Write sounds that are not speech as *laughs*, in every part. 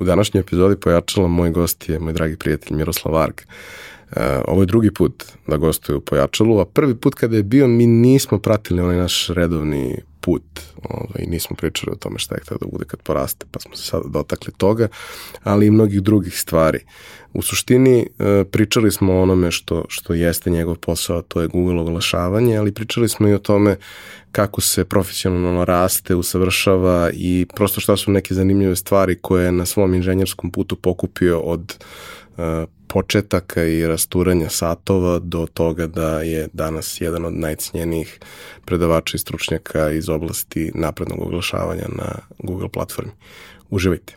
U današnjoj epizodi pojačala moj gost je moj dragi prijatelj Miroslav Varg. E, ovo je drugi put da gostuju u Pojačalu, a prvi put kada je bio mi nismo pratili onaj naš redovni put ovaj, nismo pričali o tome šta je htio da bude kad poraste, pa smo se sada dotakli toga, ali i mnogih drugih stvari. U suštini e, pričali smo o onome što, što jeste njegov posao, a to je Google oglašavanje, ali pričali smo i o tome kako se profesionalno raste, usavršava i prosto šta su neke zanimljive stvari koje je na svom inženjerskom putu pokupio od E, početaka i rasturanja satova do toga da je danas jedan od najcenjenijih predavača i stručnjaka iz oblasti naprednog oglašavanja na Google platformi. Uživajte!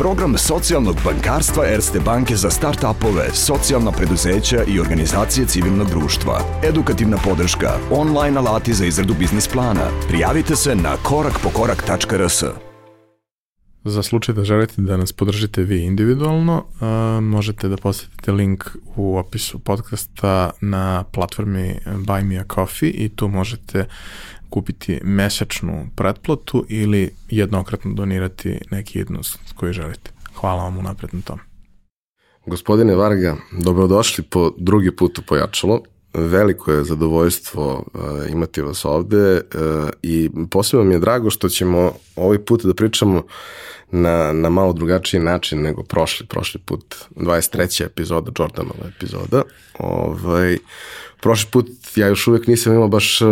Program socijalnog bankarstva Erste banke za start-upove, socijalna preduzeća i organizacije civilnog društva. Edukativna podrška, online alati za izradu biznis plana. Prijavite se na korakpokorak.rs. Za slučaj da želite da nas podržite vi individualno, možete da posjetite link u opisu podcasta na platformi Buy Me a Coffee i tu možete kupiti mesečnu pretplatu ili jednokratno donirati neki iznos koji želite. Hvala vam unaprijed na tom. Gospodine Varga, dobrodošli po drugi put u Pojačalo. Veliko je zadovoljstvo e, imati vas ovdje e, i posebno mi je drago što ćemo ovaj put da pričamo na, na malo drugačiji način nego prošli, prošli put, 23. epizoda, Jordanova epizoda, ovaj, prošli put ja još uvijek nisam imao baš e,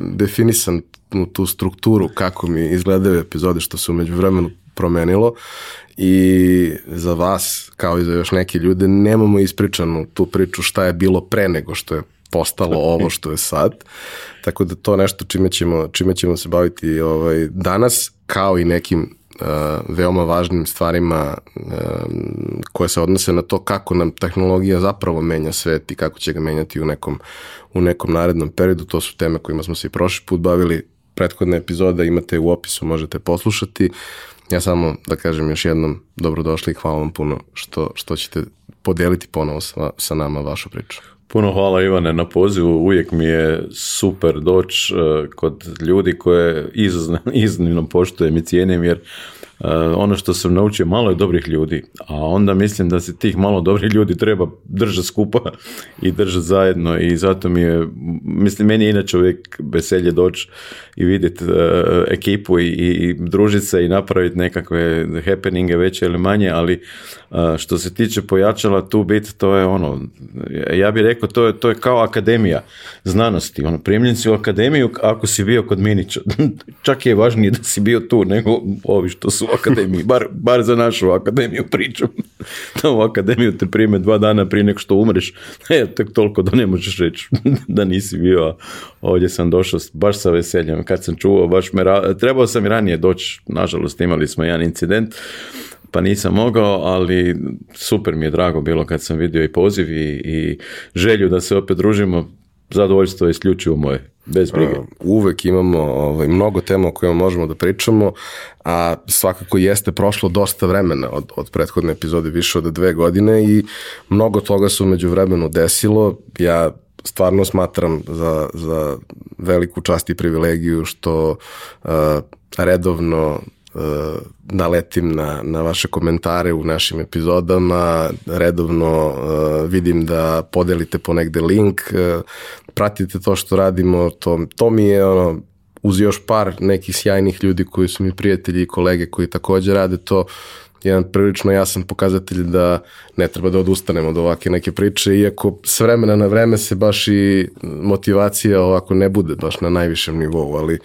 definisan tu strukturu kako mi izgledaju epizode što se umeđu vremenu promenilo i za vas kao i za još neke ljude nemamo ispričanu tu priču šta je bilo pre nego što je postalo *laughs* ovo što je sad. Tako da to nešto čime ćemo, čime ćemo se baviti ovaj, danas kao i nekim Eh, veoma važnim stvarima eh, koje se odnose na to kako nam tehnologija zapravo menja svet i kako će ga menjati u nekom, u nekom narednom periodu. To su teme kojima smo se i prošli put bavili. Prethodne epizode imate u opisu, možete poslušati. Ja samo da kažem još jednom dobrodošli i hvala vam puno što, što ćete podeliti ponovo sa nama vašu priču. Puno hvala Ivane na pozivu, uvijek mi je super doć eh, kod ljudi koje *laughs* iznimno poštujem i cijenim jer Eh, ono što sam naučio, malo je dobrih ljudi, a onda mislim da se tih malo dobrih ljudi treba držati skupa i držati zajedno i zato mi je, mislim, meni je inače uvijek veselje doći i vidjeti eh, ekipu i, i družiti se i napraviti nekakve happeninge veće ili manje, ali eh, što se tiče pojačala tu bit, to je ono, ja bih rekao, to je, to je kao akademija znanosti, ono, primljen si u akademiju ako si bio kod Minića, *laughs* čak je važnije da si bio tu nego ovi što su u akademiji, bar, bar za našu akademiju pričam. *laughs* u akademiju te prime dva dana prije nek što umreš. *laughs* E, tek toliko da ne možeš reći *laughs* da nisi bio. Ovdje sam došao baš sa veseljem. Kad sam čuo, baš me trebao sam i ranije doći. Nažalost, imali smo jedan incident pa nisam mogao, ali super mi je drago bilo kad sam vidio i poziv i, i želju da se opet družimo zadovoljstvo je isključivo moje. Bez brige. Uvek imamo ovaj, mnogo tema o kojima možemo da pričamo, a svakako jeste prošlo dosta vremena od, od prethodne epizode, više od dve godine i mnogo toga se umeđu vremenu desilo. Ja stvarno smatram za, za veliku čast i privilegiju što eh, redovno E, naletim na, na vaše komentare u našim epizodama, redovno e, vidim da podelite ponegde link, e, pratite to što radimo, to, to mi je ono, uz još par nekih sjajnih ljudi koji su mi prijatelji i kolege koji također rade to, jedan prilično jasan pokazatelj da ne treba da odustanemo od ovake neke priče, iako s vremena na vreme se baš i motivacija ovako ne bude baš na najvišem nivou, ali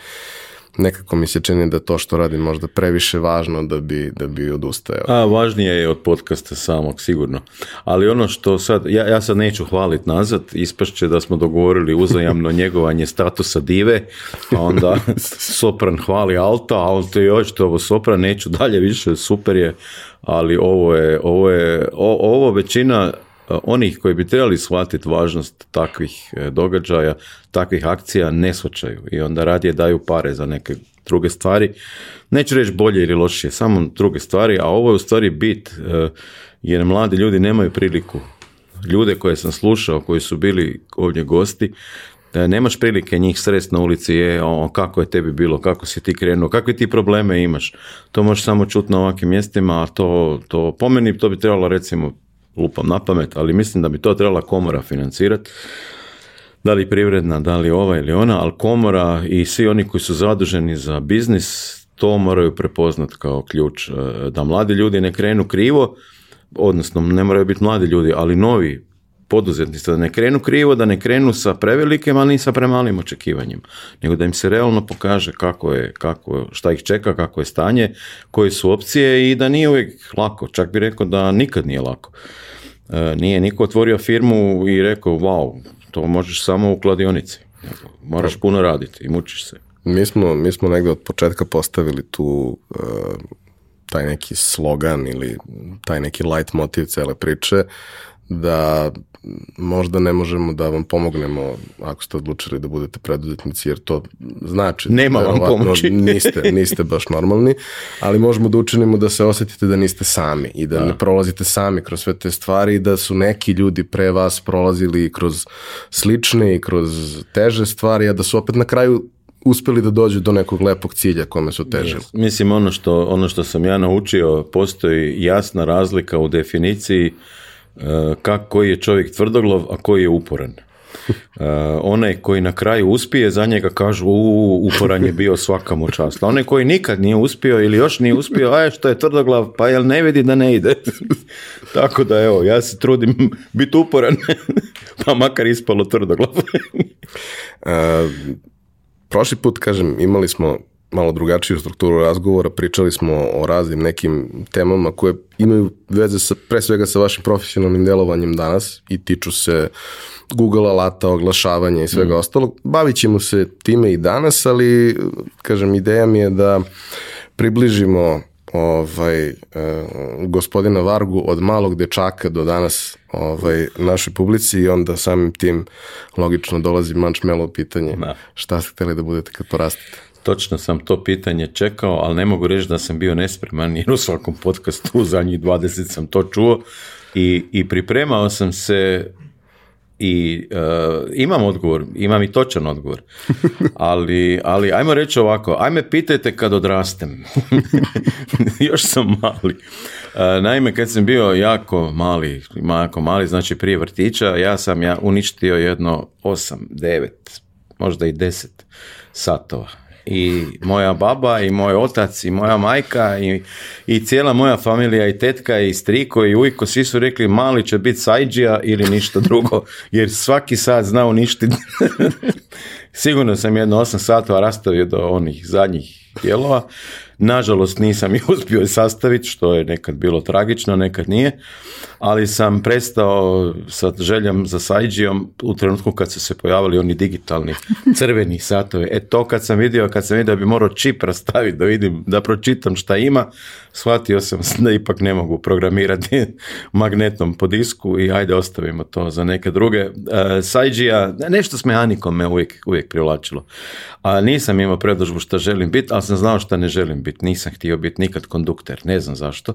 nekako mi se čini da to što radim možda previše važno da bi, da bi odustajao. A, važnije je od podcasta samog, sigurno. Ali ono što sad, ja, ja sad neću hvalit nazad, ispašće da smo dogovorili uzajamno *laughs* njegovanje statusa dive, a onda *laughs* Sopran hvali Alta, ali to to još ovo Sopran, neću dalje više, super je, ali ovo je, ovo je, ovo većina E, onih koji bi trebali shvatiti važnost takvih e, događaja, takvih akcija ne shvaćaju i onda radije daju pare za neke druge stvari. Neću reći bolje ili lošije, samo druge stvari, a ovo je u stvari bit e, jer mladi ljudi nemaju priliku. Ljude koje sam slušao, koji su bili ovdje gosti, nemaš prilike njih srest na ulici je o, kako je tebi bilo, kako si ti krenuo, kakve ti probleme imaš. To možeš samo čuti na ovakvim mjestima, a to, to po meni to bi trebalo recimo lupam na pamet, ali mislim da bi to trebala komora financirati. Da li privredna, da li ova ili ona, ali komora i svi oni koji su zaduženi za biznis to moraju prepoznati kao ključ. E, da mladi ljudi ne krenu krivo, odnosno ne moraju biti mladi ljudi, ali novi poduzetnici, da ne krenu krivo, da ne krenu sa prevelikim, ali ni sa premalim očekivanjima, nego da im se realno pokaže kako je, kako, šta ih čeka, kako je stanje, koje su opcije i da nije uvijek lako, čak bi rekao da nikad nije lako. E, nije niko otvorio firmu i rekao, wow, to možeš samo u kladionici, moraš puno raditi i mučiš se. Mi smo, mi smo od početka postavili tu e, taj neki slogan ili taj neki light motiv cele priče da možda ne možemo da vam pomognemo ako ste odlučili da budete preduzetnici, jer to znači... Nema vam pomoći. *laughs* niste, niste baš normalni, ali možemo da učinimo da se osjetite da niste sami i da ne prolazite sami kroz sve te stvari i da su neki ljudi pre vas prolazili kroz slične i kroz teže stvari, a da su opet na kraju uspeli da dođu do nekog lepog cilja kome su težili. Mislim, ono što, ono što sam ja naučio, postoji jasna razlika u definiciji Eh, kak, koji je čovjek tvrdoglav, a koji je uporan. Eh, onaj koji na kraju uspije, za njega kažu u, uporan je bio mu čast. A onaj koji nikad nije uspio ili još nije uspio, a je što je tvrdoglav, pa jel ne vidi da ne ide. *laughs* Tako da evo, ja se trudim biti uporan, *laughs* pa makar ispalo tvrdoglav. uh, *laughs* eh, prošli put, kažem, imali smo malo drugačiju strukturu razgovora, pričali smo o raznim nekim temama koje imaju veze sa, pre svega sa vašim profesionalnim delovanjem danas i tiču se Google alata, oglašavanja i svega mm. ostalog. Bavit ćemo se time i danas, ali kažem, ideja mi je da približimo ovaj, e, gospodina Vargu od malog dečaka do danas ovaj, našoj publici i onda samim tim logično dolazi manč melo pitanje šta ste hteli da budete kad porastete. Točno sam to pitanje čekao, ali ne mogu reći da sam bio nespreman, jer u svakom podcastu u zadnjih 20 sam to čuo i, i pripremao sam se i e, imam odgovor, imam i točan odgovor, *laughs* ali, ali ajmo reći ovako, ajme pitajte kad odrastem, *laughs* još sam mali. E, naime, kad sam bio jako mali, jako mali, znači prije vrtića, ja sam ja uništio jedno 8, 9, možda i 10 satova i moja baba i moj otac i moja majka i, i cijela moja familija i tetka i striko i ujko, svi su rekli mali će biti sajđija ili ništa drugo, jer svaki sad zna uništiti. *laughs* Sigurno sam jedno 8 satova rastavio do onih zadnjih dijelova. Nažalost nisam *laughs* i uspio sastaviti, što je nekad bilo tragično, nekad nije, ali sam prestao sa željom za sajđijom u trenutku kad su se pojavili oni digitalni *laughs* crveni satovi. E to kad sam vidio, kad sam vidio da bi morao čip rastaviti da vidim, da pročitam šta ima, shvatio sam *laughs* da ipak ne mogu programirati Magnetnom po disku i ajde ostavimo to za neke druge. E, Sajđija, nešto s mehanikom me uvijek, uvijek privlačilo. A nisam imao predložbu šta želim biti, ali sam znao šta ne želim biti biti, nisam htio biti nikad kondukter, ne znam zašto.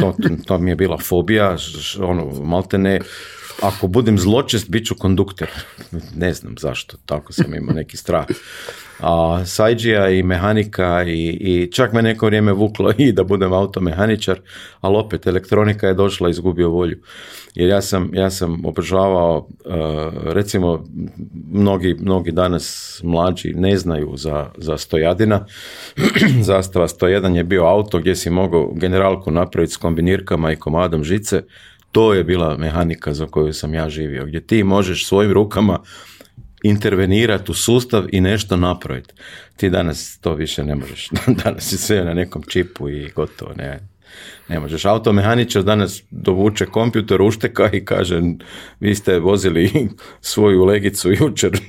To, to mi je bila fobija, ono, malte ne, ako budem zločest, bit ću kondukter. Ne znam zašto, tako sam imao neki strah a sajđija i mehanika i, i čak me neko vrijeme vuklo i da budem automehaničar, ali opet elektronika je došla i izgubio volju. Jer ja sam, ja sam obožavao, e, recimo, mnogi, mnogi danas mlađi ne znaju za, za stojadina. *clears throat* Zastava 101 je bio auto gdje si mogao generalku napraviti s kombinirkama i komadom žice. To je bila mehanika za koju sam ja živio, gdje ti možeš svojim rukama intervenirati u sustav i nešto napraviti. Ti danas to više ne možeš. *laughs* Danas je sve na nekom čipu i gotovo. Ne, ne možeš. Automehaničar danas dovuče kompjuter ušteka i kaže vi ste vozili *laughs* svoju legicu jučer *laughs*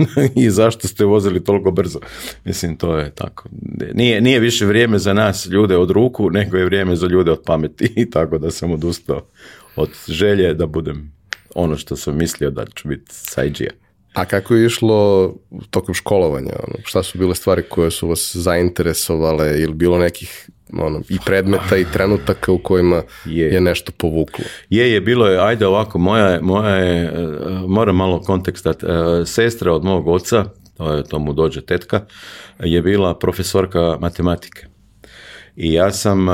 i zašto ste vozili toliko brzo. Mislim, to je tako. Nije, nije više vrijeme za nas ljude od ruku, nego je vrijeme za ljude od pameti. I tako da sam odustao od želje da budem ono što sam mislio da ću biti sajđija. A kako je išlo tokom školovanja? Ono, šta su bile stvari koje su vas zainteresovale ili bilo nekih ono, i predmeta i trenutaka u kojima je, nešto povuklo? Je, je, bilo je, ajde ovako, moja, moja je, eh, moram malo kontekstati, eh, sestra od mog oca, to, je, tomu mu dođe tetka, je bila profesorka matematike. I ja sam eh,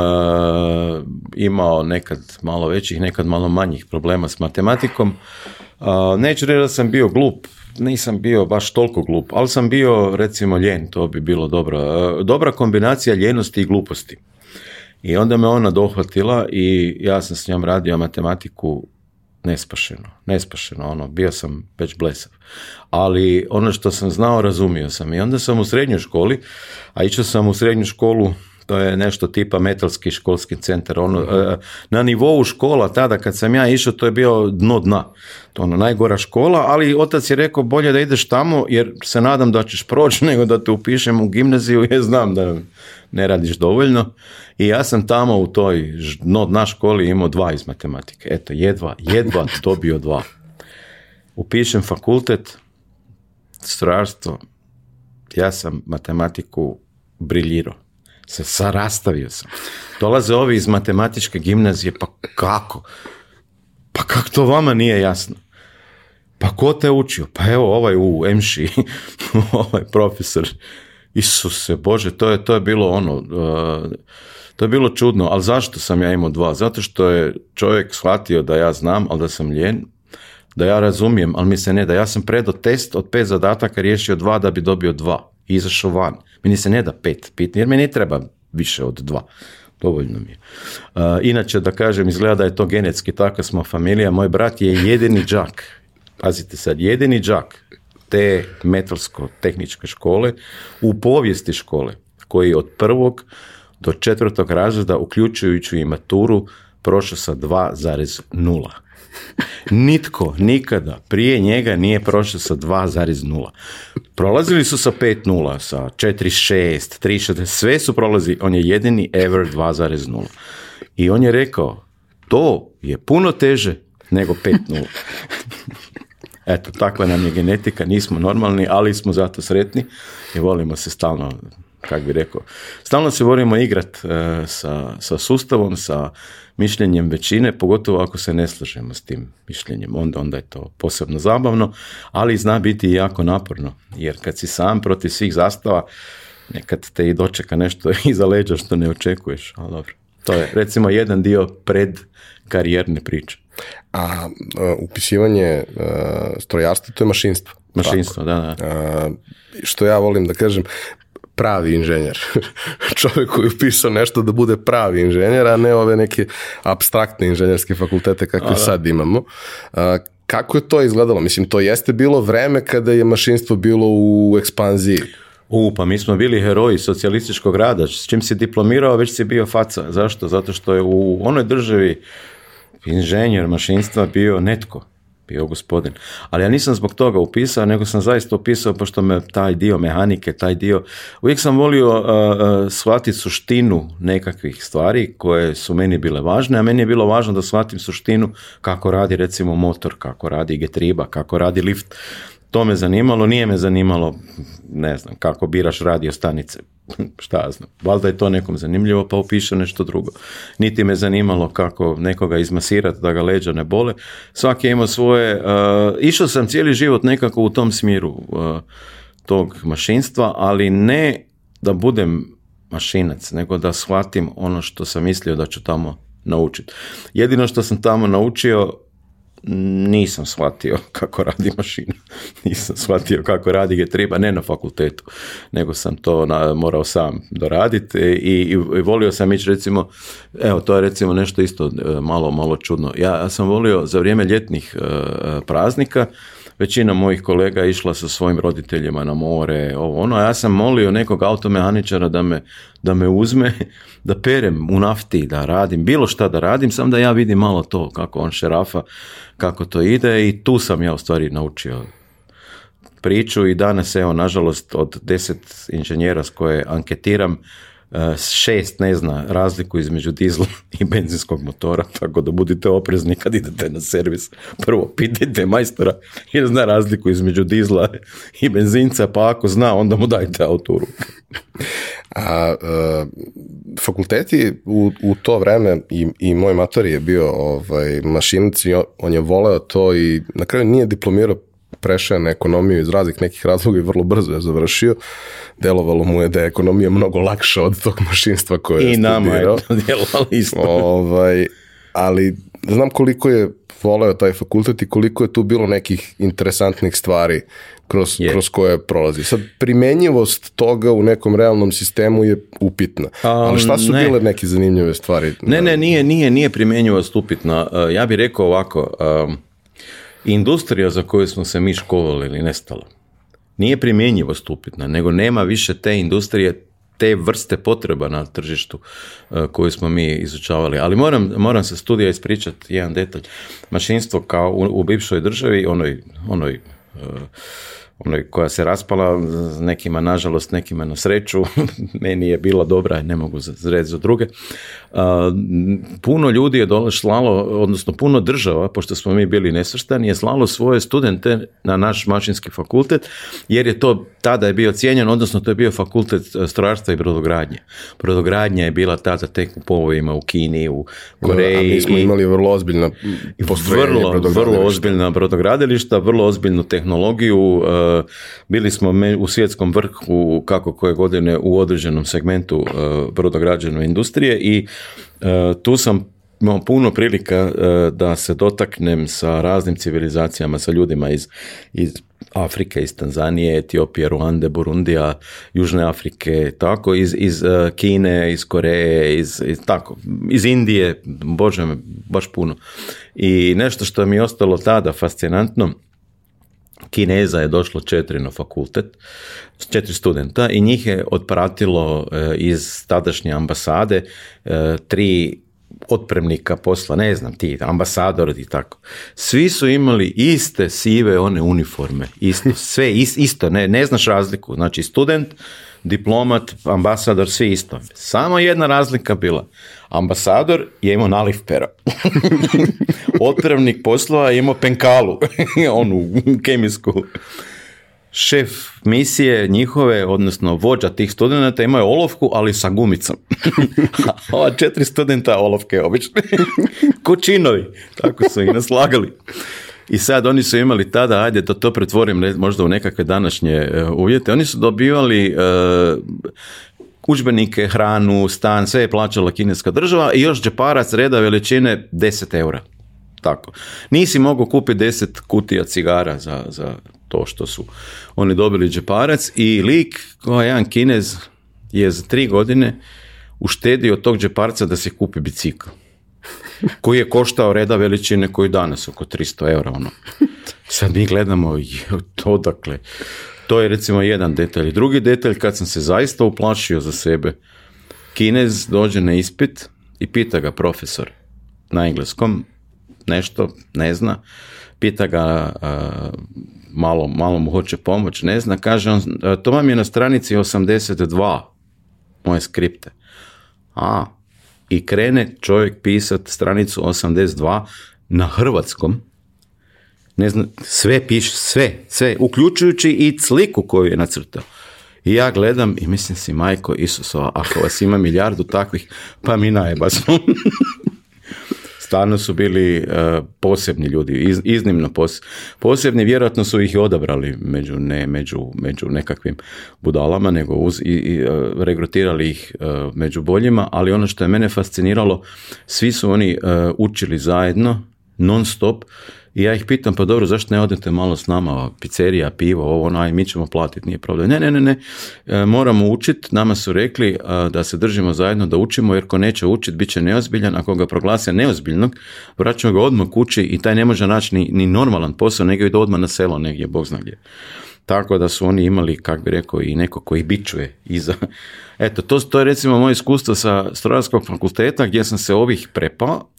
imao nekad malo većih, nekad malo manjih problema s matematikom. Uh, neću reći da sam bio glup, nisam bio baš toliko glup, ali sam bio recimo ljen, to bi bilo dobra, e, dobra kombinacija ljenosti i gluposti. I onda me ona dohvatila i ja sam s njom radio matematiku nespašeno, nespašeno, ono, bio sam već blesav. Ali ono što sam znao, razumio sam. I onda sam u srednjoj školi, a išao sam u srednju školu to je nešto tipa metalski školski centar. Ono, mhm. e, na nivou škola tada kad sam ja išao to je bio dno dna. To ono, najgora škola, ali otac je rekao bolje da ideš tamo jer se nadam da ćeš proći *laughs* nego da te upišem u gimnaziju jer znam da ne radiš dovoljno. I ja sam tamo u toj dno dna školi imao dva iz matematike. Eto, jedva, jedva *laughs* dobio dva. Upišem fakultet, strojarstvo, ja sam matematiku briljirao se sa sam. Dolaze ovi iz matematičke gimnazije, pa kako? Pa kako to vama nije jasno? Pa ko te učio? Pa evo ovaj u Mši, *laughs* ovaj profesor. Isuse Bože, to je, to je bilo ono, e, to je bilo čudno, ali zašto sam ja imao dva? Zato što je čovjek shvatio da ja znam, ali da sam ljen, da ja razumijem, ali mi se ne da. Ja sam predo test od pet zadataka riješio dva da bi dobio dva izašao van. Meni se ne da pet pitanja, jer meni ne treba više od dva. Dovoljno mi je. Uh, inače, da kažem, izgleda da je to genetski, tako smo familija. Moj brat je jedini džak, pazite sad, jedini džak te metalsko-tehničke škole u povijesti škole, koji od prvog do četvrtog razreda, uključujući i maturu, prošao sa 2,0. Nitko nikada prije njega nije prošao sa 2,0. Prolazili su sa 5,0, sa 4,6, 3,6, sve su prolazi, on je jedini ever 2,0. I on je rekao, to je puno teže nego 5,0. *laughs* Eto, takva nam je genetika, nismo normalni, ali smo zato sretni i volimo se stalno kak bi rekao, stalno se volimo igrat e, sa, sa sustavom, sa mišljenjem većine, pogotovo ako se ne slažemo s tim mišljenjem, onda, onda je to posebno zabavno, ali zna biti i jako naporno, jer kad si sam protiv svih zastava, nekad te i dočeka nešto *laughs* iza leđa što ne očekuješ, ali dobro. To je recimo jedan dio pred karijerne priče. A uh, upisivanje e, strojarstva to je mašinstvo. Mašinstvo, da, da. što ja volim da kažem, pravi inženjer. *laughs* Čovjek koji je upisao nešto da bude pravi inženjer, a ne ove neke abstraktne inženjerske fakultete kakve sad imamo. kako je to izgledalo? Mislim, to jeste bilo vreme kada je mašinstvo bilo u ekspanziji. U, pa mi smo bili heroji socijalističkog rada. S čim si diplomirao, već si bio faca. Zašto? Zato što je u onoj državi inženjer mašinstva bio netko bio gospodin. Ali ja nisam zbog toga upisao, nego sam zaista upisao, pošto me taj dio mehanike, taj dio, uvijek sam volio uh, uh, shvatiti suštinu nekakvih stvari koje su meni bile važne, a meni je bilo važno da shvatim suštinu kako radi recimo motor, kako radi getriba, kako radi lift to me zanimalo, nije me zanimalo, ne znam, kako biraš radio stanice, *laughs* šta znam, valjda je to nekom zanimljivo pa upiše nešto drugo. Niti me zanimalo kako nekoga izmasirati da ga leđa ne bole, svaki je imao svoje, eh, išao sam cijeli život nekako u tom smjeru eh, tog mašinstva, ali ne da budem mašinac, nego da shvatim ono što sam mislio da ću tamo naučiti. Jedino što sam tamo naučio *laughs* *laughs* nisam shvatio kako radi mašina, nisam shvatio kako radi Gdje treba, ne na fakultetu, nego sam to morao sam doraditi i, i, volio sam ići recimo, evo to je recimo nešto isto e, malo, malo čudno, ja, sam volio za vrijeme ljetnih e, praznika, većina mojih kolega išla sa svojim roditeljima na more, ovo ono, ja sam molio nekog automehaničara da me, da me uzme, *laughs* da perem u nafti, da radim, bilo šta da radim, sam da ja vidim malo to, kako on šerafa, kako to ide i tu sam ja u stvari naučio priču i danas, evo, nažalost, od deset inženjera s koje anketiram, šest ne zna razliku između dizla *laughs* i benzinskog motora, tako da budite oprezni kad idete na servis. Prvo pitajte majstora jer zna razliku između dizla i benzinca, pa ako zna onda mu dajte auto A e, fakulteti u, u to vreme i, i moj mator je bio ovaj, mašinic i on, on je voleo to i na kraju nije diplomirao prešao na ekonomiju iz raznih nekih razloga i vrlo brzo je završio. Delovalo mu je da je ekonomija mnogo lakša od tog mašinstva koje je studirao. I nama je to isto. Ovaj, ali znam koliko je voleo taj fakultet i koliko je tu bilo nekih interesantnih stvari kroz, kroz koje prolazi. Sad, primenjivost toga u nekom realnom sistemu je upitna. Ali šta su bile neke zanimljive stvari? Ne, ne, nije, nije, nije primenjivost upitna. E, ja bih rekao ovako, industrija za koju smo se mi školovali ili nestala. Nije primjenjivo stupitna, nego nema više te industrije, te vrste potreba na tržištu e, koju smo mi izučavali. Ali moram, moram se studija ispričati jedan detalj. Mašinstvo kao u, u bivšoj državi, onoj, onoj e, ono, koja se raspala, nekima nažalost, nekima na sreću, *laughs* meni je bila dobra, ne mogu zred za druge. Puno ljudi je slalo, odnosno puno država, pošto smo mi bili nesvrstani je slalo svoje studente na naš mašinski fakultet, jer je to tada je bio cijenjen, odnosno to je bio fakultet e, strojarstva i brodogradnje. Brodogradnja je bila tada tek u povojima u Kini, u Koreji. A mi smo imali vrlo ozbiljna vrlo, vrlo ozbiljna brodogradilišta, vrlo ozbiljnu tehnologiju, e, bili smo u svjetskom vrhu kako koje godine u određenom segmentu e, brodograđevne industrije i e, tu sam imao puno prilika e, da se dotaknem sa raznim civilizacijama, sa ljudima iz, Afrike, iz Tanzanije, Etiopije, Ruande, Burundija, Južne Afrike, tako, iz, iz Kine, iz Koreje, iz, tako, iz Indije, bože me, baš puno. I nešto što mi je ostalo tada fascinantno, Kineza je došlo četiri na fakultet, četiri studenta i njih je otpratilo e, iz tadašnje ambasade e, tri otpremnika posla, ne znam ti, ambasador i tako. Svi su imali iste sive one uniforme, isto, *laughs* sve isto, ne, ne znaš razliku. Znači student, diplomat, ambasador, svi isto. Samo jedna razlika bila. Ambasador je imao nalif pera. *laughs* Otpravnik poslova je imao penkalu, *laughs* onu kemijsku. Šef misije njihove, odnosno vođa tih studenta imao je olovku, ali sa gumicom. *laughs* ova četiri studenta olovke obično. Kočinovi, tako su ih naslagali. I sad oni su imali tada, ajde da to, pretvorim možda u nekakve današnje e, uvjete, oni su dobivali e, Učbenike, hranu, stan, sve je plaćala kineska država i još džeparac reda veličine 10 eura. Tako. Nisi mogao kupiti 10 kutija cigara za, za to što su oni dobili džeparac i lik, je jedan kinez je za tri godine uštedio tog džeparca da se kupi bicikl *laughs* koji je koštao reda veličine koji danas oko 300 eura ono. Sad mi gledamo, je, odakle, to je recimo jedan detalj. Drugi detalj, kad sam se zaista uplašio za sebe, Kinez dođe na ispit i pita ga profesor na engleskom, nešto, ne zna, pita ga, malo, malo mu hoće pomoć, ne zna, kaže on, to vam je na stranici 82 moje skripte. A, i krene čovjek pisat stranicu 82 na hrvatskom, ne znam, sve piše, sve, sve, uključujući i sliku koju je nacrtao. I ja gledam i mislim si, majko Isusova, ako vas ima milijardu takvih, pa mi najeba smo. *laughs* Stvarno su bili e, posebni ljudi, iznimno posebni. vjerojatno su ih i odabrali među, ne, među, među nekakvim budalama, nego uz, i, i e, regrutirali ih e, među boljima, ali ono što je mene fasciniralo, svi su oni učili zajedno, non stop, i ja ih pitam, pa dobro, zašto ne odete malo s nama, pizzerija, pivo, ovo, onaj, mi ćemo platiti, nije problem. Ne, ne, ne, ne, e, moramo učiti, nama su rekli e, da se držimo zajedno, da učimo, jer ko neće učiti, bit će neozbiljan, ako ga proglase neozbiljnog, vraćamo ga odmah kući i taj ne može naći ni, normalan posao, nego ide odmah na selo negdje, bog zna gdje. Tako da su oni imali, kak bi rekao, i neko koji bičuje iza. Eto, to, to je recimo moje iskustvo sa strojarskog fakulteta gdje sam se ovih prepao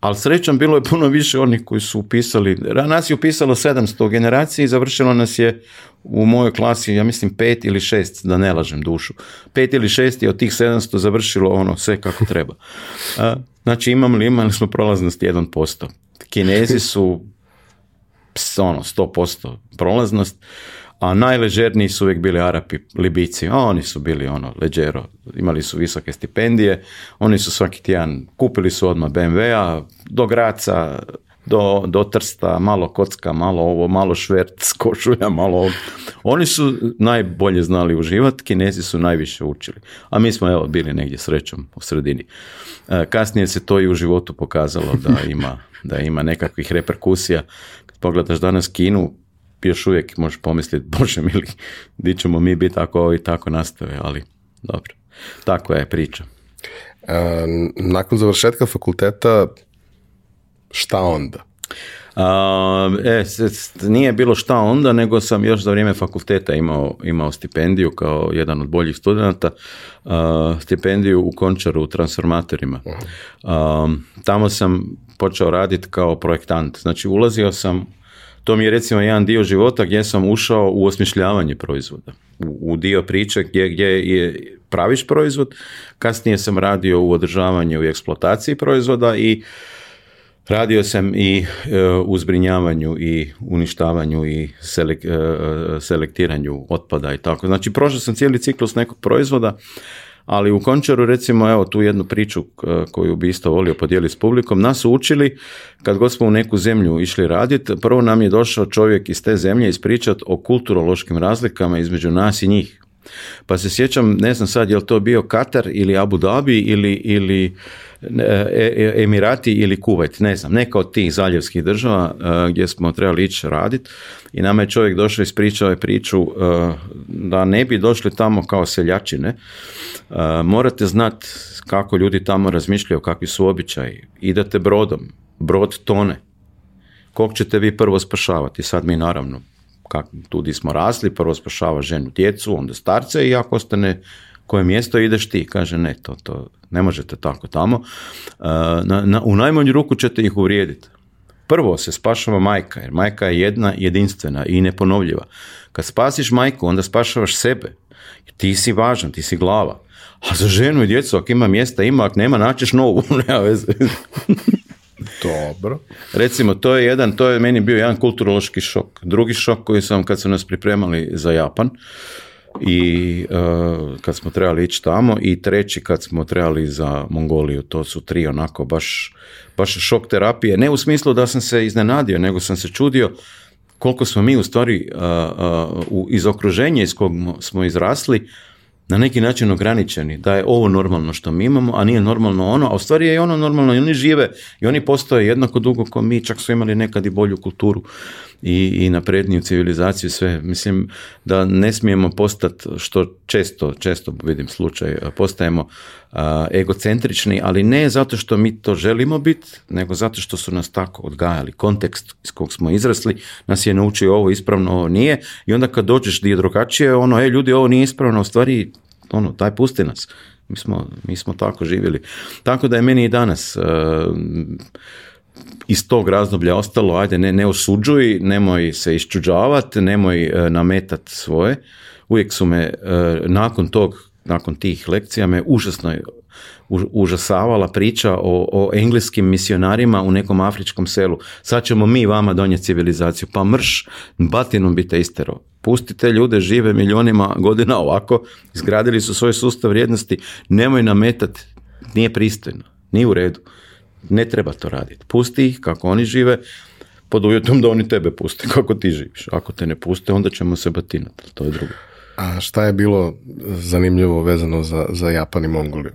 ali srećom bilo je puno više onih koji su upisali. Nas je upisalo 700 generacija i završilo nas je u mojoj klasi, ja mislim, pet ili šest, da ne lažem dušu. Pet ili šest je od tih 700 završilo ono sve kako *laughs* treba. Znači imam li, imali smo prolaznost 1%. Kinezi su ono, 100% prolaznost a najležerniji su uvijek bili Arapi, Libici, a oni su bili ono, leđero, imali su visoke stipendije, oni su svaki tjedan, kupili su odmah BMW-a, do Graca, do, do Trsta, malo kocka, malo ovo, malo švert, *laughs* košulja, malo ovo. Oni su najbolje znali uživati, kinezi su najviše učili. A mi smo evo bili negdje srećom u sredini. E, kasnije se to i u životu pokazalo da *laughs* ima, da ima nekakvih reperkusija. Kad pogledaš danas Kinu, još uvijek možeš pomisliti, *laughs* bože mili, di ćemo mi biti ako ovi tako nastave, ali dobro, tako je priča. E, nakon završetka fakulteta, šta onda? E, nije bilo šta onda, nego sam još za vrijeme fakulteta imao, imao stipendiju kao jedan od boljih studenata, stipendiju u Končaru u transformatorima. Tamo sam počeo raditi kao projektant. Znači ulazio sam to mi je recimo jedan dio života gdje sam ušao u osmišljavanje proizvoda, u, dio priče gdje, je praviš proizvod, kasnije sam radio u održavanju i eksploataciji proizvoda i radio sam i e, u zbrinjavanju i uništavanju i e, e, selektiranju otpada i tako. Znači prošao sam cijeli ciklus nekog proizvoda, ali u Končaru recimo evo tu jednu priču koju bi isto volio podijeliti s publikom, nas učili kad god smo u neku zemlju išli raditi, prvo nam je došao čovjek iz te zemlje ispričati o kulturološkim razlikama između nas i njih. Pa se sjećam, ne znam sad, je li to bio Katar ili Abu Dhabi ili, ili e, e, Emirati ili Kuvajt, ne znam, neka od tih zaljevskih država e, gdje smo trebali ići raditi i nama je čovjek došao i spričao je priču da ne bi došli tamo kao seljačine. Morate znati kako ljudi tamo razmišljaju, kakvi su običaji. Idete brodom, brod tone. Kog ćete vi prvo spašavati? Sad mi naravno kak, tu di smo rasli, prvo spašava ženu, djecu, onda starce i ako ostane koje mjesto ideš ti, kaže ne, to, to ne možete tako tamo, e, na, na, u najmanju ruku ćete ih uvrijediti. Prvo se spašava majka, jer majka je jedna, jedinstvena i neponovljiva. Kad spasiš majku, onda spašavaš sebe. Ti si važan, ti si glava. A za ženu i djecu, ako ima mjesta, ima, ako nema, naćeš novu, *laughs* nema veze. Dobro. Recimo, to je jedan, to je meni bio jedan kulturološki šok. Drugi šok koji sam, kad su nas pripremali za Japan, i uh, kad smo trebali ići tamo i treći kad smo trebali za Mongoliju, to su tri onako baš, baš šok terapije, ne u smislu da sam se iznenadio, nego sam se čudio koliko smo mi u stvari uh, uh, iz okruženja iz kog smo izrasli na neki način ograničeni, da je ovo normalno što mi imamo, a nije normalno ono, a u stvari je i ono normalno i oni žive i oni postoje jednako dugo kao mi, čak su imali nekad i bolju kulturu i, i napredniju civilizaciju sve. Mislim da ne smijemo postati, što često, često vidim slučaj, postajemo egocentrični, ali ne zato što mi to želimo biti, nego zato što su nas tako odgajali. Kontekst iz kog smo izrasli nas je naučio ovo ispravno, ovo nije i onda kad dođeš di je drugačije, ono, e ljudi, ovo nije ispravno, u stvari, ono, taj pusti nas. Mi smo, mi smo tako živjeli. Tako da je meni i danas iz tog razdoblja ostalo, ajde ne, ne osuđuj, nemoj se iščuđavati, nemoj e, nametat svoje. Uvijek su me e, nakon tog, nakon tih lekcija me užasno užasavala priča o, o engleskim misionarima u nekom afričkom selu. Sad ćemo mi vama donijeti civilizaciju. Pa mrš, batinom bite istero. Pustite ljude, žive milionima godina ovako, izgradili su svoj sustav vrijednosti, nemoj nametati, nije pristojno, nije u redu. Ne treba to raditi. Pusti ih kako oni žive, pod uvjetom da oni tebe puste kako ti živiš. Ako te ne puste, onda ćemo se batinati. To je drugo. A šta je bilo zanimljivo vezano za, za Japan i Mongoliju?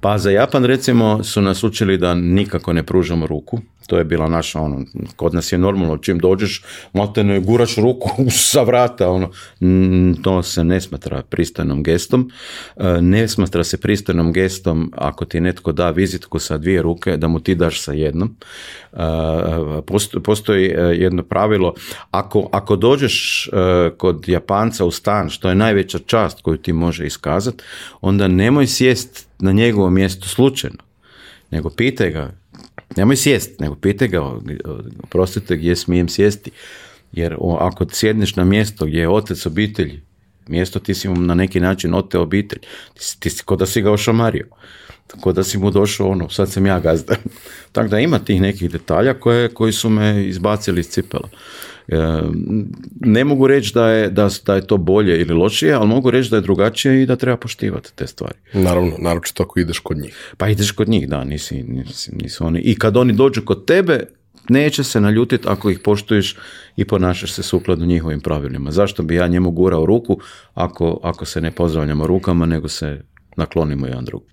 Pa za Japan recimo su nas učili da nikako ne pružamo ruku, to je bila naša, ono, kod nas je normalno, čim dođeš, ne guraš ruku *laughs* sa vrata, ono, to se ne smatra pristojnom gestom. E, ne smatra se pristojnom gestom ako ti netko da vizitku sa dvije ruke, da mu ti daš sa jednom. E, postoji e, jedno pravilo, ako, ako dođeš kod Japanca u stan, što je najveća čast koju ti može iskazati, onda nemoj sjest na njegovo mjesto slučajno, nego pitaj ga nemoj sjesti, nego pite ga, prostite gdje smijem sjesti. Jer ako sjedneš na mjesto gdje je otec obitelji, mjesto ti si mu na neki način oteo obitelj, ti, ti, si ko da si ga ošamario. Tako da si mu došao, ono, sad sam ja gazda. *laughs* Tako da ima tih nekih detalja koje, koji su me izbacili iz cipela. Ne mogu reći da je, da, da je to bolje ili lošije, ali mogu reći da je drugačije i da treba poštivati te stvari. Naravno, naročito ako ideš kod njih. Pa ideš kod njih, da, nisi, nisi, nisu oni. I kad oni dođu kod tebe, neće se naljutiti ako ih poštuješ i ponašaš se sukladno njihovim pravilima. Zašto bi ja njemu gurao ruku ako, ako se ne pozdravljamo rukama, nego se naklonimo jedan drugom.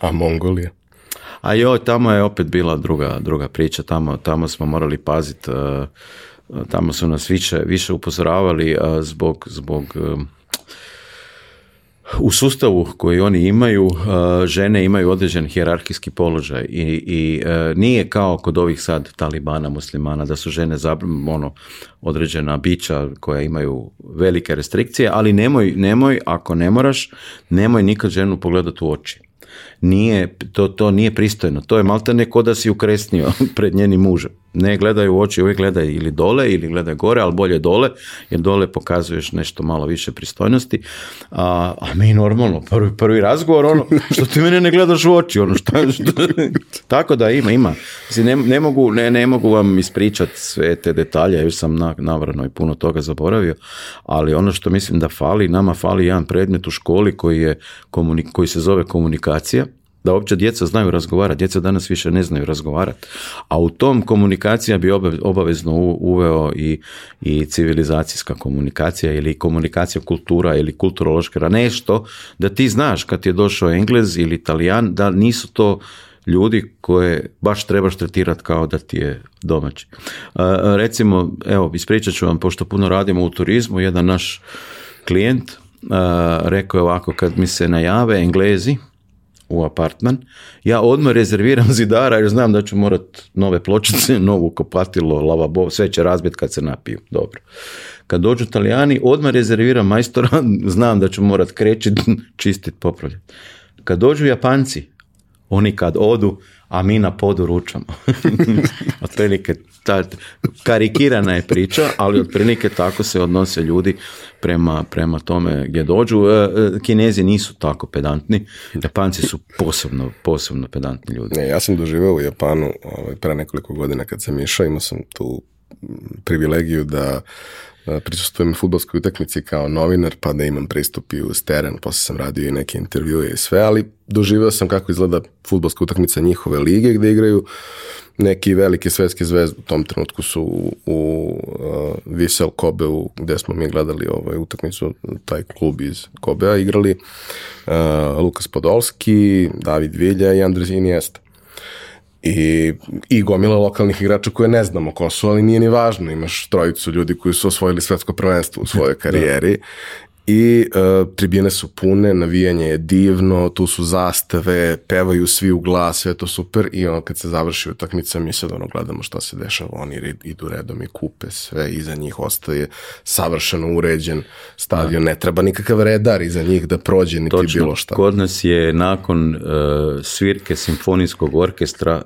A Mongolija? A joj, tamo je opet bila druga, druga priča, tamo, tamo smo morali paziti eh, tamo su nas više, više upozoravali zbog, zbog e, u sustavu koji oni imaju, e, žene imaju određen hijerarhijski položaj i, i e, nije kao kod ovih sad talibana, muslimana, da su žene ono, određena bića koja imaju velike restrikcije, ali nemoj, nemoj, ako ne moraš, nemoj nikad ženu pogledati u oči. Nije, to, to nije pristojno, to je Malta ko da si ukresnio *laughs* pred njenim mužem ne gledaju u oči, uvijek gledaju ili dole ili gledaju gore, ali bolje dole, jer dole pokazuješ nešto malo više pristojnosti. A, a mi normalno, prvi, prvi razgovor, ono, što ti mene ne gledaš u oči, ono, što, Tako da ima, ima. Mislim, ne, mogu, ne, mogu vam ispričati sve te detalje, još sam na, navrano i puno toga zaboravio, ali ono što mislim da fali, nama fali jedan predmet u školi koji, je, koji se zove komunikacija, da uopće djeca znaju razgovarati. Djeca danas više ne znaju razgovarati. A u tom komunikacija bi obavezno uveo i, i civilizacijska komunikacija ili komunikacija kultura ili kulturološka nešto da ti znaš kad je došao Englez ili Italijan da nisu to ljudi koje baš trebaš tretirati kao da ti je domaći. E, recimo, evo, ispričat ću vam, pošto puno radimo u turizmu, jedan naš klijent e, rekao je ovako, kad mi se najave Englezi, u apartman, ja odmah rezerviram *laughs* zidara jer znam da ću morat nove pločice, *laughs* novu kopatilo, lavabo, sve će razbit kad se napiju, dobro. Kad dođu talijani, odmah rezerviram majstora, *laughs* znam da ću morat krećit, čistit, popravljati. Kad dođu japanci, oni kad odu, a mi na podu ručamo. *laughs* otprilike, ta, karikirana je priča, ali otprilike tako se odnose ljudi prema, prema tome gdje dođu. E, e, Kinezi nisu tako pedantni, Japanci su posebno, posebno pedantni ljudi. ja sam doživio u Japanu ovaj, pre nekoliko godina kad sam išao, imao sam tu privilegiju da prisustujem futbolskoj utakmici kao novinar, pa da imam pristup i uz teren, posle sam radio i neke intervjue i sve, ali doživio sam kako izgleda futbolska utakmica njihove lige gdje igraju neki velike svetske zvezde u tom trenutku su u, Visel Kobeu gde smo mi gledali ovaj utakmicu taj klub iz Kobea igrali uh, Lukas Podolski, David Vilja i Andrzej Iniesta i, i gomila lokalnih igrača koje ne znamo ko su, ali nije ni važno. Imaš trojicu ljudi koji su osvojili svetsko prvenstvo u svojoj *laughs* karijeri i e, tribine su pune, navijanje je divno, tu su zastave, pevaju svi u glas, sve to super i ono kad se završi utakmica mi sad ono gledamo šta se dešava, oni idu redom i kupe sve, iza njih ostaje savršeno uređen stadion, ne treba nikakav redar iza njih da prođe niti Točno, bilo šta. Kod nas je nakon e, svirke simfonijskog orkestra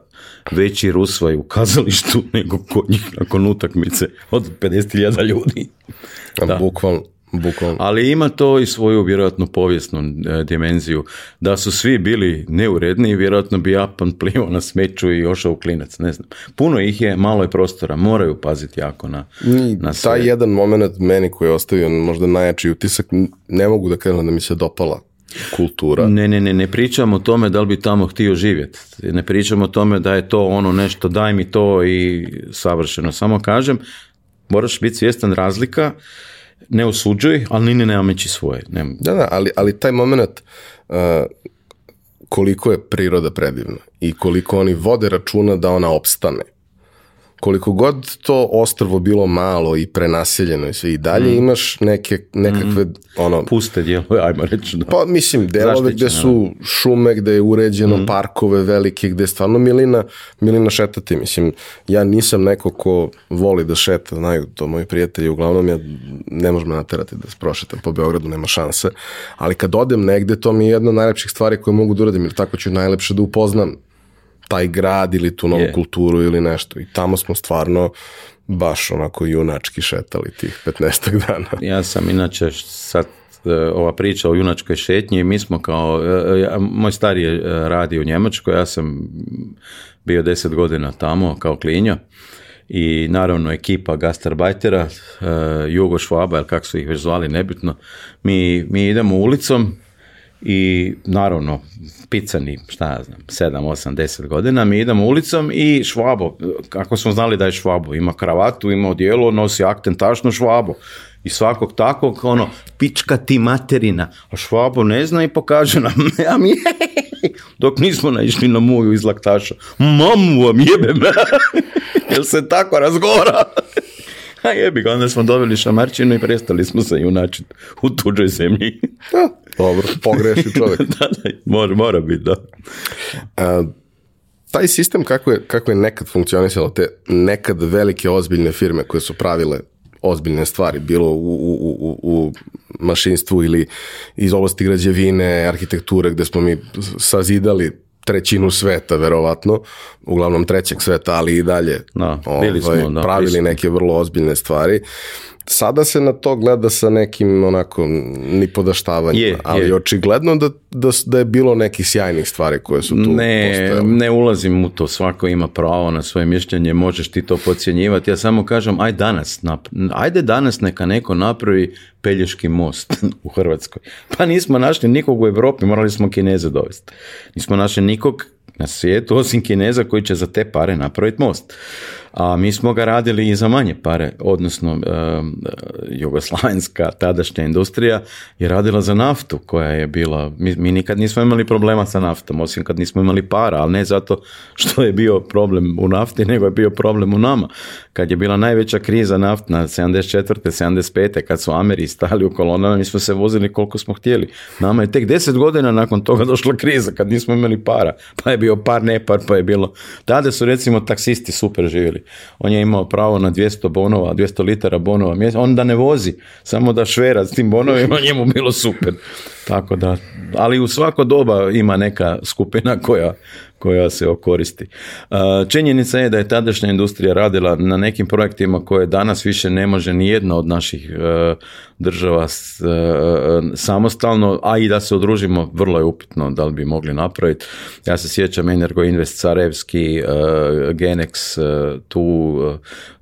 veći rusvaj u kazalištu *laughs* nego kod njih nakon utakmice od 50.000 ljudi. Da. Bukvalno ali ima to i svoju vjerojatno povijesnu e, dimenziju. Da su svi bili neuredni, vjerojatno bi Japan *laughs* plivao na smeću i ošao u klinac, ne znam. Puno ih je, malo je prostora, moraju paziti jako na, mm, na sve. Taj jedan moment meni koji je ostavio možda najjači utisak, ne mogu da krenem da mi se dopala kultura. Ne, ne, ne, ne pričamo o tome da li bi tamo htio živjeti. Ne pričam o tome da je to ono nešto, daj mi to i savršeno. Samo kažem, moraš biti svjestan razlika ne osuđuj, ali ni ne meći svoje. Ne, Da, da, ali, ali taj moment uh, koliko je priroda predivna i koliko oni vode računa da ona opstane koliko god to ostrvo bilo malo i prenaseljeno i sve i dalje mm. imaš neke, nekakve mm. ono... Puste dijelove, ajmo reći. Pa mislim, delove gde su šume, gde je uređeno, mm. parkove velike, gde je stvarno milina, milina šetati. Mislim, ja nisam neko ko voli da šeta, znaju to moji prijatelji, uglavnom ja ne možem naterati da prošetam po Beogradu, nema šanse, ali kad odem negde, to mi je jedna od najlepših stvari koje mogu da uradim, jer tako ću najlepše da upoznam taj grad ili tu novu kulturu ili nešto. I tamo smo stvarno baš onako junački šetali tih 15 dana. Ja sam inače sad e, ova priča o junačkoj šetnji, mi smo kao, e, e, moj stari radi u Njemačkoj, ja sam bio deset godina tamo kao klinja i naravno ekipa gastarbajtera, Jugo Švaba, kako su ih već zvali, nebitno, mi, mi idemo ulicom i naravno, picani, šta ja znam, 7, 8, 10 godina, mi idemo ulicom i švabo, kako smo znali da je švabo, ima kravatu, ima odijelo, nosi akten tašno švabo. I svakog takvog, ono, pička ti materina. A švabo ne zna i pokaže nam, *laughs* ja mi dok nismo naišli na muju iz laktaša. Mamu vam jebem, *laughs* jel se tako razgovara? Ha, jebi onda smo dobili šamarčinu i prestali smo se junačit u tuđoj zemlji. da, dobro, pogreši čovjek. *laughs* da, da, mora, mora biti, da. taj sistem kako je, kako je nekad funkcionisalo, te nekad velike ozbiljne firme koje su pravile ozbiljne stvari, bilo u, u, u, u mašinstvu ili iz oblasti građevine, arhitekture, gde smo mi sazidali trećinu sveta, verovatno, uglavnom trećeg sveta, ali i dalje no, ovaj, smo, pravili neke vrlo ozbiljne stvari Sada se na to gleda sa nekim onako ni je, ali očigledno da, da, je bilo nekih sjajnih stvari koje su tu ne, postojale. Ne ulazim u to, svako ima pravo na svoje mišljenje, možeš ti to pocijenjivati, ja samo kažem aj danas, nap, ajde danas neka neko napravi Pelješki most *laughs* u Hrvatskoj. Pa nismo našli nikog u Europi, morali smo Kineze dovesti. Nismo našli nikog na svijetu osim Kineza koji će za te pare napraviti most a mi smo ga radili i za manje pare, odnosno eh, jugoslavenska tadašnja industrija je radila za naftu koja je bila, mi, mi nikad nismo imali problema sa naftom, osim kad nismo imali para, ali ne zato što je bio problem u nafti, nego je bio problem u nama kad je bila najveća kriza naftna 74. 75. kad su Ameri stali u kolonama, mi smo se vozili koliko smo htjeli. Nama je tek 10 godina nakon toga došla kriza kad nismo imali para. Pa je bio par nepar, pa je bilo. Tada su recimo taksisti super živjeli. On je imao pravo na 200 bonova, 200 litara bonova. On da ne vozi, samo da švera s tim bonovima, *laughs* njemu bilo super. Tako da, ali u svako doba ima neka skupina koja koja se okoristi. Uh, činjenica je da je tadašnja industrija radila na nekim projektima koje danas više ne može ni jedna od naših uh, država uh, samostalno, a i da se odružimo vrlo je upitno da li bi mogli napraviti. Ja se sjećam Energo Invest Sarevski, Genex, tu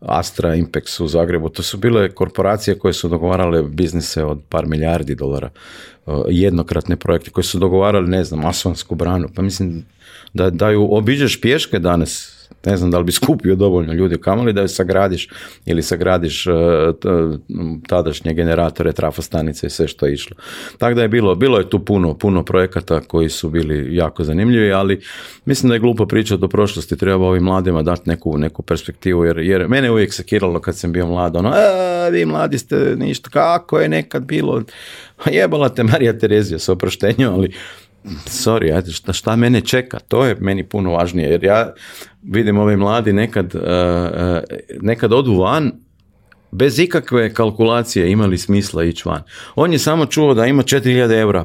Astra, Impex u Zagrebu, to su bile korporacije koje su dogovarale biznise od par milijardi dolara jednokratne projekte koje su dogovarali, ne znam, Asvansku branu, pa mislim da, da ju obiđeš pješke danas, ne znam da li bi skupio dovoljno ljudi, kamoli da ju sagradiš ili sagradiš e, e, tadašnje generatore, trafostanice i sve što je išlo. Tako da je bilo, bilo je tu puno, puno projekata koji su bili jako zanimljivi, ali mislim da je glupo pričati o prošlosti, treba ovim mladima dati neku, neku perspektivu, jer, jer mene uvijek sekiralo kad sam bio mlad, ono, e, vi mladi ste ništa, kako je nekad bilo, pa jebala te Marija Terezija sa oproštenjem, ali sorry, ajde, šta, mene čeka, to je meni puno važnije, jer ja vidim ove mladi nekad, uh, nekad odu van, bez ikakve kalkulacije imali smisla ići van. On je samo čuo da ima 4000 eura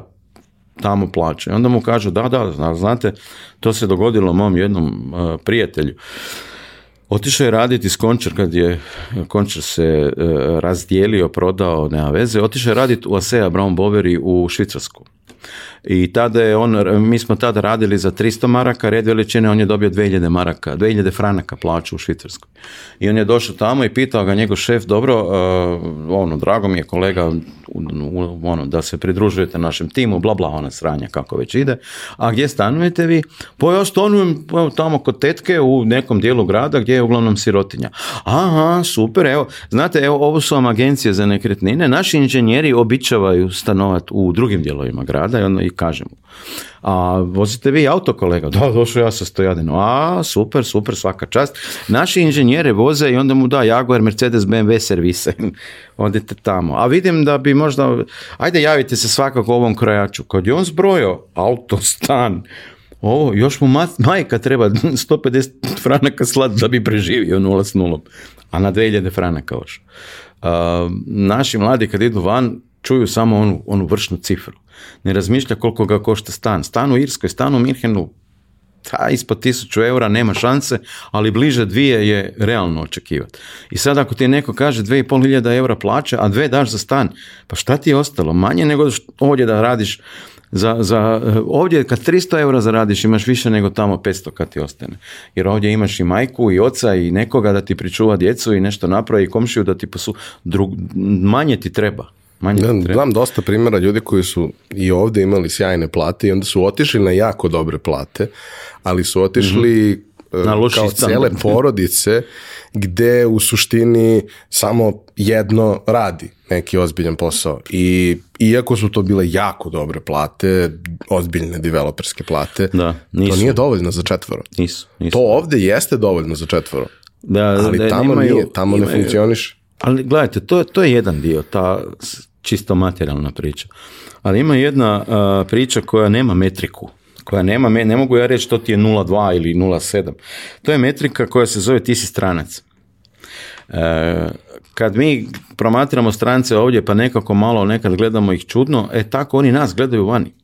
tamo plaće. Onda mu kažu, da, da, znate, to se dogodilo mom jednom e, prijatelju. Otišao je raditi s Končar kad je Končar se razdijelio, prodao, nema veze. Otišao je raditi u Asea Brown Boveri u Švicarsku. I tada je on, mi smo tada radili za 300 maraka, red veličine, on je dobio 2000 maraka, 2000 franaka plaću u Švicarskoj. I on je došao tamo i pitao ga njegov šef, dobro, e, ono, drago mi je kolega, ono, da se pridružujete našem timu, bla bla, ona sranja kako već ide. A gdje stanujete vi? Pa ja stanujem pa, tamo kod tetke u nekom dijelu grada gdje je uglavnom sirotinja. Aha, super, evo, znate, evo, ovo su vam agencije za nekretnine, naši inženjeri običavaju stanovati u drugim dijelovima grada, i, ono, i A vozite vi auto kolega? *laughs* Da, došao ja sa stojadinu. A, super, super, svaka čast. Naši inženjere voze i onda mu da Jaguar, Mercedes, BMW servise. *laughs* Odete tamo. A vidim da bi možda, ajde javite se svakako ovom krojaču. Kad je on zbrojo auto, stan, ovo, još mu majka treba 150 *laughs* franaka slat da bi preživio 0 s 0 a na 2000 franaka još. Uh, naši mladi kad idu van, čuju samo onu, onu vršnu cifru. Ne razmišlja koliko ga košta stan. Stan u Irskoj, stan u Mirhenu, ta ispod 1000 eura nema šanse, ali bliže dvije je realno očekivati. I sad ako ti neko kaže 2500 eura plaća, a dve daš za stan, pa šta ti je ostalo? Manje nego ovdje da radiš za, za, eh, ovdje kad 300 eura zaradiš imaš više nego tamo 500 kad ti ostane. Jer ovdje imaš i majku i oca i nekoga da ti pričuva djecu i nešto napravi i komšiju da ti posu... manje ti treba manje Znam dosta primjera ljudi koji su i ovdje imali sjajne plate i onda su otišli na jako dobre plate, ali su otišli mm -hmm kao cele *laughs* porodice gde u suštini samo jedno radi neki ozbiljan posao i iako su to bile jako dobre plate, ozbiljne developerske plate, da, to nije dovoljno za četvoro. Nisu, nisu. To ovde jeste dovoljno za četvoro. Da, ali tamo, nije, tamo ne funkcioniš. Ali gledajte, to, to je jedan dio, ta čisto materijalna priča. Ali ima jedna uh, priča koja nema metriku koja nema, ne mogu ja reći što ti je 0,2 ili 0,7. To je metrika koja se zove ti si stranac. Uh, kad mi promatramo strance ovdje pa nekako malo nekad gledamo ih čudno, e tako oni nas gledaju vani.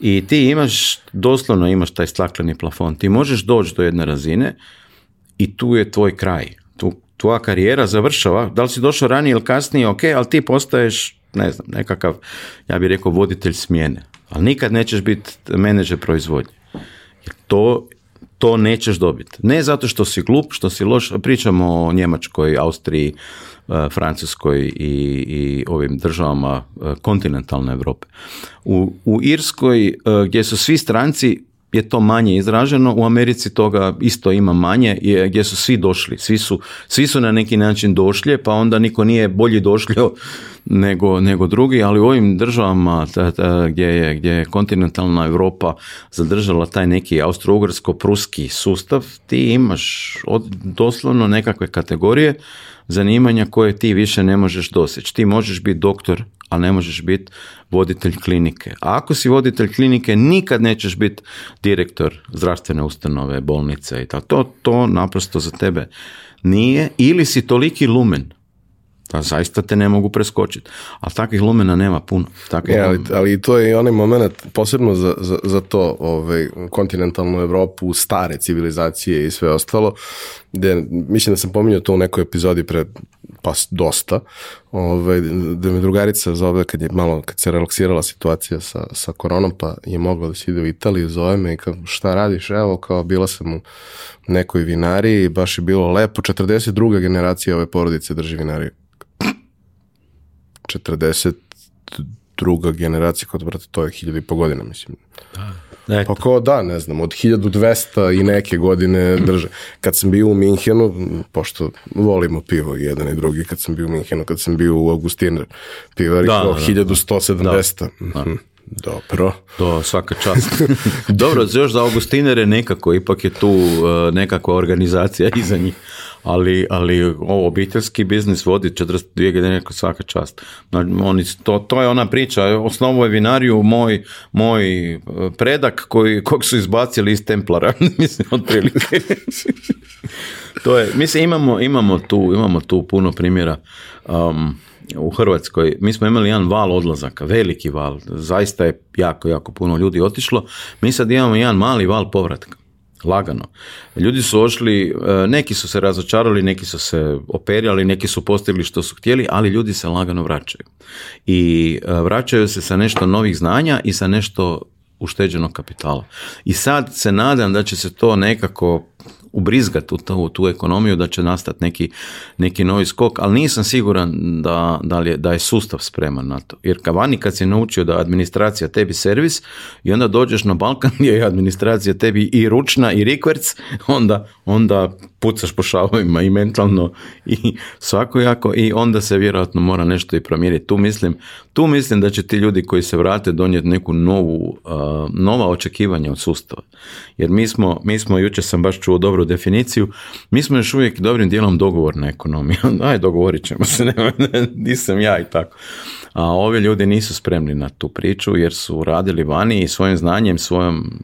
I ti imaš, doslovno imaš taj stakleni plafon. Ti možeš doći do jedne razine i tu je tvoj kraj tvoja karijera završava, da li si došao ranije ili kasnije, ok, ali ti postaješ, ne znam, nekakav, ja bih rekao, voditelj smjene. Ali nikad nećeš biti menadžer proizvodnje. to, to nećeš dobiti. Ne zato što si glup, što si loš, pričamo o Njemačkoj, Austriji, e, Francuskoj i, i ovim državama e, kontinentalne Europe. U, u Irskoj, e, gdje su svi stranci, je to manje izraženo, u Americi toga isto ima manje, gdje su svi došli, svi su, svi su na neki način došli, pa onda niko nije bolji došlio nego, nego drugi, ali u ovim državama gdje, je, gdje je kontinentalna Europa zadržala taj neki austro pruski sustav, ti imaš doslovno nekakve kategorije zanimanja koje ti više ne možeš doseći. Ti možeš biti doktor a ne možeš biti voditelj klinike. A ako si voditelj klinike, nikad nećeš biti direktor zdravstvene ustanove, bolnice i tako. To, to naprosto za tebe nije. Ili si toliki lumen da, pa zaista te ne mogu preskočiti. Ali takvih lumena nema puno. E, ali, to je i onaj moment, posebno za, za, za to ovaj, kontinentalnu Europu, stare civilizacije i sve ostalo, gde, mislim da sam pominjao to u nekoj epizodi pre pa dosta, ovaj, da me drugarica zove kad je malo, kad se relaksirala situacija sa, sa koronom, pa je mogla da se ide u Italiju, zove me i kao, šta radiš, evo, kao, bila sam u nekoj vinariji, baš je bilo lepo, 42. generacija ove porodice drži vinariju. 42. generacija, kod brata to je hiljada i po godina, mislim. Da. Pa kao da, ne znam, od 1200 i neke godine drže. Kad sam bio u Minhenu, pošto volimo pivo jedan i drugi, kad sam bio u Minhenu, kad sam bio u Augustiner, pivari da, da, 1170. Da, mhm. Mhm. Dobro. To, svaka čast. Dobro, još za Augustinere nekako, ipak je tu e, nekakva organizacija iza njih ali, ali ovo obiteljski biznis vodi 42 godine svaka čast. Oni, to, to je ona priča, osnovu je vinariju moj, moj e, predak koji, kog su izbacili iz templara, *laughs* mislim, otprilike. *laughs* to je, imamo, imamo, tu, imamo tu puno primjera. Um, u Hrvatskoj, mi smo imali jedan val odlazaka, veliki val, zaista je jako, jako puno ljudi otišlo, mi sad imamo jedan mali val povratka lagano. Ljudi su ošli, e, neki su se razočarali, neki su se operjali, neki su postigli što su htjeli, ali ljudi se lagano vraćaju. I e, vraćaju se sa nešto novih znanja i sa nešto ušteđenog kapitala. I sad se nadam da će se to nekako ubrizgati u tu, u ekonomiju da će nastati neki, neki novi skok, ali nisam siguran da, da, li je, da je sustav spreman na to. Jer vani kad si naučio da administracija tebi servis i onda dođeš na Balkan *laughs* gdje je administracija tebi i ručna i rikverc, onda, onda pucaš po šavovima i mentalno i svako jako. i onda se vjerojatno mora nešto i promijeniti. Tu mislim, tu mislim da će ti ljudi koji se vrate donijeti neku novu, nova očekivanja od sustava. Jer mi smo, mi smo, jučer sam baš čuo dobro definiciju. Mi smo još uvijek dobrim dijelom dogovorna ekonomija. *laughs* Aj, dogovorit ćemo se, *laughs* nisam ja i tako. A ovi ljudi nisu spremni na tu priču jer su radili vani i svojim znanjem,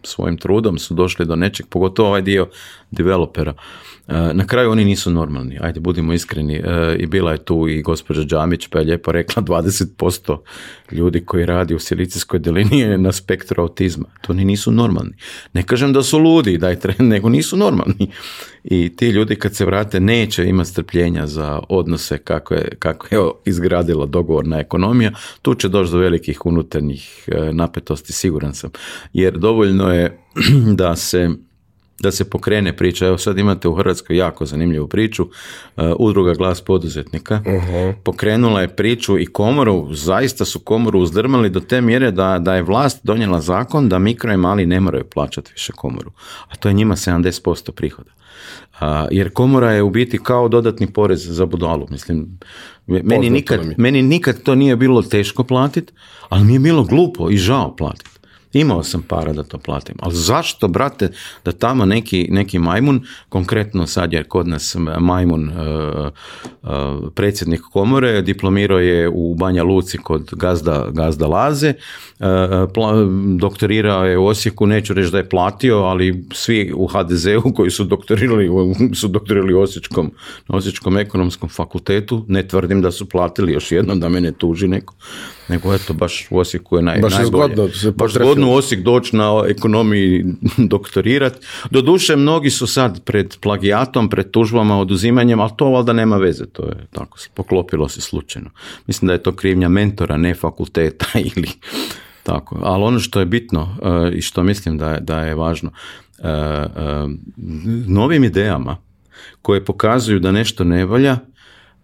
svojim trudom su došli do nečeg, pogotovo ovaj dio developera. E, na kraju oni nisu normalni, ajde budimo iskreni e, i bila je tu i gospođa Đamić pa je lijepo rekla 20% ljudi koji radi u silicijskoj delini je na spektru autizma. To oni nisu normalni. Ne kažem da su ludi, daj, *laughs* nego nisu normalni. I ti ljudi kad se vrate neće imati strpljenja za odnose kako je, kako je izgradila dogovorna ekonomija. Tu će doći do velikih unutarnjih e, napetosti, siguran sam. Jer dovoljno je *clears throat* da se da se pokrene priča. Evo sad imate u Hrvatskoj jako zanimljivu priču. Uh, Udruga Glas poduzetnika uh-huh. pokrenula je priču i komoru, zaista su komoru uzdrmali do te mjere da, da je vlast donijela zakon da mikro i mali ne moraju plaćati više komoru. A to je njima 70% prihoda. Uh, jer komora je u biti kao dodatni porez za budalu. Mislim, meni nikad, meni nikad to nije bilo teško platiti, ali mi je bilo glupo i žao platiti. Imao sam para da to platim. Ali zašto, brate, da tamo neki, neki majmun, konkretno sad je kod nas majmun uh, predsjednik komore, diplomirao je u Banja Luci kod gazda, gazda Laze, e, doktorirao je u Osijeku, neću reći da je platio, ali svi u HDZ-u koji su doktorirali, su doktorirali u Osječkom, ekonomskom fakultetu, ne tvrdim da su platili još jednom da me ne tuži neko, nego eto baš u Osijeku je naj, baš najbolje u Osijek doći na ekonomiji *laughs* doktorirat. Doduše, mnogi su sad pred plagijatom, pred tužbama, oduzimanjem, ali to valjda nema veze, to je tako, poklopilo se slučajno. Mislim da je to krivnja mentora, ne fakulteta *laughs* ili tako. Ali ono što je bitno eh, i što mislim da je, da je važno, eh, eh, novim idejama koje pokazuju da nešto ne valja,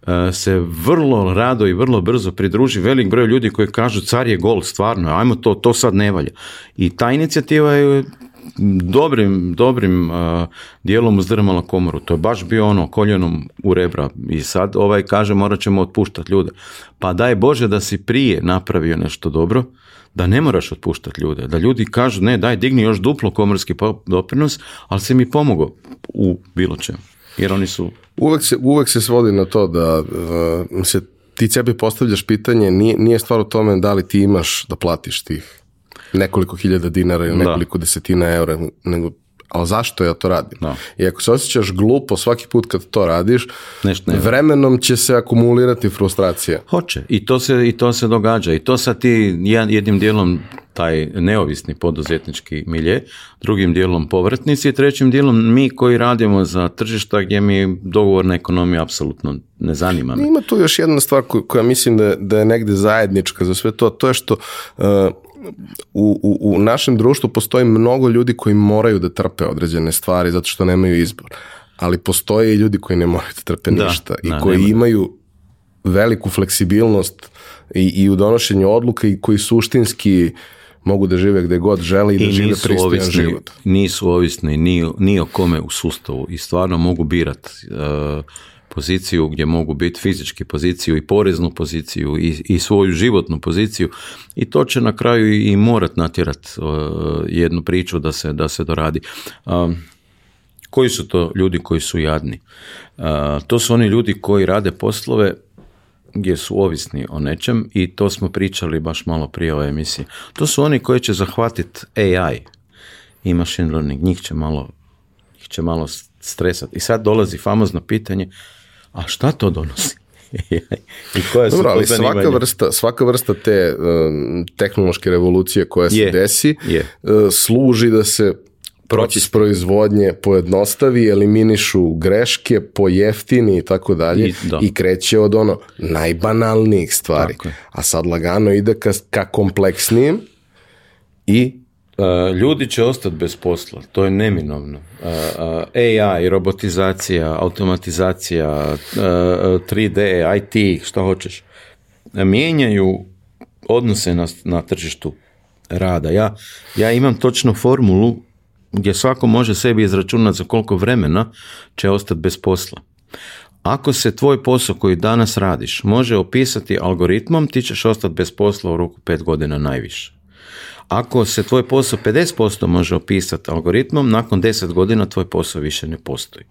E, se vrlo rado i vrlo brzo pridruži velik broj ljudi koji kažu car je gol, stvarno, ajmo to, to sad ne valja. I ta inicijativa je dobrim, dobrim uh, dijelom uzdrmala komoru. To je baš bio ono koljenom u rebra i sad ovaj kaže morat ćemo otpuštati ljude. Pa daj Bože da si prije napravio nešto dobro, da ne moraš otpuštati ljude, da ljudi kažu ne daj digni još duplo komorski doprinos, ali si mi pomogao u bilo čemu. Jer oni su... Uvek se, uvek se svodi na to da uh, se ti sebi postavljaš pitanje, nije, nije stvar u tome da li ti imaš da platiš tih nekoliko hiljada dinara ili nekoliko desetina eura, nego ali zašto ja to radim? I ako se osjećaš glupo svaki put kad to radiš, Nešto vremenom će se akumulirati frustracija. Hoće. I to se, i to se događa. I to sa ti jednim dijelom taj neovisni poduzetnički milje, drugim dijelom povrtnici i trećim dijelom mi koji radimo za tržišta gdje mi dogovorna ekonomija apsolutno ne zanima. Ima tu još jedna stvar koja mislim da, da je negdje zajednička za sve to, to je što e, u, u, u našem društvu postoji mnogo ljudi koji moraju da trpe određene stvari zato što nemaju izbor. Ali postoje i ljudi koji ne moraju da trpe ništa i koji imaju veliku fleksibilnost i, i u donošenju odluka i koji suštinski mogu da žive gde god žele i da žive pristojan život. Nisu ovisni ni, ni o kome u sustavu i stvarno mogu birat. E, poziciju gdje mogu biti fizički poziciju i poreznu poziciju i, i svoju životnu poziciju i to će na kraju i morat natjerat e, jednu priču da se, da se doradi. koji su to ljudi koji su jadni? E, to su oni ljudi koji rade poslove gdje su ovisni o nečem i to smo pričali baš malo prije ove emisije. To su oni koji će zahvatiti AI i machine learning, njih će malo, njih će malo stresati. I sad dolazi famozno pitanje, a šta to donosi? *laughs* I koja Dobro, ali svaka vrsta, te e, tehnološke revolucije koja se je, desi e, služi da se proces proizvodnje pojednostavi, eliminišu greške, pojeftini i tako dalje i kreće od ono najbanalnijih stvari. A sad lagano ide ka, ka kompleksnijim i E, ljudi će ostati bez posla, to je neminovno. E, e, AI, robotizacija, automatizacija, 3D, IT, što hoćeš, mijenjaju odnose na, tržištu rada. Ja, ja imam točno formulu gdje svako može sebi izračunati za koliko vremena će ostati bez posla. Ako se tvoj posao koji danas radiš može opisati algoritmom, ti ćeš ostati bez posla u roku pet godina najviše. Ako se tvoj posao 50% može opisati algoritmom, nakon 10 godina tvoj posao više ne postoji.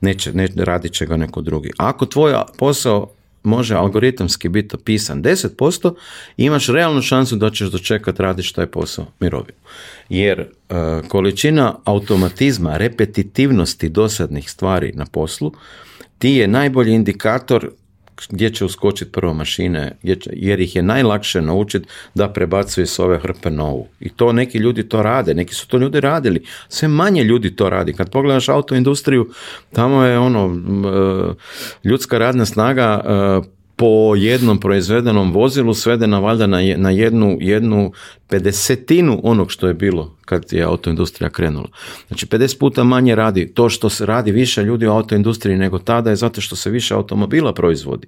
Neće, ne, radit će ga neko drugi. Ako tvoj posao može algoritamski biti opisan 10%, imaš realnu šansu da ćeš dočekati radiš taj posao mirovinu. Jer e, količina automatizma, repetitivnosti dosadnih stvari na poslu, ti je najbolji indikator gdje će uskočiti prvo mašine, jer ih je najlakše naučiti da prebacuje s ove hrpe novu. I to neki ljudi to rade, neki su to ljudi radili, sve manje ljudi to radi. Kad pogledaš autoindustriju, tamo je ono, e, ljudska radna snaga e, po jednom proizvedenom vozilu svedena valjda na jednu, jednu pedesetinu onog što je bilo kad je autoindustrija krenula. Znači 50 puta manje radi. To što se radi više ljudi u autoindustriji nego tada je zato što se više automobila proizvodi.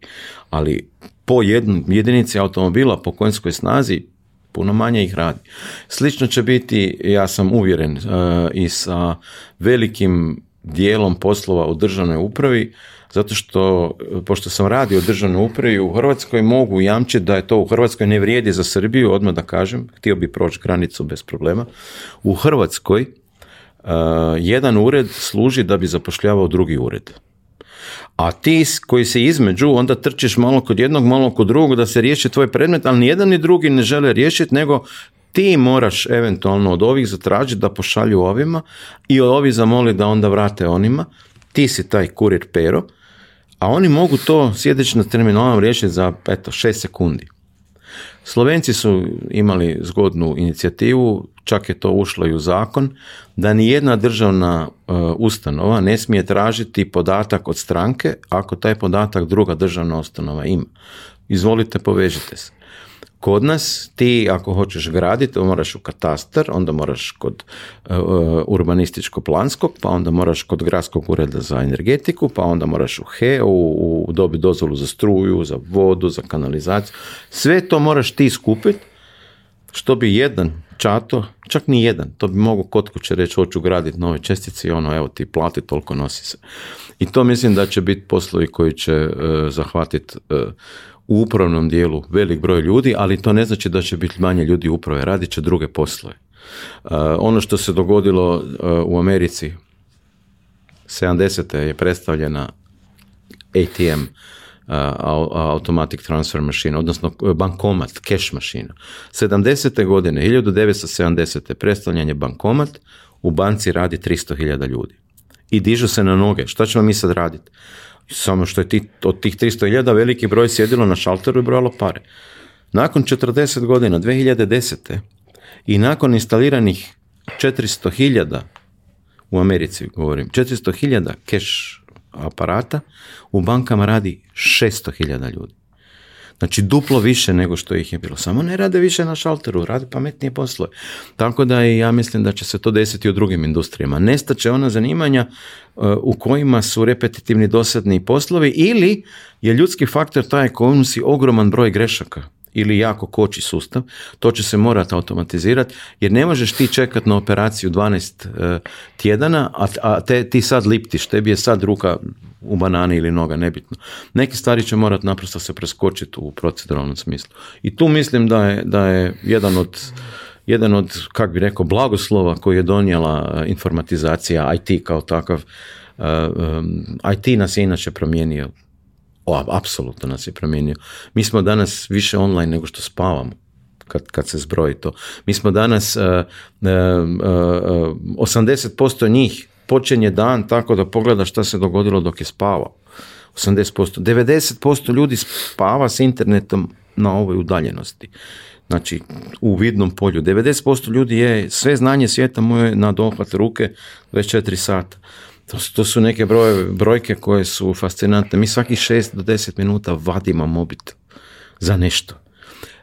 Ali po jedn, jedinici automobila po konjskoj snazi puno manje ih radi. Slično će biti, ja sam uvjeren, e, i sa velikim dijelom poslova u državnoj upravi zato što, e, pošto sam radio državnu upravi u Hrvatskoj, mogu jamčiti da je to u Hrvatskoj ne vrijedi za Srbiju, odmah da kažem, htio bi proći granicu bez problema. U Hrvatskoj e, jedan ured služi da bi zapošljavao drugi ured. A ti koji se između, onda trčiš malo kod jednog, malo kod drugog da se riješi tvoj predmet, ali ni jedan ni drugi ne žele riješiti, nego ti moraš eventualno od ovih zatražiti da pošalju ovima i ovi zamoli da onda vrate onima. Ti si taj kurir pero a oni mogu to sjedeći na terminalom riješiti za eto, šest sekundi. Slovenci su imali zgodnu inicijativu, čak je to ušlo i u zakon, da ni jedna državna e, ustanova ne smije tražiti podatak od stranke ako taj podatak druga državna ustanova ima. Izvolite, povežite se. Kod nas ti ako hoćeš graditi, moraš u katastar, onda moraš kod e, e, urbanističko-planskog, pa onda moraš kod gradskog ureda za energetiku, pa onda moraš u HE, u, dobi dozvolu za struju, za vodu, za kanalizaciju. Sve to moraš ti skupiti, što bi jedan čato, čak ni jedan, to bi mogu kod kuće reći hoću graditi nove čestice i ono evo ti plati, toliko nosi se. I to mislim da će biti poslovi koji će e, zahvatiti u upravnom dijelu velik broj ljudi, ali to ne znači da će biti manje ljudi uprave, radit će druge poslove. E, ono što se dogodilo e, u Americi 70. je predstavljena ATM e, automatic transfer machine, odnosno bankomat, cash mašina. 70. godine, 1970. predstavljen je bankomat, u banci radi 300.000 ljudi. I dižu se na noge. Šta ćemo mi sad raditi? Samo što je ti, od tih 300.000 veliki broj sjedilo na šalteru i brojalo pare. Nakon 40 godina, 2010. i nakon instaliranih 400.000, u Americi govorim, 400.000 keš aparata, u bankama radi 600.000 ljudi. Znači duplo više nego što ih je bilo. Samo ne rade više na šalteru, rade pametnije poslove. Tako da i ja mislim da će se to desiti u drugim industrijama. Nestaće ona zanimanja uh, u kojima su repetitivni dosadni poslovi ili je ljudski faktor taj koji unosi ogroman broj grešaka ili jako koči sustav, to će se morati automatizirati jer ne možeš ti čekati na operaciju 12 e, tjedana, a, a te, ti sad liptiš, tebi je sad ruka u banani ili noga, nebitno. Neke stvari će morati naprosto se preskočiti u proceduralnom smislu. I tu mislim da je, da je jedan od jedan od, kak bi rekao, blagoslova koji je donijela e, informatizacija, IT kao takav, e, IT nas je inače promijenio o, apsolutno nas je promijenio. Mi smo danas više online nego što spavamo. Kad, kad se zbroji to. Mi smo danas, uh, uh, 80% njih počinje dan tako da pogleda šta se dogodilo dok je spavao. 80%. 90% ljudi spava s internetom na ovoj udaljenosti. Znači, u vidnom polju. 90% ljudi je, sve znanje svijeta moje na dohvat ruke 24 sata. To, to su neke broje, brojke koje su fascinantne. Mi svaki šest do deset minuta vadimo mobitel za nešto.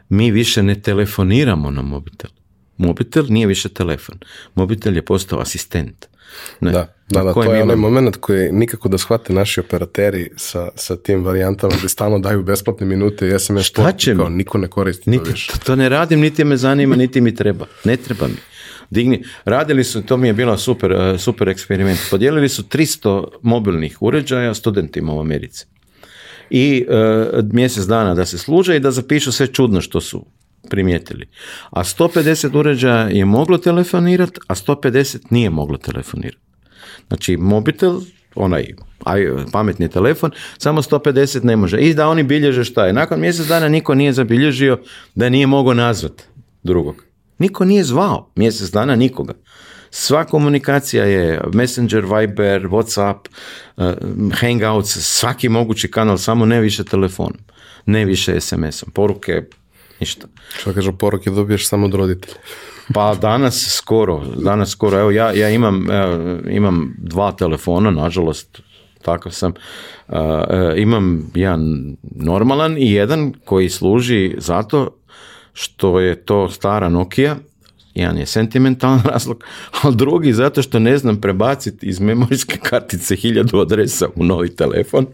Mi više ne telefoniramo na mobitel. Mobitel nije više telefon. Mobitel je postao asistent. Da, da, to je onaj moment koji nikako da shvate naši operateri sa, sa tim varijantama gdje stalno daju besplatne minute i SMS Šta će mi? niko ne koristi to više. To ne radim, niti me zanima, niti mi treba. Ne treba mi digni. Radili su, to mi je bilo super, e, super eksperiment, podijelili su 300 mobilnih uređaja studentima u Americi. I e, mjesec dana da se služe i da zapišu sve čudno što su primijetili. A 150 uređaja je moglo telefonirati, a 150 nije moglo telefonirati. Znači, mobitel, onaj pametni telefon, samo 150 ne može. I da oni bilježe šta je. Nakon mjesec dana niko nije zabilježio da nije mogao nazvat drugog. Niko nije zvao mjesec dana nikoga. Sva komunikacija je Messenger, Viber, Whatsapp, eh, Hangouts, svaki mogući kanal, samo ne više telefonom, ne više SMS-om, poruke, ništa. Što kažu, poruke dobiješ samo od roditelja. *laughs* Pa danas skoro, danas skoro, evo ja, ja imam, eh, imam dva telefona, nažalost, takav sam, eh, imam jedan normalan i jedan koji služi zato što je to stara Nokia, jedan je sentimentalan *laughs* razlog, ali drugi zato što ne znam prebaciti iz memorijske *laughs* kartice hiljadu adresa u novi telefon.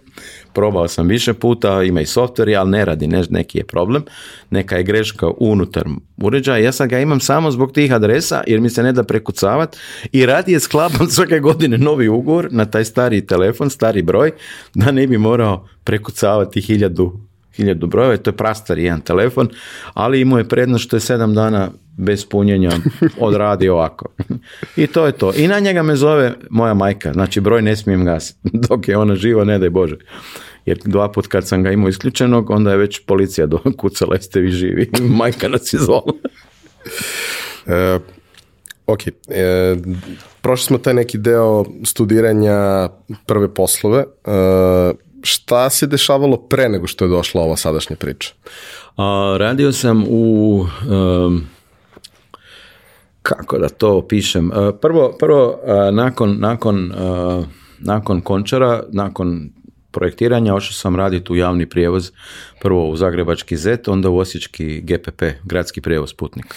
Probao sam više puta, ima i software, ali ne radi, ne, neki je problem, neka je greška unutar uređaja. Ja sam ga imam samo zbog tih adresa jer mi se ne da prekucavat i radi je sklapan *laughs* svake godine novi ugovor na taj stari telefon, stari broj, da ne bi morao prekucavati hiljadu hiljadu brojeva, to je prastar jedan telefon, ali imao je prednost što je sedam dana bez punjenja *laughs* odradi ovako. I to je to. I na njega me zove moja majka, znači broj ne smijem gasiti, *laughs* dok je ona živa, ne daj Bože. Jer dva put kad sam ga imao isključenog, onda je već policija do *laughs* kucala, jeste vi živi, majka nas je zvala. E, ok, e, prošli smo taj neki deo studiranja prve poslove, e, šta se dešavalo pre nego što je došla ova sadašnja priča? A, radio sam u... kako da to opišem? E, prvo, prvo e, nakon, nakon, e, nakon Končara, nakon projektiranja, ošao sam raditi u javni prijevoz, prvo u Zagrebački Z, onda u Osječki GPP, gradski prijevoz putnik,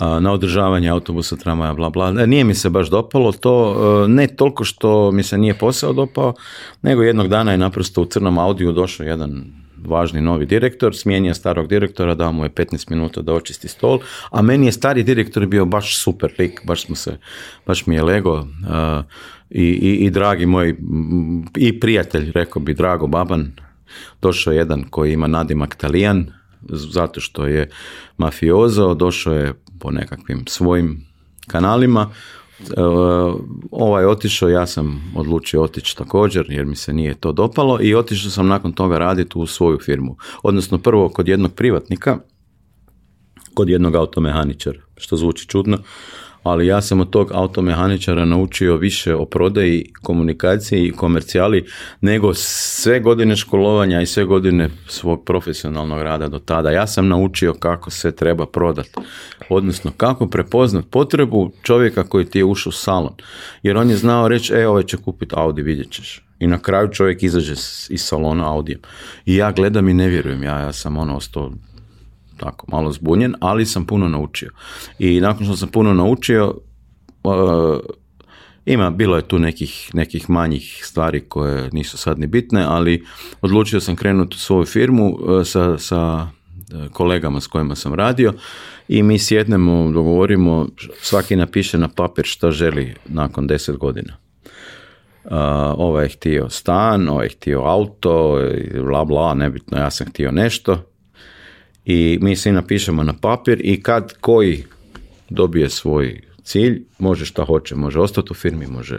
na održavanje autobusa, tramaja, bla, bla. E, nije mi se baš dopalo to, e, ne toliko što mi se nije posao dopao, nego jednog dana je naprosto u crnom audiju došao jedan važni novi direktor, smijenio starog direktora, dao mu je 15 minuta da očisti stol, a meni je stari direktor bio baš super lik, baš smo se, baš mi je lego uh, i, i, i, dragi moj, i prijatelj, rekao bi, drago baban, došao je jedan koji ima nadimak talijan, zato što je mafiozo, došao je po nekakvim svojim kanalima, E, ovaj otišao, ja sam odlučio otići također jer mi se nije to dopalo i otišao sam nakon toga raditi u svoju firmu. Odnosno prvo kod jednog privatnika, kod jednog automehaničara, što zvuči čudno, ali ja sam od tog automehaničara naučio više o prodaji, komunikaciji i komercijali nego sve godine školovanja i sve godine svog profesionalnog rada do tada. Ja sam naučio kako se treba prodati, odnosno kako prepoznat potrebu čovjeka koji ti je ušao u salon. Jer on je znao reći, e, ovaj će kupiti Audi, vidjet ćeš. I na kraju čovjek izađe iz salona Audi. I ja gledam i ne vjerujem, ja, ja sam ono ostao tako malo zbunjen, ali sam puno naučio. I nakon što sam puno naučio, eh, ima, bilo je tu nekih, nekih manjih stvari koje nisu sad ni bitne, ali odlučio sam krenuti u svoju firmu eh, sa, sa eh, kolegama s kojima sam radio i mi sjednemo, dogovorimo, svaki napiše na papir što želi nakon deset godina. Uh, ovaj je htio stan, ovaj je htio auto, bla bla, nebitno, ja sam htio nešto i mi svi napišemo na papir i kad koji dobije svoj cilj, može šta hoće, može ostati u firmi, može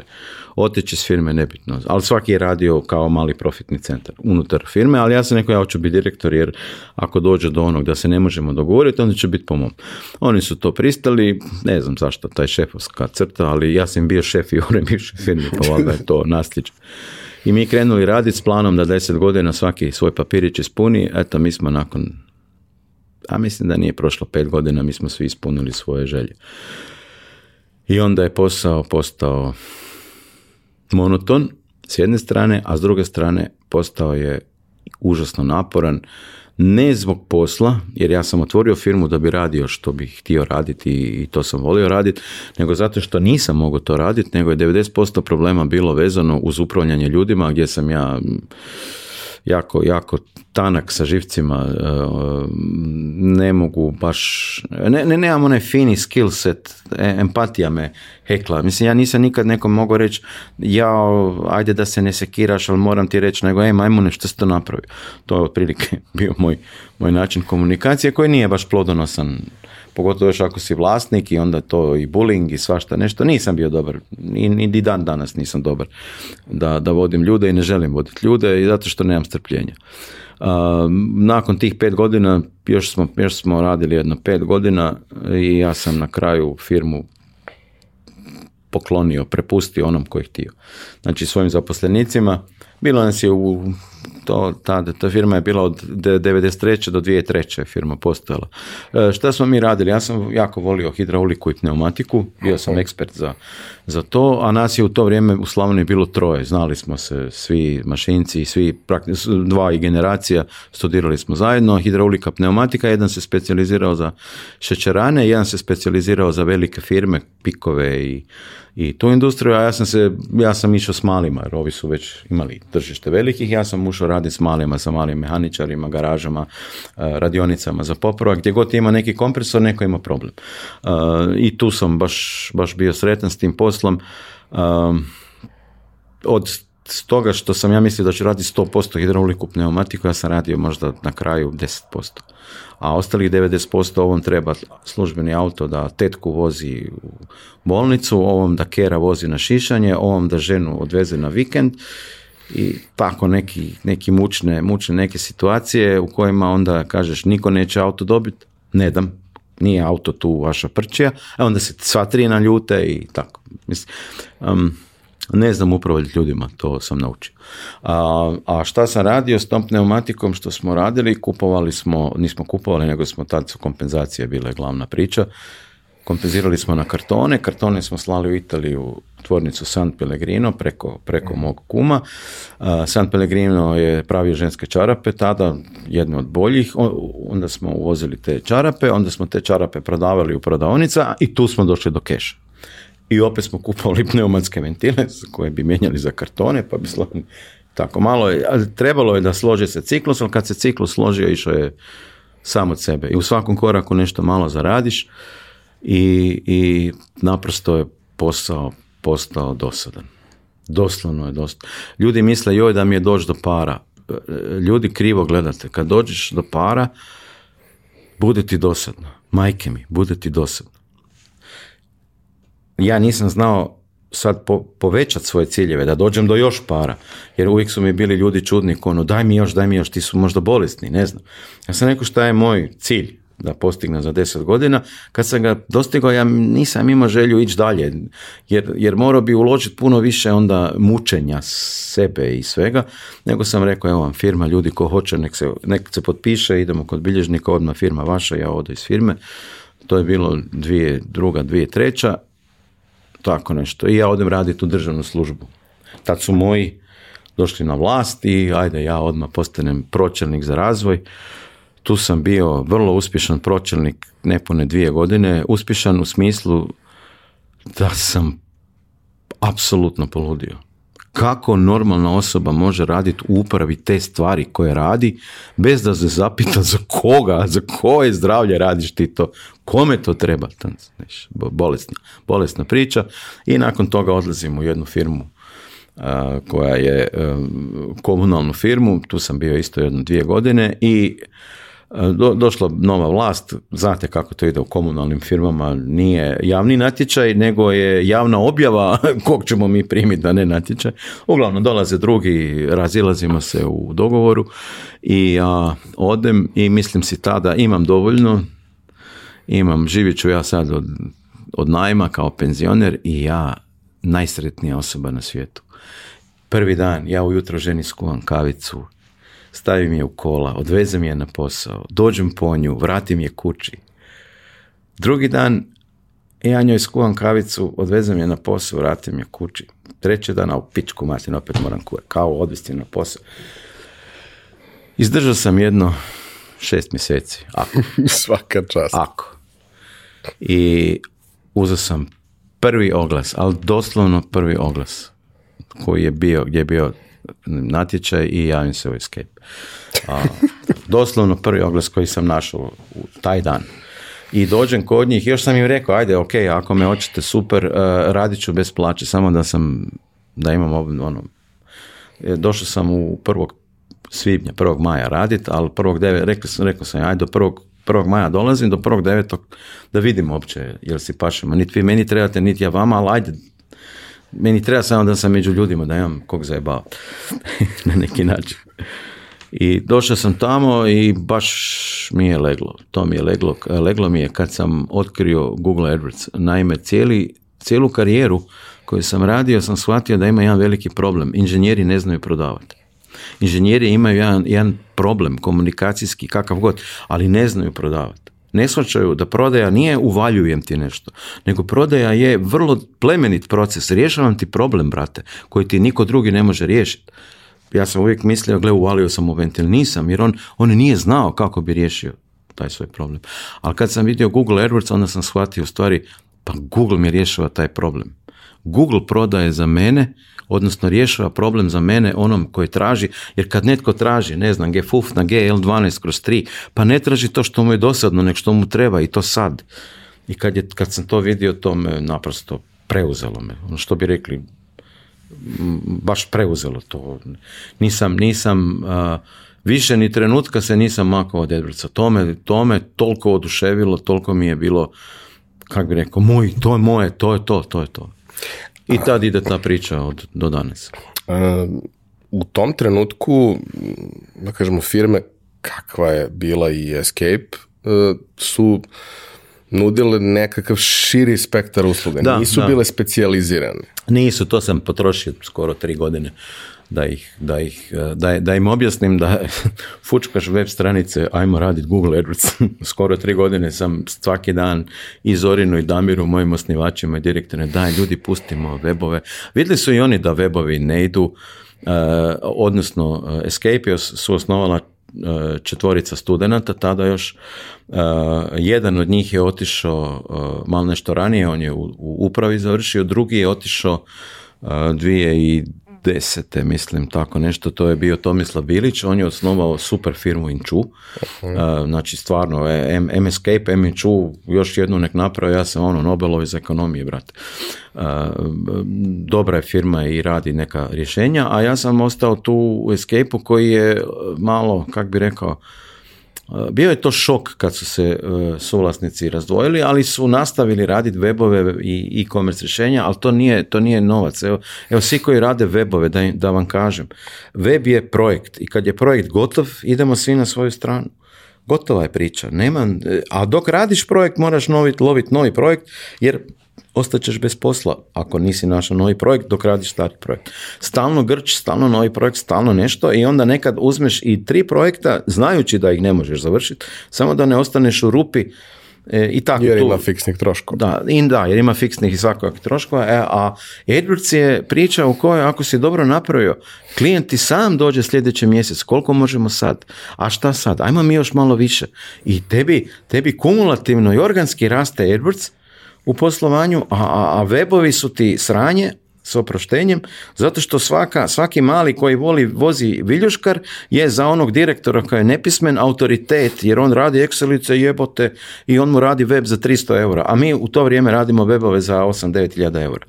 otići s firme, nebitno. Ali svaki je radio kao mali profitni centar unutar firme, ali ja sam rekao ja hoću biti direktor jer ako dođe do onog da se ne možemo dogovoriti, onda će biti po mom. Oni su to pristali, ne znam zašto taj šefovska crta, ali ja sam bio šef i one bivše firme, pa valjda je to nasljeđe. I mi krenuli raditi s planom da deset godina svaki svoj papirić ispuni, eto mi smo nakon a mislim da nije prošlo pet godina, mi smo svi ispunili svoje želje. I onda je posao postao monoton s jedne strane, a s druge strane postao je užasno naporan, ne zbog posla, jer ja sam otvorio firmu da bi radio što bih htio raditi i to sam volio raditi, nego zato što nisam mogao to raditi, nego je 90% problema bilo vezano uz upravljanje ljudima gdje sam ja jako, jako tanak sa živcima, e, ne mogu baš, ne, ne, nemam onaj fini skill set, e, empatija me hekla, mislim ja nisam nikad nekom mogao reći, ja ajde da se ne sekiraš, ali moram ti reći, nego ej majmune što ste to napravio, to je otprilike *laughs* bio moj, moj način komunikacije koji nije baš plodonosan pogotovo još ako si vlasnik i onda to i bullying i svašta nešto, nisam bio dobar, ni, ni dan danas nisam dobar da, da vodim ljude i ne želim voditi ljude i zato što nemam strpljenja. nakon tih pet godina, još smo, još smo radili jedno pet godina i ja sam na kraju firmu poklonio, prepustio onom koji je htio. Znači svojim zaposlenicima, bilo nas je u to, ta, ta firma je bila od 93. do 2003. firma postojala. E, šta smo mi radili? Ja sam jako volio hidrauliku i pneumatiku, bio sam ekspert za za to, a nas je u to vrijeme u Slavoniji bilo troje, znali smo se svi mašinci, svi dva i generacija, studirali smo zajedno, hidraulika, pneumatika, jedan se specijalizirao za šećerane, jedan se specijalizirao za velike firme, pikove i, i tu industriju, a ja sam, se, ja sam išao s malima, jer ovi su već imali tržište velikih, ja sam ušao raditi s malima, sa malim mehaničarima, garažama, e, radionicama za popravak, gdje god ima neki kompresor, neko ima problem. E, I tu sam baš, baš bio sretan s tim poslom, poslom, um, od toga što sam ja mislio da ću raditi 100% hidrauliku pneumatiku, ja sam radio možda na kraju 10%. A ostalih 90% ovom treba službeni auto da tetku vozi u bolnicu, ovom da kera vozi na šišanje, ovom da ženu odveze na vikend i tako neki, neki mučne, mučne neke situacije u kojima onda kažeš niko neće auto dobiti, ne dam, nije auto tu vaša prčija, a e, onda se sva tri naljute i tako. Mislim, ne znam upravljati ljudima, to sam naučio. A, a šta sam radio s tom pneumatikom što smo radili, kupovali smo, nismo kupovali, nego smo tad su kompenzacije bile glavna priča, kompenzirali smo na kartone, kartone smo slali u Italiju tvornicu San Pellegrino preko, preko e. mog kuma. San Pellegrino je pravi ženske čarape tada, jednu od boljih, onda smo uvozili te čarape, onda smo te čarape prodavali u prodavnica i tu smo došli do keša. I opet smo kupovali pneumatske ventile koje bi mijenjali za kartone, pa bi slali tako malo. Je, trebalo je da složi se ciklus, ali kad se ciklus složio, išao je samo od sebe. I u svakom koraku nešto malo zaradiš i, naprosto je posao postao dosadan. Doslovno je dosta. Ljudi misle joj da mi je doći do para. E, ljudi krivo gledate. Kad dođeš do para, bude ti dosadno. Majke mi, bude ti dosadno. Ja nisam znao sad po, povećati svoje ciljeve, da dođem do još para. Jer uvijek su mi bili ljudi čudni, ono, daj mi još, daj mi još, ti su možda bolesni, ne znam. Ja sam rekao šta je moj cilj da postignem za deset godina. Kad sam ga dostigao, ja nisam imao želju ići dalje, jer, jer morao bi uložiti puno više onda mučenja sebe i svega, nego sam rekao, evo vam firma, ljudi ko hoće, nek se, nek se potpiše, idemo kod bilježnika, odmah firma vaša, ja odo iz firme. To je bilo dvije, druga, dvije, treća, tako nešto. I ja odem raditi u državnu službu. Tad su moji došli na vlast i ajde ja odmah postanem pročelnik za razvoj tu sam bio vrlo uspješan pročelnik nepune dvije godine, uspješan u smislu da sam apsolutno poludio. Kako normalna osoba može raditi u upravi te stvari koje radi bez da se zapita za koga, za koje zdravlje radiš ti to, kome to treba, bolesna, bolesna priča i nakon toga odlazim u jednu firmu koja je komunalnu firmu, tu sam bio isto jedno dvije godine i E, do, došla nova vlast, znate kako to ide u komunalnim firmama, nije javni natječaj, nego je javna objava *laughs* kog ćemo mi primiti da ne natječaj. Uglavnom dolaze drugi, razilazimo se u dogovoru i odem i mislim si tada imam dovoljno, imam, živit ću ja sad od, od najma kao penzioner i ja najsretnija osoba na svijetu. Prvi dan, ja ujutro ženi skuvam kavicu, stavim je u kola, odvezem je na posao, dođem po nju, vratim je kući. Drugi dan e, ja njoj skuvam kavicu, odvezem je na posao, vratim je kući. Treći dan, a u pičku masin, opet moram kuva, kao odvesti na posao. Izdržao sam jedno šest mjeseci. Ako. *laughs* Svaka čast. Ako. I uzeo sam prvi oglas, ali doslovno prvi oglas koji je bio, gdje je bio natječaj i javim se u Escape. A, doslovno prvi oglas koji sam našao u taj dan. I dođem kod njih, još sam im rekao, ajde, ok, ako me hoćete, super, uh, radit ću bez plaće, samo da sam, da imam ono, e, došao sam u prvog svibnja, prvog maja radit, ali prvog devet, rekao sam, rekao sam, ajde, do prvog, prvog maja dolazim, do prvog devetog da vidim uopće, jel si pašemo, niti vi meni trebate, niti ja vama, ali ajde, meni treba samo da sam među ljudima, da imam kog zajebao *laughs* na neki način. I došao sam tamo i baš mi je leglo. To mi je leglo. Leglo mi je kad sam otkrio Google AdWords. Naime, cijeli, cijelu karijeru koju sam radio sam shvatio da ima jedan veliki problem. Inženjeri ne znaju prodavati. Inženjeri imaju jedan, jedan problem komunikacijski, kakav god, ali ne znaju prodavati ne shvaćaju da prodaja nije uvaljujem ti nešto, nego prodaja je vrlo plemenit proces, rješavam ti problem, brate, koji ti niko drugi ne može riješiti. Ja sam uvijek mislio, gle, uvalio sam u ventil, nisam, jer on, on nije znao kako bi riješio taj svoj problem. Ali kad sam vidio Google AdWords, onda sam shvatio u stvari, pa Google mi rješava taj problem. Google prodaje za mene, odnosno rješava problem za mene onom koji traži, jer kad netko traži, ne znam, GFUF na GL12 kroz 3, pa ne traži to što mu je dosadno, nek što mu treba i to sad. I kad, je, kad sam to vidio, to me naprosto preuzelo me. Ono što bi rekli, baš preuzelo to. Nisam, nisam, više ni trenutka se nisam makao od Tome To me, to me toliko oduševilo, toliko mi je bilo, kako bi rekao, moj, to je moje, to je to, to je to. I tad ide ta priča od, do danas. U tom trenutku, da kažemo, firme kakva je bila i Escape e, su nudile nekakav širi spektar usluga, da, nisu bile specijalizirane. Nisu, to sam potrošio skoro tri godine da ih, da ih, e, da, da im objasnim da *laughs* fučkaš web stranice, ajmo raditi Google AdWords. *laughs* Skoro tri godine sam svaki dan i Zorinu i Damiru, mojim osnivačima i direktorima, daj ljudi pustimo webove. Vidjeli su i oni da webovi ne idu, e, odnosno e, Escapios su osnovala četvorica studenata, tada još jedan od njih je otišao malo nešto ranije, on je u, upravi završio, drugi je otišao dvije i 2010. mislim tako nešto, to je bio Tomislav Bilić, on je osnovao super firmu Inču, mhm. e, znači stvarno e, M, M Escape, M Inču, još jednu nek naprave, ja sam ono Nobelov iz ekonomije, brat. E, dobra je firma i radi neka rješenja, a ja sam ostao tu u escape koji je malo, kak bi rekao, E, bio je to šok kad su se e, suvlasnici razdvojili, ali su nastavili raditi webove i e-commerce rješenja, ali to nije, to nije novac. Evo, evo svi koji rade webove, da, da vam kažem, web je projekt i kad je projekt gotov, idemo svi na svoju stranu. Gotova je priča, nema, e, a dok radiš projekt moraš novit, lovit novi projekt, jer ostaćeš bez posla ako nisi našao novi projekt dok radiš stari projekt. Stalno grč, stalno novi projekt, stalno nešto i onda nekad uzmeš i tri projekta znajući da ih ne možeš završiti, samo da ne ostaneš u rupi e, i tako. Jer tu. ima fiksnih troškova. Da, da, jer ima fiksnih i svakog troškova. E, a AdWords je priča u kojoj ako si dobro napravio, klijent ti sam dođe sljedeći mjesec, koliko možemo sad, a šta sad, ajmo mi još malo više. I tebi, tebi kumulativno i organski raste AdWords, u poslovanju, a, a, webovi su ti sranje, s oproštenjem, zato što svaka, svaki mali koji voli, vozi viljuškar je za onog direktora koji je nepismen autoritet, jer on radi Excelice jebote i on mu radi web za 300 eura, a mi u to vrijeme radimo webove za 8-9 hiljada eura.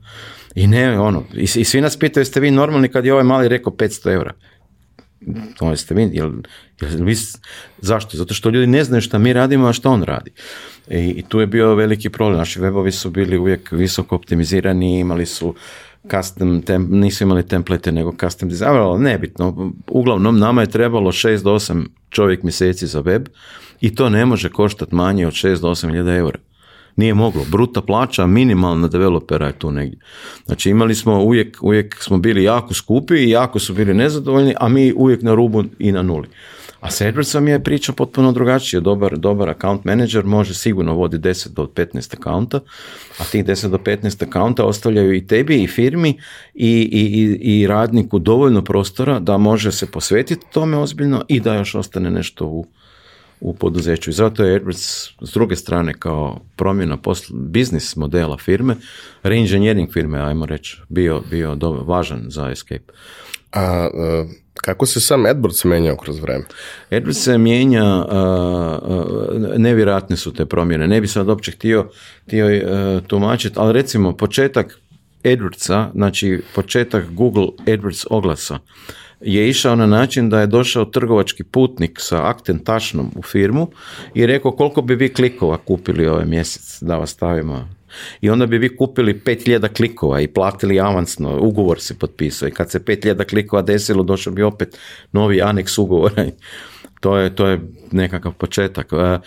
I ne, ono, i, svi nas pitaju jeste vi normalni kad je ovaj mali rekao 500 eura. To jeste vi, zašto? Zato što ljudi ne znaju šta mi radimo, a šta on radi. I, tu je bio veliki problem. Naši webovi su bili uvijek visoko optimizirani, imali su custom, tem, nisu imali template nego custom design, ali nebitno. Uglavnom nama je trebalo 6 do 8 čovjek mjeseci za web i to ne može koštati manje od 6 do 8 hiljada eura. Nije moglo. Bruta plaća minimalna developera je tu negdje. Znači imali smo uvijek, uvijek smo bili jako skupi i jako su bili nezadovoljni, a mi uvijek na rubu i na nuli. A s Edwardsom je priča potpuno drugačije, Dobar, dobar account manager može sigurno vodi 10 do 15 accounta, a tih 10 do 15 accounta ostavljaju i tebi i firmi i, i, i, i radniku dovoljno prostora da može se posvetiti tome ozbiljno i da još ostane nešto u, u poduzeću. I zato je Edwards s druge strane kao promjena posl- biznis modela firme, reinženjering firme, ajmo reći, bio, bio dobar važan za Escape. A, kako se sam AdWords menjao kroz vreme? AdWords se mijenja, nevjerojatne su te promjene. Ne bi sad uopće htio, htio e, tumačiti, ali recimo početak AdWordsa, znači početak Google Edwards oglasa, je išao na način da je došao trgovački putnik sa akten u firmu i rekao koliko bi vi klikova kupili ovaj mjesec da vas stavimo i onda bi vi kupili 5000 klikova i platili avansno, ugovor se potpisao i kad se 5000 klikova desilo došao bi opet novi aneks ugovora. *laughs* To je, to je nekakav početak. E,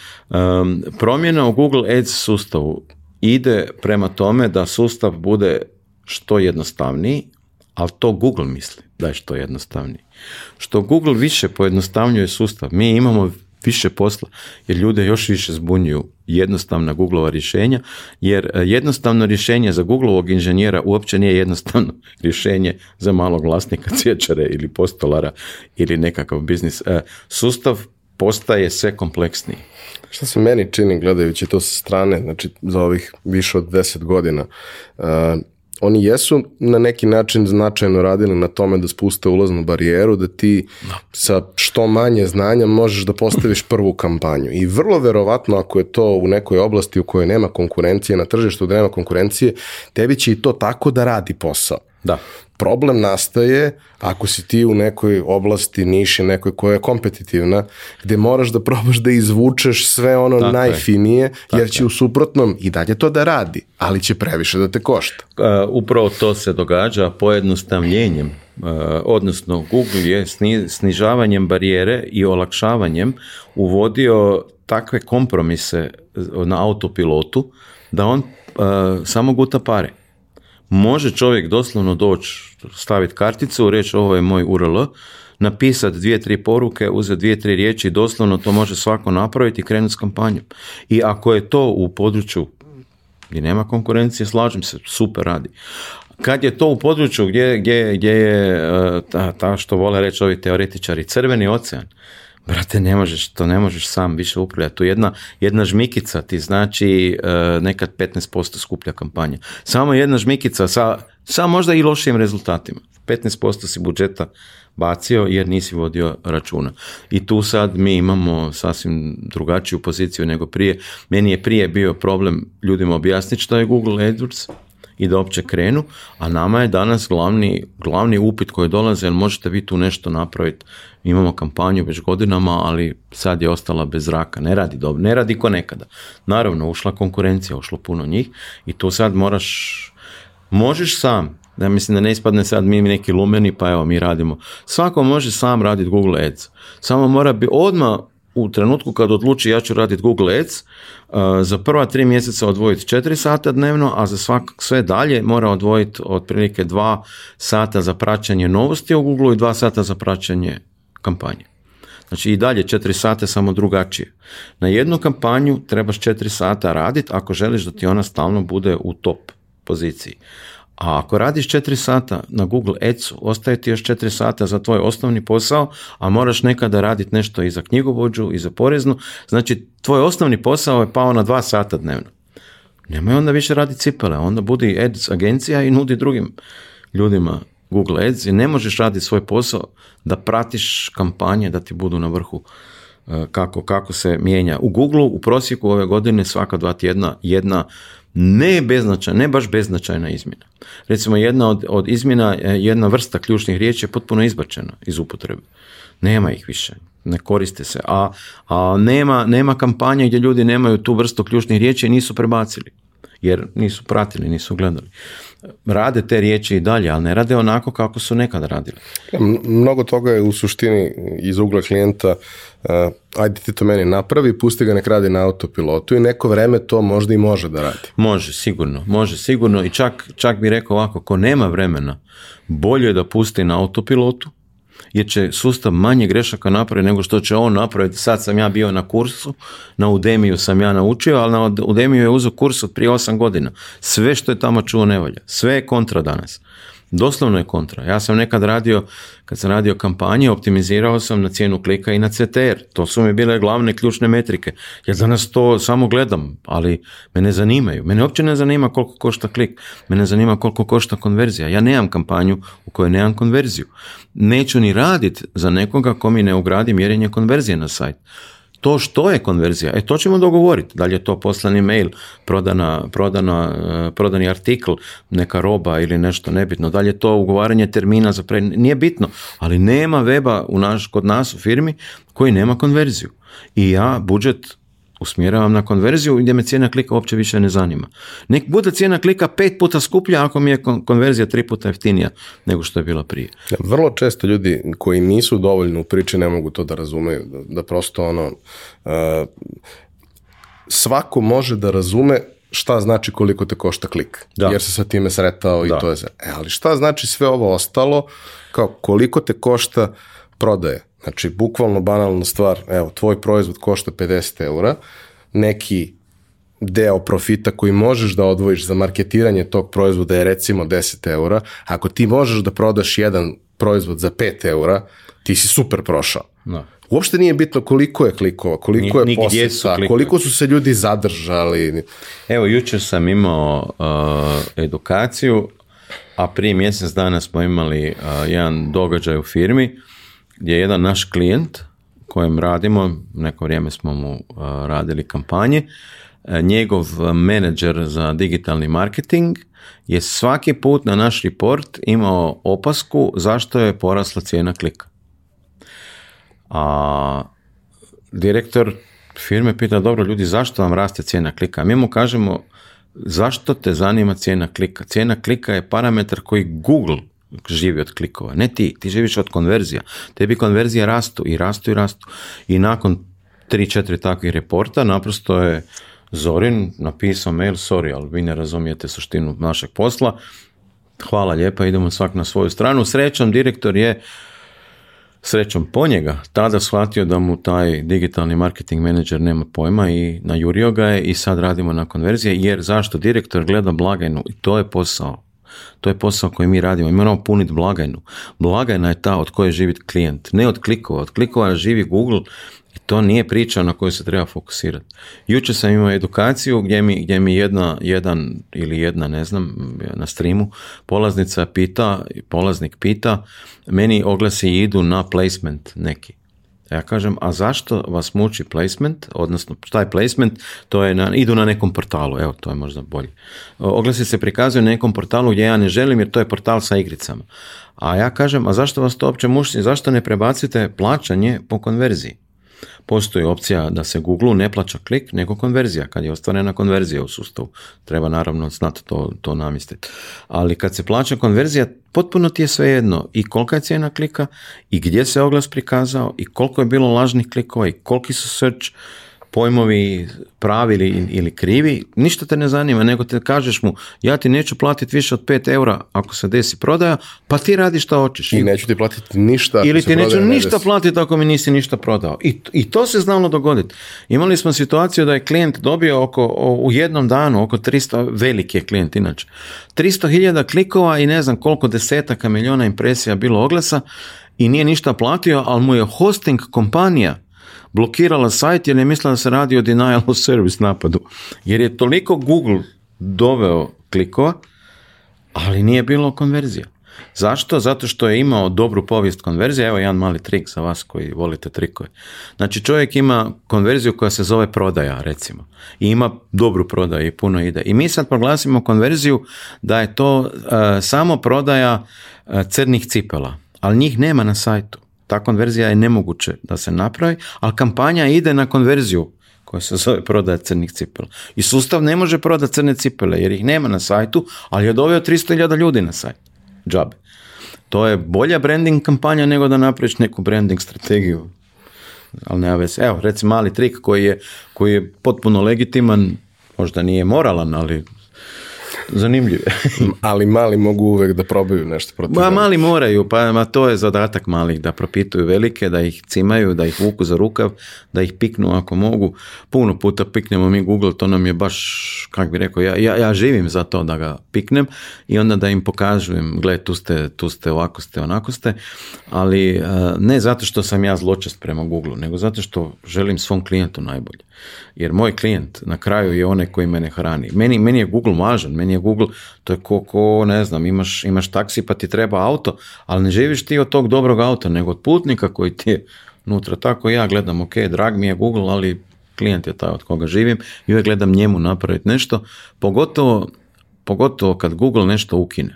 promjena u Google Ads sustavu ide prema tome da sustav bude što jednostavniji, ali to Google misli da je što jednostavniji. Što Google više pojednostavljuje sustav. Mi imamo više posla, jer ljude još više zbunjuju jednostavna Googlova rješenja, jer e, jednostavno rješenje za Googlovog inženjera uopće nije jednostavno *laughs* rješenje za malog vlasnika *laughs* cječare ili postolara ili nekakav biznis. E, sustav postaje sve kompleksniji. Što se meni čini gledajući to sa strane, znači za ovih više od deset godina, e, oni jesu na neki način značajno radili na tome da spuste ulaznu barijeru, da ti sa što manje znanja možeš da postaviš prvu kampanju. I vrlo verovatno ako je to u nekoj oblasti u kojoj nema konkurencije, na tržištu da nema konkurencije, tebi će i to tako da radi posao. Da. Problem nastaje ako si ti u nekoj oblasti, niši, nekoj koja je kompetitivna, gde moraš da probaš da izvučeš sve ono najfinije, jer će u suprotnom i dalje to da radi, ali će previše da te košta. E, upravo to se događa pojednostavljenjem, e, odnosno Google je snižavanjem barijere i olakšavanjem uvodio takve kompromise na autopilotu da on uh, samo guta pare može čovjek doslovno doći, staviti karticu, reći ovo je moj URL, napisati dvije, tri poruke, uzeti dvije, tri riječi, doslovno to može svako napraviti i krenuti s kampanjom. I ako je to u području gdje nema konkurencije, slažem se, super radi. Kad je to u području gdje, gdje, je e, ta, ta, što vole reći ovi teoretičari, crveni ocean, brate, ne možeš, to ne možeš sam više upravljati. Tu jedna, jedna žmikica ti znači e, nekad 15% skuplja kampanja. Samo jedna žmikica sa, sa možda i lošijim rezultatima. 15% si budžeta bacio jer nisi vodio računa. I tu sad mi imamo sasvim drugačiju poziciju nego prije. Meni je prije bio problem ljudima objasniti što je Google AdWords, i da opće krenu, a nama je danas glavni, glavni upit koji dolaze, jel možete vi tu nešto napraviti, imamo kampanju već godinama, ali sad je ostala bez zraka, ne radi dobro, ne radi ko nekada. Naravno, ušla konkurencija, ušlo puno njih i tu sad moraš, možeš sam, ja mislim da ne ispadne sad mi neki lumeni, pa evo mi radimo. Svako može sam raditi Google Ads. Samo mora bi odmah u trenutku kad odluči ja ću raditi Google Ads, uh, za prva tri mjeseca odvojiti četiri sata dnevno, a za svak, sve dalje mora odvojiti otprilike 2 sata za praćenje novosti u Google i dva sata za praćenje kampanje. Znači i dalje četiri sata samo drugačije. Na jednu kampanju trebaš četiri sata raditi ako želiš da ti ona stalno bude u top poziciji. A ako radiš 4 sata na Google Ads, ostaje ti još 4 sata za tvoj osnovni posao, a moraš nekada raditi nešto i za knjigovođu i za poreznu, znači tvoj osnovni posao je pao na 2 sata dnevno. Nemoj onda više raditi cipele, onda budi Ads agencija i nudi drugim ljudima Google Ads i ne možeš raditi svoj posao da pratiš kampanje da ti budu na vrhu e, kako, kako se mijenja. U Google u prosjeku ove godine svaka dva tjedna jedna ne beznačajna, ne baš beznačajna izmjena. Recimo jedna od, od izmjena, e, jedna vrsta ključnih riječi je potpuno izbačena iz upotrebe. Nema ih više, ne koriste se. A, a nema, nema kampanja gdje ljudi nemaju tu vrstu ključnih riječi i nisu prebacili jer nisu pratili, nisu gledali rade te riječi i dalje, ali ne rade onako kako su nekad radili. Mnogo toga je u suštini iz ugla klijenta uh, ajde ti to meni napravi, pusti ga nek radi na autopilotu i neko vreme to možda i može da radi. Može, sigurno, može, sigurno i čak, čak bi rekao ovako, ko nema vremena, bolje je da pusti na autopilotu jer će sustav manje grešaka napraviti nego što će on napraviti. Sad sam ja bio na kursu, na Udemiju sam ja naučio, ali na Udemiju je uzeo kurs od prije 8 godina. Sve što je tamo čuo ne valja. Sve je kontra danas. Doslovno je kontra. Ja sam nekad radio, kad sam radio kampanje, optimizirao sam na cijenu klika i na CTR. To su mi bile glavne ključne metrike. Ja danas to samo gledam, ali me ne zanimaju. Mene uopće ne zanima koliko košta klik. Mene zanima koliko košta konverzija. Ja nemam kampanju u kojoj nemam konverziju. Neću ni radit za nekoga ko mi ne ugradi mjerenje konverzije na sajt. To što je konverzija, e to ćemo dogovoriti, da li je to poslani mail, prodana, prodana, e, prodani artikl, neka roba ili nešto nebitno, da li je to ugovaranje termina za pre... nije bitno, ali nema weba u naš, kod nas u firmi koji nema konverziju. I ja budžet usmjeravam na konverziju gdje me cijena klika uopće više ne zanima. Nek bude cijena klika pet puta skuplja ako mi je konverzija tri puta jeftinija nego što je bila prije. Vrlo često ljudi koji nisu dovoljno u priči ne mogu to da razumeju, da prosto ono, uh, svako može da razume šta znači koliko te košta klik, da. jer se sa time sretao i to je, e, ali šta znači sve ovo ostalo, kao koliko te košta prodaje, Znači, bukvalno banalna stvar, evo, tvoj proizvod košta 50 eura, neki deo profita koji možeš da odvojiš za marketiranje tog proizvoda je recimo 10 eura, ako ti možeš da prodaš jedan proizvod za 5 eura, ti si super prošao. No. Uopšte nije bitno koliko je klikova, koliko je posjeta, koliko su se ljudi zadržali. Evo, jučer sam imao uh, edukaciju, a prije mjesec dana smo imali uh, jedan događaj u firmi gdje je jedan naš klijent kojem radimo, neko vrijeme smo mu e, radili kampanje, e, njegov menadžer za digitalni marketing je svaki put na naš report imao opasku zašto je porasla cijena klika. A direktor firme pita, dobro ljudi, zašto vam raste cijena klika? Mi mu kažemo, zašto te zanima cijena klika? Cijena klika je parametar koji Google živi od klikova, ne ti, ti živiš od konverzija. Tebi konverzije rastu i rastu i rastu. I nakon tri, četiri takvih reporta naprosto je Zorin napisao mail, sorry, ali vi ne razumijete suštinu našeg posla. Hvala lijepa, idemo svak na svoju stranu. Srećom, direktor je srećom po njega tada shvatio da mu taj digitalni marketing menadžer nema pojma i najurio ga je i sad radimo na konverzije jer zašto direktor gleda blagajnu i to je posao to je posao koji mi radimo. Mi moramo puniti blagajnu. Blagajna je ta od koje živi klijent. Ne od klikova. Od klikova živi Google i to nije priča na koju se treba fokusirati. Jučer sam imao edukaciju gdje mi, gdje mi jedna, jedan ili jedna, ne znam, na streamu, polaznica pita, polaznik pita, meni oglasi idu na placement neki. Ja kažem, a zašto vas muči placement, odnosno šta je placement, to je, na, idu na nekom portalu, evo to je možda bolje. Oglasi se prikazuju na nekom portalu gdje ja ne želim jer to je portal sa igricama. A ja kažem, a zašto vas to uopće muči, zašto ne prebacite plaćanje po konverziji? Postoji opcija da se Google ne plaća klik, nego konverzija. Kad je ostvarena konverzija u sustavu, treba naravno znati to, to namistiti. Ali kad se plaća konverzija, potpuno ti je jedno i kolika je cijena klika, i gdje se oglas prikazao, i koliko je bilo lažnih klikova, i koliki su search pojmovi pravi ili, krivi, ništa te ne zanima, nego te kažeš mu, ja ti neću platiti više od 5 eura ako se desi prodaja, pa ti radi šta hoćeš. I neću ti platiti ništa. Ili ti neću ništa platiti ako mi nisi ništa prodao. I, to se znalo dogoditi. Imali smo situaciju da je klijent dobio oko, u jednom danu oko 300, veliki je klijent inače, 300.000 klikova i ne znam koliko desetaka miliona impresija bilo oglasa i nije ništa platio, ali mu je hosting kompanija blokirala sajt jer je mislila da se radi o denial of service napadu. Jer je toliko Google doveo klikova, ali nije bilo konverzija. Zašto? Zato što je imao dobru povijest konverzije. Evo jedan mali trik za vas koji volite trikove. Znači čovjek ima konverziju koja se zove prodaja recimo. I ima dobru prodaju i puno ide. I mi sad proglasimo konverziju da je to eh, samo prodaja eh, crnih cipela. Ali njih nema na sajtu. Ta konverzija je nemoguće da se napravi, ali kampanja ide na konverziju koja se zove prodaja crnih cipela. I sustav ne može prodati crne cipele jer ih nema na sajtu, ali je doveo 300.000 ljudi na sajt. Džabe. To je bolja branding kampanja nego da napraviš neku branding strategiju. Ali nema veze. Evo, recimo mali trik koji je, koji je potpuno legitiman, možda nije moralan, ali zanimljive. *laughs* ali mali mogu uvek da probaju nešto protiv. Ma, mali moraju, pa ma, to je zadatak malih, da propituju velike, da ih cimaju, da ih vuku za rukav, da ih piknu ako mogu. Puno puta piknemo mi Google, to nam je baš, kak bi rekao, ja, ja, ja živim za to da ga piknem i onda da im pokažem, gle, tu ste, tu ste, ovako ste, onako ste, ali e, ne zato što sam ja zločest prema Google, nego zato što želim svom klijentu najbolje. Jer moj klijent na kraju je onaj koji mene hrani. Meni, meni je Google važan, meni je Google, to je ko, ne znam, imaš, imaš taksi pa ti treba auto, ali ne živiš ti od tog dobrog auta, nego od putnika koji ti je unutra. Tako ja gledam, ok, drag mi je Google, ali klijent je taj od koga živim i uvijek gledam njemu napraviti nešto, pogotovo, pogotovo kad Google nešto ukine.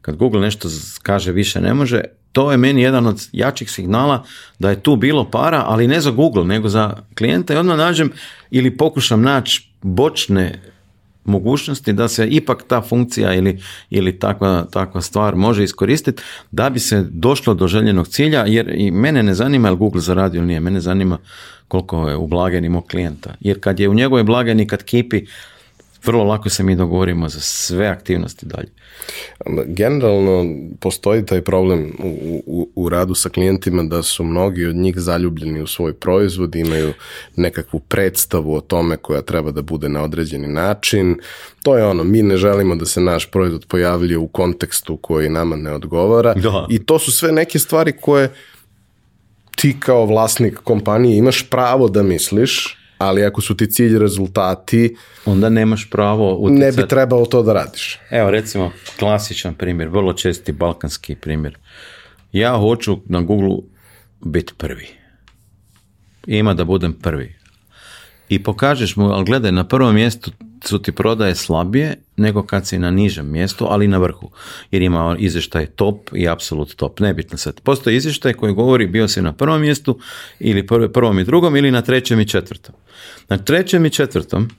Kad Google nešto kaže više ne može, to je meni jedan od jačih signala da je tu bilo para, ali ne za Google, nego za klijenta i odmah nađem ili pokušam naći bočne mogućnosti da se ipak ta funkcija ili, ili takva, takva stvar može iskoristiti da bi se došlo do željenog cilja jer i mene ne zanima je Google zaradio ili nije, mene zanima koliko je u blageni mog klijenta. Jer kad je u njegovoj blageni kad kipi vrlo lako se mi dogovorimo za sve aktivnosti dalje. Generalno postoji taj problem u, u, u radu sa klijentima da su mnogi od njih zaljubljeni u svoj proizvod, imaju nekakvu predstavu o tome koja treba da bude na određeni način. To je ono, mi ne želimo da se naš proizvod pojavljuje u kontekstu koji nama ne odgovara i to su sve neke stvari koje ti kao vlasnik kompanije imaš pravo da misliš, ali ako su ti cilj rezultati... Onda nemaš pravo Ne bi trebalo to da radiš. Evo recimo, klasičan primjer, vrlo česti balkanski primjer. Ja hoću na Google biti prvi. Ima da budem prvi. I pokažeš mu, ali gledaj, na prvom mjestu su ti prodaje slabije nego kad si na nižem mjestu, ali na vrhu. Jer ima izvještaj top i apsolut top, nebitno sad. Postoji izvještaj koji govori bio si na prvom mjestu ili prvom i drugom ili na trećem i četvrtom. Na trećem i četvrtom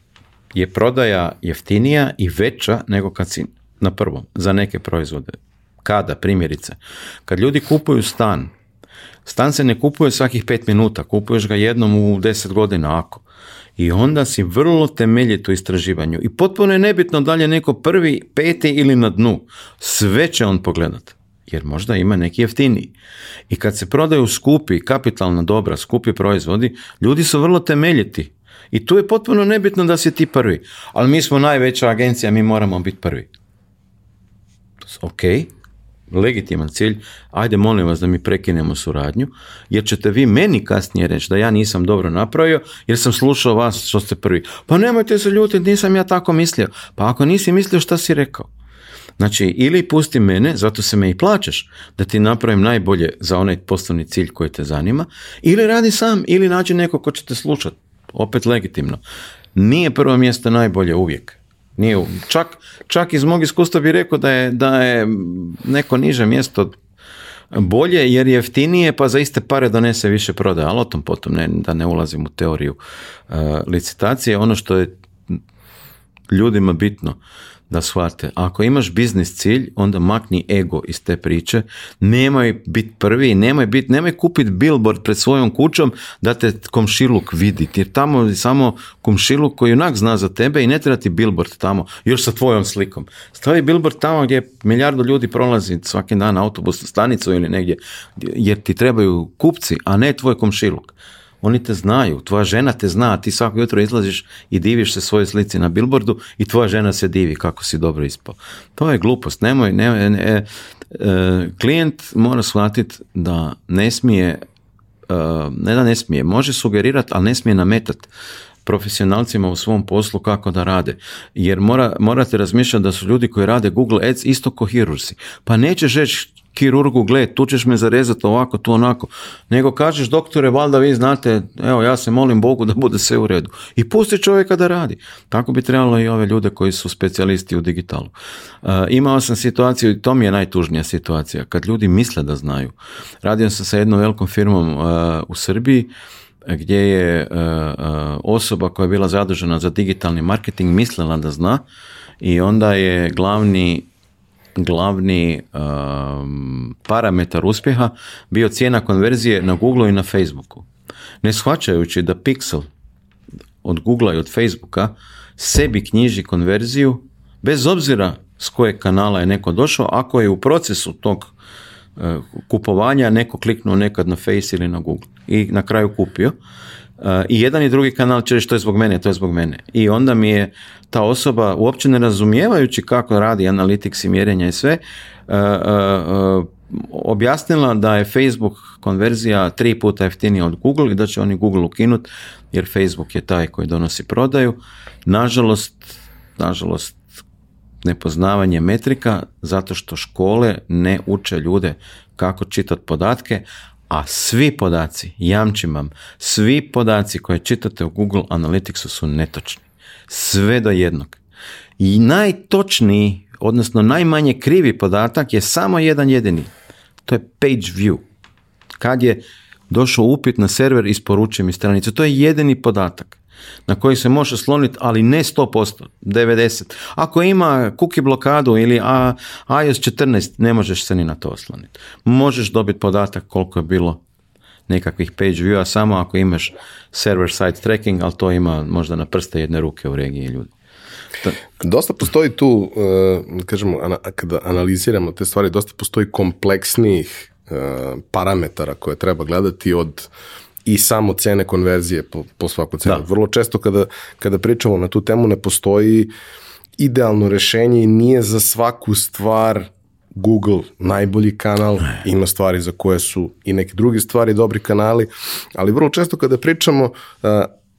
je prodaja jeftinija i veća nego kad si na prvom za neke proizvode. Kada, primjerice, kad ljudi kupuju stan, stan se ne kupuje svakih pet minuta, kupuješ ga jednom u deset godina ako. I onda si vrlo temeljito u istraživanju. I potpuno je nebitno da li je neko prvi, peti ili na dnu. Sve će on pogledat. Jer možda ima neki jeftiniji. I kad se prodaju skupi, kapitalna dobra, skupi proizvodi, ljudi su vrlo temeljiti. I tu je potpuno nebitno da si ti prvi. Ali mi smo najveća agencija, mi moramo biti prvi. Ok, legitiman cilj, ajde molim vas da mi prekinemo suradnju, jer ćete vi meni kasnije reći da ja nisam dobro napravio, jer sam slušao vas što ste prvi. Pa nemojte se ljutiti, nisam ja tako mislio. Pa ako nisi mislio šta si rekao? Znači, ili pusti mene, zato se me i plaćaš, da ti napravim najbolje za onaj poslovni cilj koji te zanima, ili radi sam, ili nađi neko ko će te slušati. Opet legitimno. Nije prvo mjesto najbolje uvijek. Nije, čak, čak iz mog iskustva bi rekao da je, da je neko niže mjesto bolje jer jeftinije pa za iste pare donese više prodaje, ali o tom potom ne, da ne ulazim u teoriju e, licitacije. Ono što je ljudima bitno da shvate. Ako imaš biznis cilj, onda makni ego iz te priče. Nemoj biti prvi, nemoj bit nemoj kupiti billboard pred svojom kućom da te komšiluk vidi. Jer tamo je samo komšiluk koji onak zna za tebe i ne treba ti billboard tamo, još sa tvojom slikom. Stavi billboard tamo gdje milijardu ljudi prolazi svaki dan na stanicu ili negdje, jer ti trebaju kupci, a ne tvoj komšiluk. Oni te znaju, tvoja žena te zna, ti svako jutro izlaziš i diviš se svojoj slici na billboardu i tvoja žena se divi kako si dobro ispao. To je glupost. Nemoj, e, e, e, klijent mora shvatiti da ne smije, e, ne da ne smije, može sugerirati, ali ne smije nametati profesionalcima u svom poslu kako da rade. Jer mora, morate razmišljati da su ljudi koji rade Google Ads isto ko hirurzi. Pa nećeš reći kirurgu, gle, tu ćeš me zarezati ovako, tu onako, nego kažeš doktore, valjda vi znate, evo ja se molim Bogu da bude sve u redu. I pusti čovjeka da radi. Tako bi trebalo i ove ljude koji su specijalisti u digitalu. E, imao sam situaciju i to mi je najtužnija situacija, kad ljudi misle da znaju. Radio sam sa jednom velikom firmom e, u Srbiji, gdje je e, osoba koja je bila zadužena za digitalni marketing mislila da zna i onda je glavni glavni um, parametar uspjeha bio cijena konverzije na Google i na Facebooku. Ne shvaćajući da Pixel od Google i od Facebooka sebi knjiži konverziju bez obzira s kojeg kanala je neko došao, ako je u procesu tog uh, kupovanja neko kliknuo nekad na Face ili na Google i na kraju kupio Uh, i jedan i drugi kanal će reći je zbog mene, to je zbog mene. I onda mi je ta osoba, uopće ne razumijevajući kako radi analitiks i mjerenja i sve, uh, uh, objasnila da je Facebook konverzija tri puta jeftinija od Google i da će oni Google ukinut jer Facebook je taj koji donosi prodaju. Nažalost, nažalost, nepoznavanje metrika zato što škole ne uče ljude kako čitati podatke, a svi podaci, jamčim vam, svi podaci koje čitate u Google Analyticsu su netočni. Sve do jednog. I najtočniji, odnosno najmanje krivi podatak je samo jedan jedini. To je page view. Kad je došao upit na server, isporučujem mi stranicu. To je jedini podatak na koji se može sloniti, ali ne 100%, 90%. Ako ima kuki blokadu ili iOS 14, ne možeš se ni na to osloniti. Možeš dobiti podatak koliko je bilo nekakvih page view-a samo ako imaš server side tracking, ali to ima možda na prste jedne ruke u regiji ljudi. Dosta postoji tu, e, kažemo, kada analiziramo te stvari, dosta postoji kompleksnijih e, parametara koje treba gledati od i samo cene konverzije po, po svaku cenu. Vrlo često kada, kada pričamo na tu temu ne postoji idealno rešenje i nije za svaku stvar Google najbolji kanal, ima stvari za koje su i neke druge stvari dobri kanali, ali vrlo često kada pričamo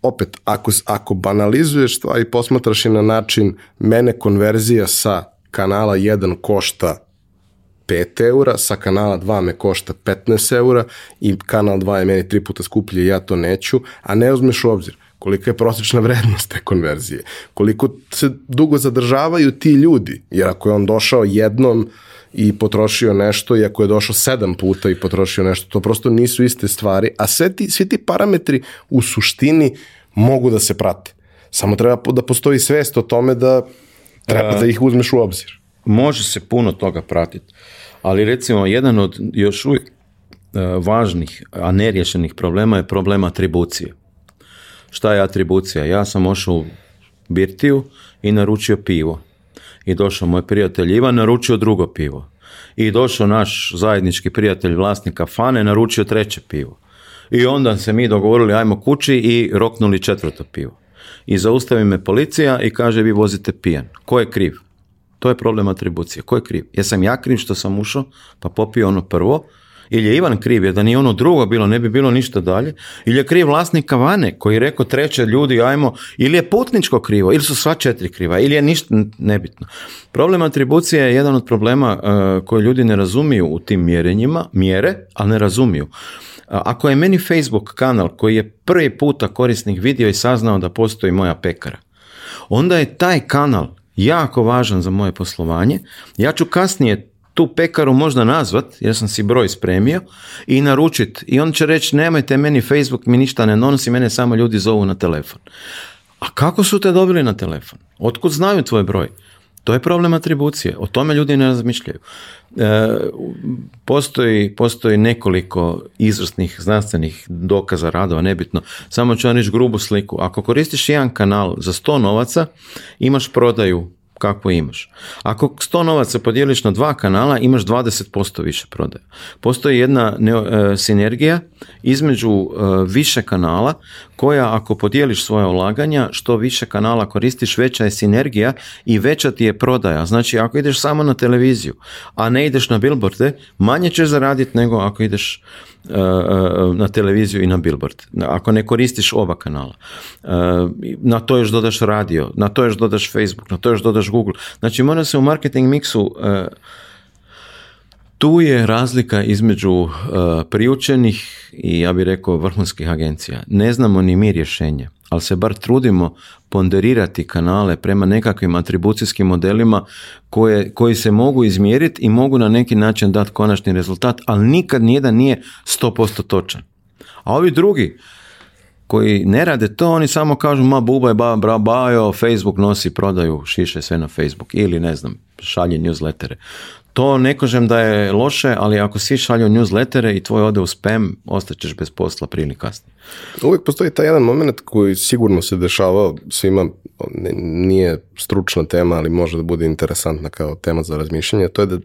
opet, ako, ako banalizuješ stvari, posmatraš i na način mene konverzija sa kanala 1 košta 5 eura, sa kanala 2 me košta 15 eura i kanal 2 je meni tri puta skuplji ja to neću, a ne uzmeš u obzir kolika je prosječna vrednost te konverzije, koliko se dugo zadržavaju ti ljudi, jer ako je on došao jednom i potrošio nešto, i ako je došao sedam puta i potrošio nešto, to prosto nisu iste stvari, a sve ti, svi ti parametri u suštini mogu da se prate. Samo treba da postoji svest o tome da treba da ih uzmeš u obzir može se puno toga pratiti. Ali recimo jedan od još uvijek e, važnih, a neriješenih problema je problem atribucije. Šta je atribucija? Ja sam ošao u birtiju i naručio pivo. I došao moj prijatelj Ivan, naručio drugo pivo. I došao naš zajednički prijatelj vlasnika Fane, naručio treće pivo. I onda se mi dogovorili ajmo kući i roknuli četvrto pivo. I zaustavi me policija i kaže vi vozite pijan. Ko je kriv? To je problem atribucije. Ko je kriv? Jesam ja kriv što sam ušao pa popio ono prvo? Ili je Ivan kriv, jer da nije ono drugo bilo, ne bi bilo ništa dalje. Ili je kriv vlasnik kavane koji je rekao treće ljudi, ajmo, ili je putničko krivo, ili su sva četiri kriva, ili je ništa nebitno. Problem atribucije je jedan od problema e, koji koje ljudi ne razumiju u tim mjerenjima, mjere, ali ne razumiju. Ako je meni Facebook kanal koji je prvi puta korisnik vidio i saznao da postoji moja pekara, onda je taj kanal jako važan za moje poslovanje. Ja ću kasnije tu pekaru možda nazvat, jer sam si broj spremio, i naručit. I on će reći, nemojte meni Facebook, mi ništa ne donosi, mene samo ljudi zovu na telefon. A kako su te dobili na telefon? Otkud znaju tvoj broj? To je problem atribucije. O tome ljudi ne razmišljaju. E, postoji, postoji nekoliko izvrsnih znanstvenih dokaza radova, nebitno. Samo ću vam reći grubu sliku. Ako koristiš jedan kanal za 100 novaca, imaš prodaju kako imaš. Ako 100 novaca podijeliš na dva kanala, imaš 20% više prodaja. Postoji jedna e, sinergija između e, više kanala koja ako podijeliš svoje ulaganja, što više kanala koristiš, veća je sinergija i veća ti je prodaja. Znači, ako ideš samo na televiziju, a ne ideš na billboarde, manje ćeš zaraditi nego ako ideš E, e, na televiziju i na billboard. Ako ne koristiš oba kanala, e, na to još dodaš radio, na to još dodaš Facebook, na to još dodaš Google. Znači mora se u marketing miksu tu je razlika između priučenih i ja bih rekao vrhunskih agencija. Ne znamo ni mi rješenje ali se bar trudimo ponderirati kanale prema nekakvim atribucijskim modelima koji se mogu izmjeriti i mogu na neki način dati konačni rezultat, ali nikad nijedan nije 100% točan. A ovi drugi, koji ne rade to, oni samo kažu ma bubaj, ba, bra, bajo, Facebook nosi prodaju šiše sve na Facebook ili ne znam, šalje newslettere. To ne kažem da je loše, ali ako si šalju newslettere i tvoj ode u spam, ostaćeš bez posla prije ili kasnije. Uvijek postoji taj jedan moment koji sigurno se dešava svima, nije stručna tema, ali može da bude interesantna kao tema za razmišljanje, to je da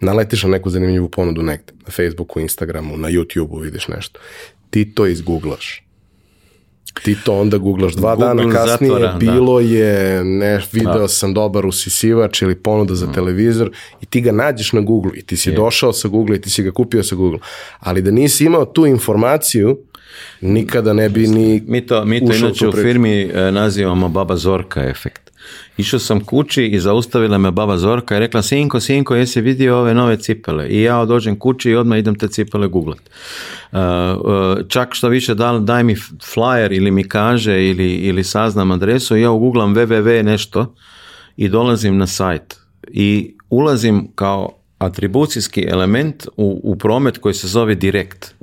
naletiš na neku zanimljivu ponudu negde, na Facebooku, Instagramu, na YouTubeu vidiš nešto. Ti to izguglaš ti to onda googlaš. Dva dana kasnije bilo je, ne, video da. sam dobar usisivač ili ponuda za mm. televizor i ti ga nađeš na Google i ti si došao sa Google i ti si ga kupio sa Google. Ali da nisi imao tu informaciju, nikada ne bi ni Mi to, mi to inače u firmi e, nazivamo baba Zorka efekt. Išao sam kući i zaustavila me baba Zorka i rekla, sinko, sinko, jesi vidio ove nove cipele? I ja dođem kući i odmah idem te cipele googlat. E, e, čak što više daj mi flyer ili mi kaže ili, ili saznam adresu i ja uguglam www nešto i dolazim na sajt i ulazim kao atribucijski element u, u promet koji se zove direkt.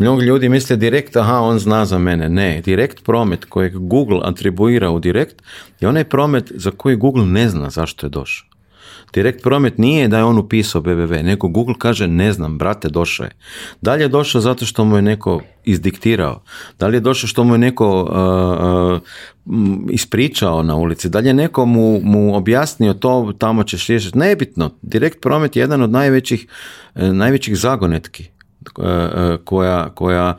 Mnogi ljudi misle direkt, aha, on zna za mene. Ne, direkt promet kojeg Google atribuira u direkt je onaj promet za koji Google ne zna zašto je došao. Direkt promet nije da je on upisao BBV, nego Google kaže ne znam, brate, došao je. Da li je došao zato što mu je neko izdiktirao? Da li je došao što mu je neko uh, uh, ispričao na ulici? Da li je neko mu, mu objasnio to, tamo ćeš riješiti? Nebitno. Direkt promet je jedan od najvećih, uh, najvećih zagonetki E, e, koja, koja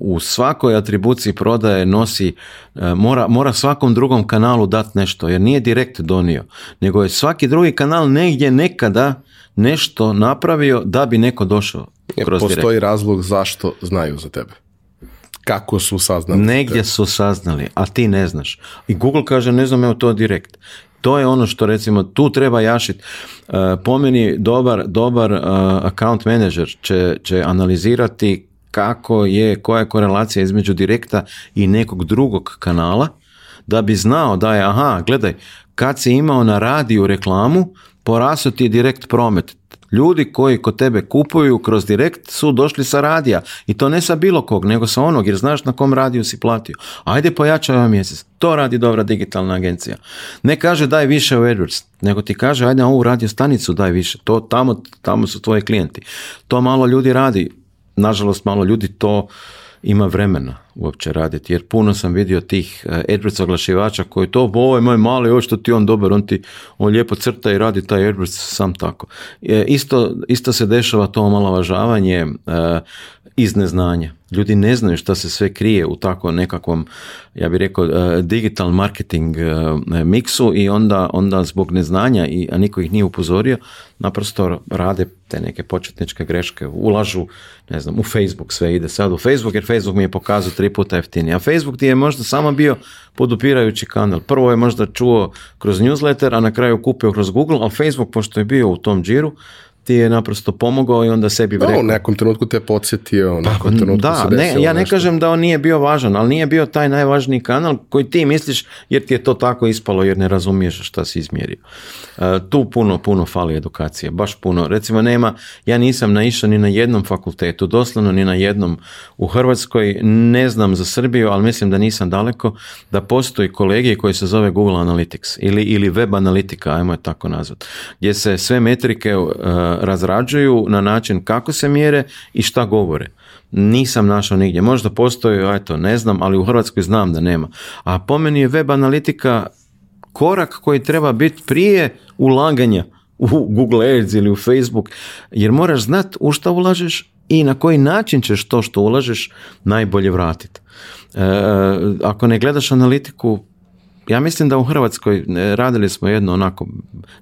u svakoj atribuciji prodaje nosi, e, mora, mora svakom drugom kanalu dat nešto, jer nije direkt donio, nego je svaki drugi kanal negdje nekada nešto napravio da bi neko došao kroz Postoji razlog zašto znaju za tebe. Kako su saznali? Negdje su saznali, a ti ne znaš. I Google kaže, ne znam, evo to direkt to je ono što recimo tu treba jašiti. E, po meni dobar, dobar e, account manager će, će analizirati kako je, koja je korelacija između direkta i nekog drugog kanala da bi znao da je, aha, gledaj, kad si imao na radiju reklamu, porasao ti direkt promet. Ljudi koji kod tebe kupuju kroz direkt su došli sa radija i to ne sa bilo kog, nego sa onog jer znaš na kom radiju si platio. Ajde pojačaj ovaj mjesec. To radi dobra digitalna agencija. Ne kaže daj više u AdWords, nego ti kaže ajde na ovu radio stanicu daj više. To tamo, tamo su tvoji klijenti. To malo ljudi radi. Nažalost malo ljudi to ima vremena uopće raditi, jer puno sam vidio tih AdWords e, oglašivača koji to, ovo ovaj je moj mali, ovo što ti on dobar, on ti on lijepo crta i radi taj AdWords sam tako. E, isto, isto se dešava to omalovažavanje e, iz neznanja. Ljudi ne znaju šta se sve krije u tako nekakvom, ja bih rekao, e, digital marketing e, miksu i onda, onda zbog neznanja, i, a niko ih nije upozorio, naprosto rade te neke početničke greške, ulažu, ne znam, u Facebook sve ide sad u Facebook jer Facebook mi je pokazao tri puta A Facebook ti je možda samo bio podupirajući kanal. Prvo je možda čuo kroz newsletter, a na kraju kupio kroz Google, a Facebook, pošto je bio u tom džiru, ti je naprosto pomogao i onda sebi rekao. u nekom trenutku te podsjetio, u pa, nekom da, ne, ja ne kažem da on nije bio važan, ali nije bio taj najvažniji kanal koji ti misliš jer ti je to tako ispalo jer ne razumiješ šta si izmjerio. E, tu puno, puno fali edukacije, baš puno. Recimo nema, ja nisam naišao ni na jednom fakultetu, doslovno ni na jednom u Hrvatskoj, ne znam za Srbiju, ali mislim da nisam daleko, da postoji kolegij koji se zove Google Analytics ili, ili web analitika, ajmo je tako nazvat, gdje se sve metrike e, razrađuju na način kako se mjere i šta govore. Nisam našao nigdje. Možda postoji, eto, ne znam, ali u Hrvatskoj znam da nema. A po meni je web analitika korak koji treba biti prije ulaganja u Google Ads ili u Facebook, jer moraš znat u šta ulažeš i na koji način ćeš to što ulažeš najbolje vratiti. E, ako ne gledaš analitiku, ja mislim da u Hrvatskoj e, radili smo jedno onako,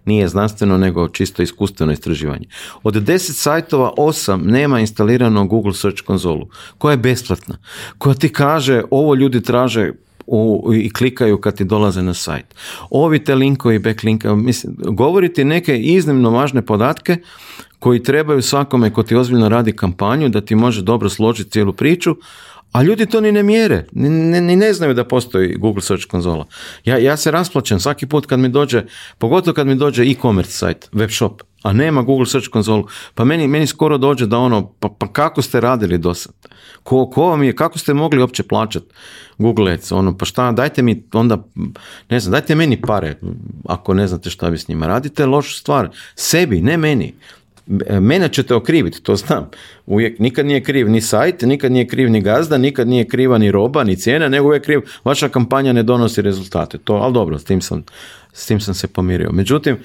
nije znanstveno nego čisto iskustveno istraživanje. Od 10 sajtova osam nema instalirano Google Search konzolu koja je besplatna, koja ti kaže ovo ljudi traže i klikaju kad ti dolaze na sajt. Ovi te linkovi, backlinkovi, mislim, govoriti neke iznimno važne podatke koji trebaju svakome ko ti ozbiljno radi kampanju da ti može dobro složiti cijelu priču, a ljudi to ni ne mjere, ni, ne znaju da postoji Google Search konzola. Ja, ja se rasplaćam svaki put kad mi dođe, pogotovo kad mi dođe e-commerce sajt, web shop, a nema Google Search konzolu. Pa meni, meni skoro dođe da ono, pa, pa kako ste radili do sad? Ko, ko vam je, kako ste mogli uopće plaćati Google Ono, pa šta, dajte mi onda, ne znam, dajte meni pare ako ne znate šta vi s njima radite, lošu stvar. Sebi, ne meni. Mene ćete okriviti, to znam. Uvijek, nikad nije kriv ni sajt, nikad nije kriv ni gazda, nikad nije kriva ni roba, ni cijena, nego uvijek kriv, vaša kampanja ne donosi rezultate. To, ali dobro, s tim sam, s tim sam se pomirio. Međutim,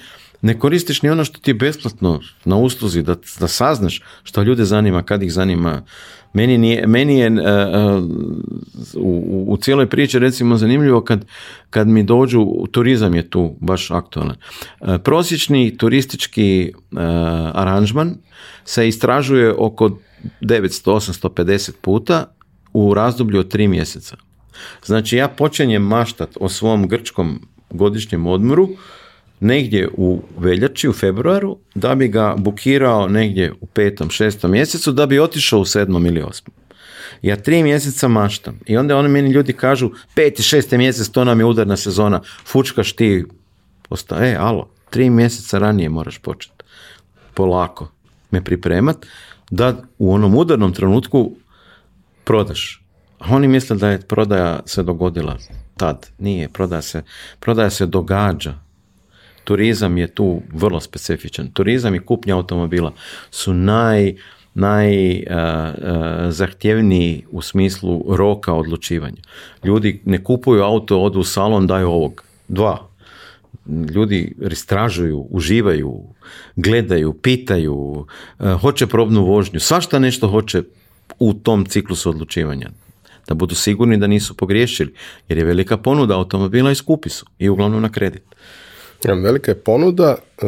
ne koristiš ni ono što ti je besplatno na usluzi, da, da saznaš što ljude zanima, kad ih zanima, meni, meni je uh, u, u cijeloj priči recimo zanimljivo kad, kad mi dođu, turizam je tu baš aktualan. Uh, prosječni turistički aranžman se istražuje oko 900-850 puta u razdoblju od tri mjeseca. Znači ja počinjem maštat o svom grčkom godišnjem odmoru negdje u veljači, u februaru, da bi ga bukirao negdje u petom, šestom mjesecu, da bi otišao u sedmom ili osmom. Ja tri mjeseca maštam i onda oni meni ljudi kažu peti, šesti mjesec, to nam je udarna sezona, fučkaš ti, Osta, e, alo, tri mjeseca ranije moraš početi. Polako me pripremat da u onom udarnom trenutku prodaš. A oni misle da je prodaja se dogodila tad. Nije, prodaja se, prodaja se događa turizam je tu vrlo specifičan. Turizam i kupnja automobila su naj najzahtjevniji eh, eh, u smislu roka odlučivanja. Ljudi ne kupuju auto, odu u salon, daju ovog. Dva. Ljudi istražuju, uživaju, gledaju, pitaju, eh, hoće probnu vožnju, svašta nešto hoće u tom ciklusu odlučivanja. Da budu sigurni da nisu pogriješili, jer je velika ponuda automobila i skupi su i uglavnom na kredit. Velika je ponuda, e,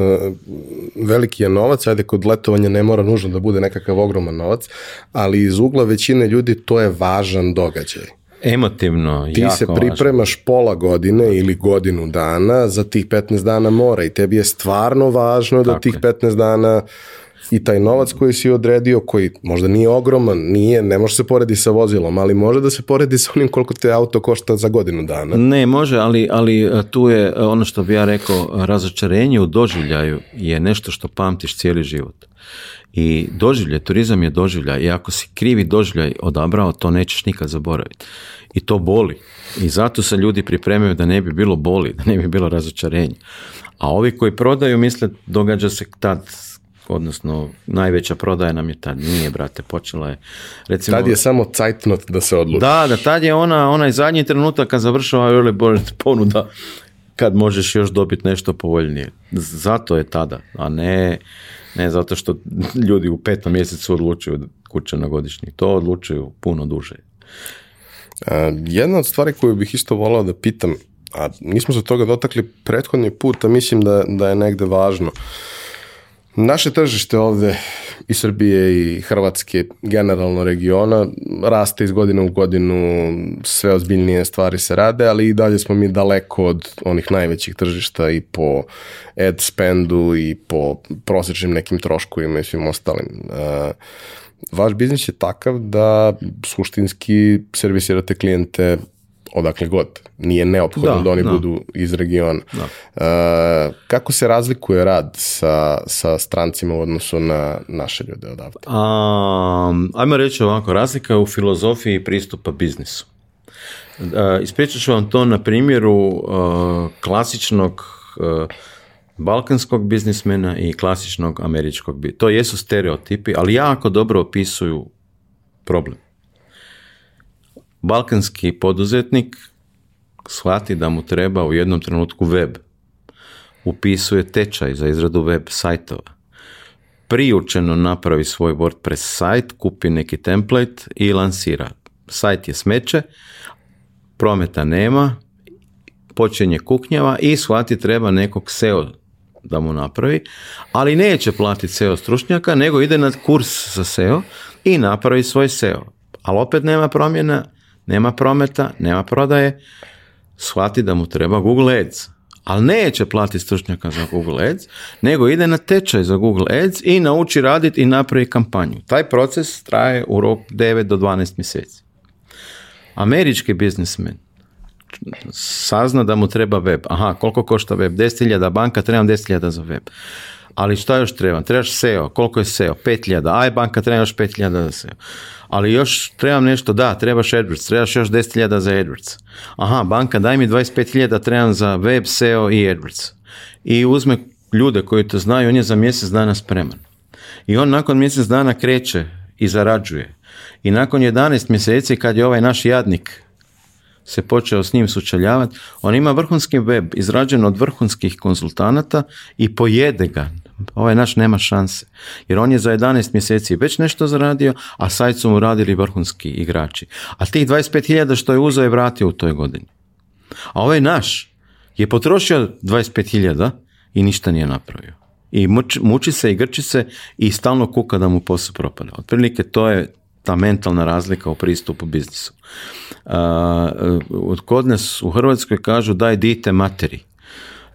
veliki je novac, ajde kod letovanja ne mora nužno da bude nekakav ogroman novac, ali iz ugla većine ljudi to je važan događaj. Emotivno, Ti se pripremaš pola godine ili godinu dana za tih 15 dana mora i tebi je stvarno važno da tih 15 dana i taj novac koji si odredio, koji možda nije ogroman, nije, ne može se porediti sa vozilom, ali može da se poredi sa onim koliko te auto košta za godinu dana. Ne, može, ali, ali e, tu je e, ono što bi ja rekao, razočarenje u doživljaju je nešto što pamtiš cijeli život. I doživljaj, turizam je doživljaj i ako si krivi doživljaj odabrao, to nećeš nikad zaboraviti. I to boli. I zato se ljudi pripremaju da ne bi bilo boli, da ne bi bilo razočarenje. A ovi koji prodaju misle događa se tad odnosno najveća prodaja nam je tad nije, brate, počela je. Recimo, tad je samo cajtnot da se odluči. Da, da, tad je ona, onaj zadnji trenutak kad završava early bird ponuda, kad možeš još dobiti nešto povoljnije. Zato je tada, a ne, ne zato što ljudi u petom mjesecu odlučuju kuće na godišnji. To odlučuju puno duže. E, jedna od stvari koju bih isto volao da pitam, a nismo se toga dotakli prethodni put, a mislim da, da je negde važno. Naše tržište ovdje i Srbije i Hrvatske, generalno regiona, raste iz godine u godinu, sve ozbiljnije stvari se rade, ali i dalje smo mi daleko od onih najvećih tržišta i po ad spendu i po prosječnim nekim troškovima i svim ostalim. E, vaš biznis je takav da suštinski servisirate klijente odakle god. Nije neophodno da, oni budu iz regiona. E, kako se razlikuje rad sa, sa strancima u odnosu na naše ljude odavde? Um, ajmo reći ovako, razlika u filozofiji pristupa biznisu. Uh, ispričat ću vam to na primjeru e, klasičnog balkanskog biznismena i klasičnog američkog. To jesu stereotipi, ali jako dobro opisuju problem balkanski poduzetnik shvati da mu treba u jednom trenutku web. Upisuje tečaj za izradu web sajtova. Priučeno napravi svoj WordPress sajt, kupi neki template i lansira. Sajt je smeće, prometa nema, počinje kuknjava i shvati treba nekog SEO da mu napravi, ali neće platiti SEO stručnjaka, nego ide na kurs za SEO i napravi svoj SEO. Ali opet nema promjena, nema prometa, nema prodaje, shvati da mu treba Google Ads. Ali neće platiti stručnjaka za Google Ads, nego ide na tečaj za Google Ads i nauči raditi i napravi kampanju. Taj proces traje u rok 9 do 12 mjeseci. Američki biznismen sazna da mu treba web. Aha, koliko košta web? 10.000, banka, trebam 10.000 za web. Ali šta još treba? Trebaš SEO. Koliko je SEO? 5000. Aj banka treba još 5000 za SEO. Ali još trebam nešto, da, trebaš AdWords, trebaš još 10.000 za AdWords. Aha, banka daj mi 25.000, trebam za web, SEO i AdWords. I uzme ljude koji to znaju, on je za mjesec dana spreman. I on nakon mjesec dana kreće i zarađuje. I nakon 11 mjeseci kad je ovaj naš jadnik se počeo s njim sučeljavati, on ima vrhunski web izrađen od vrhunskih konzultanata i pojede ga ovaj naš nema šanse. Jer on je za 11 mjeseci već nešto zaradio, a sajt su mu radili vrhunski igrači. A tih 25.000 što je uzeo je vratio u toj godini. A ovaj naš je potrošio 25.000 i ništa nije napravio. I muči, se i grči se i stalno kuka da mu posao propada. Otprilike to je ta mentalna razlika u pristupu biznisu. Uh, kod nas u Hrvatskoj kažu daj dite materi.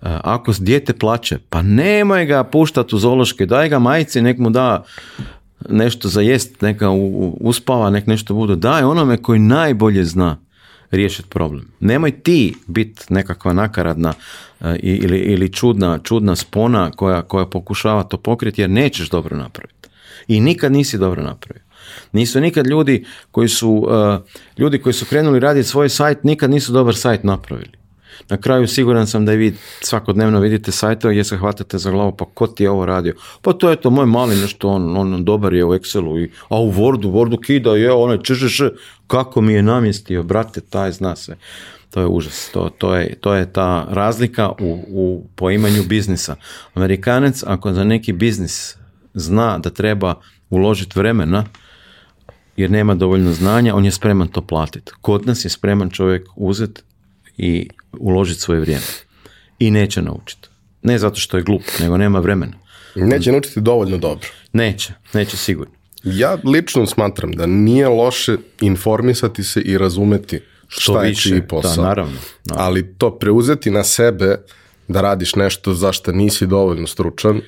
E, ako dijete plače, pa nemoj ga puštati u zološke, daj ga majci, nek mu da nešto za jest, neka uspava, nek nešto bude. Daj onome koji najbolje zna riješiti problem. Nemoj ti biti nekakva nakaradna e, ili, ili čudna, čudna spona koja, koja pokušava to pokriti jer nećeš dobro napraviti. I nikad nisi dobro napravio. Nisu nikad ljudi koji su, e, ljudi koji su krenuli raditi svoj sajt, nikad nisu dobar sajt napravili. Na kraju siguran sam da i vi svakodnevno vidite sajte gdje se hvatate za glavu, pa ko ti je ovo radio? Pa to je to, moj mali nešto, on, on dobar je u Excelu, i, a u Wordu, Wordu kida, je, onaj čežeše kako mi je namjestio, brate, taj zna se. To je užas, to, to, je, to je ta razlika u, u poimanju biznisa. Amerikanec, ako za neki biznis zna da treba uložiti vremena, jer nema dovoljno znanja, on je spreman to platiti. Kod nas je spreman čovjek uzeti i uložiti svoje vrijeme. I neće naučiti. Ne zato što je glup, nego nema vremena. Neće naučiti dovoljno dobro. Neće, neće sigurno. Ja lično smatram da nije loše informisati se i razumeti što šta više, je čiji posao. naravno. Ali to preuzeti na sebe da radiš nešto za nisi dovoljno stručan,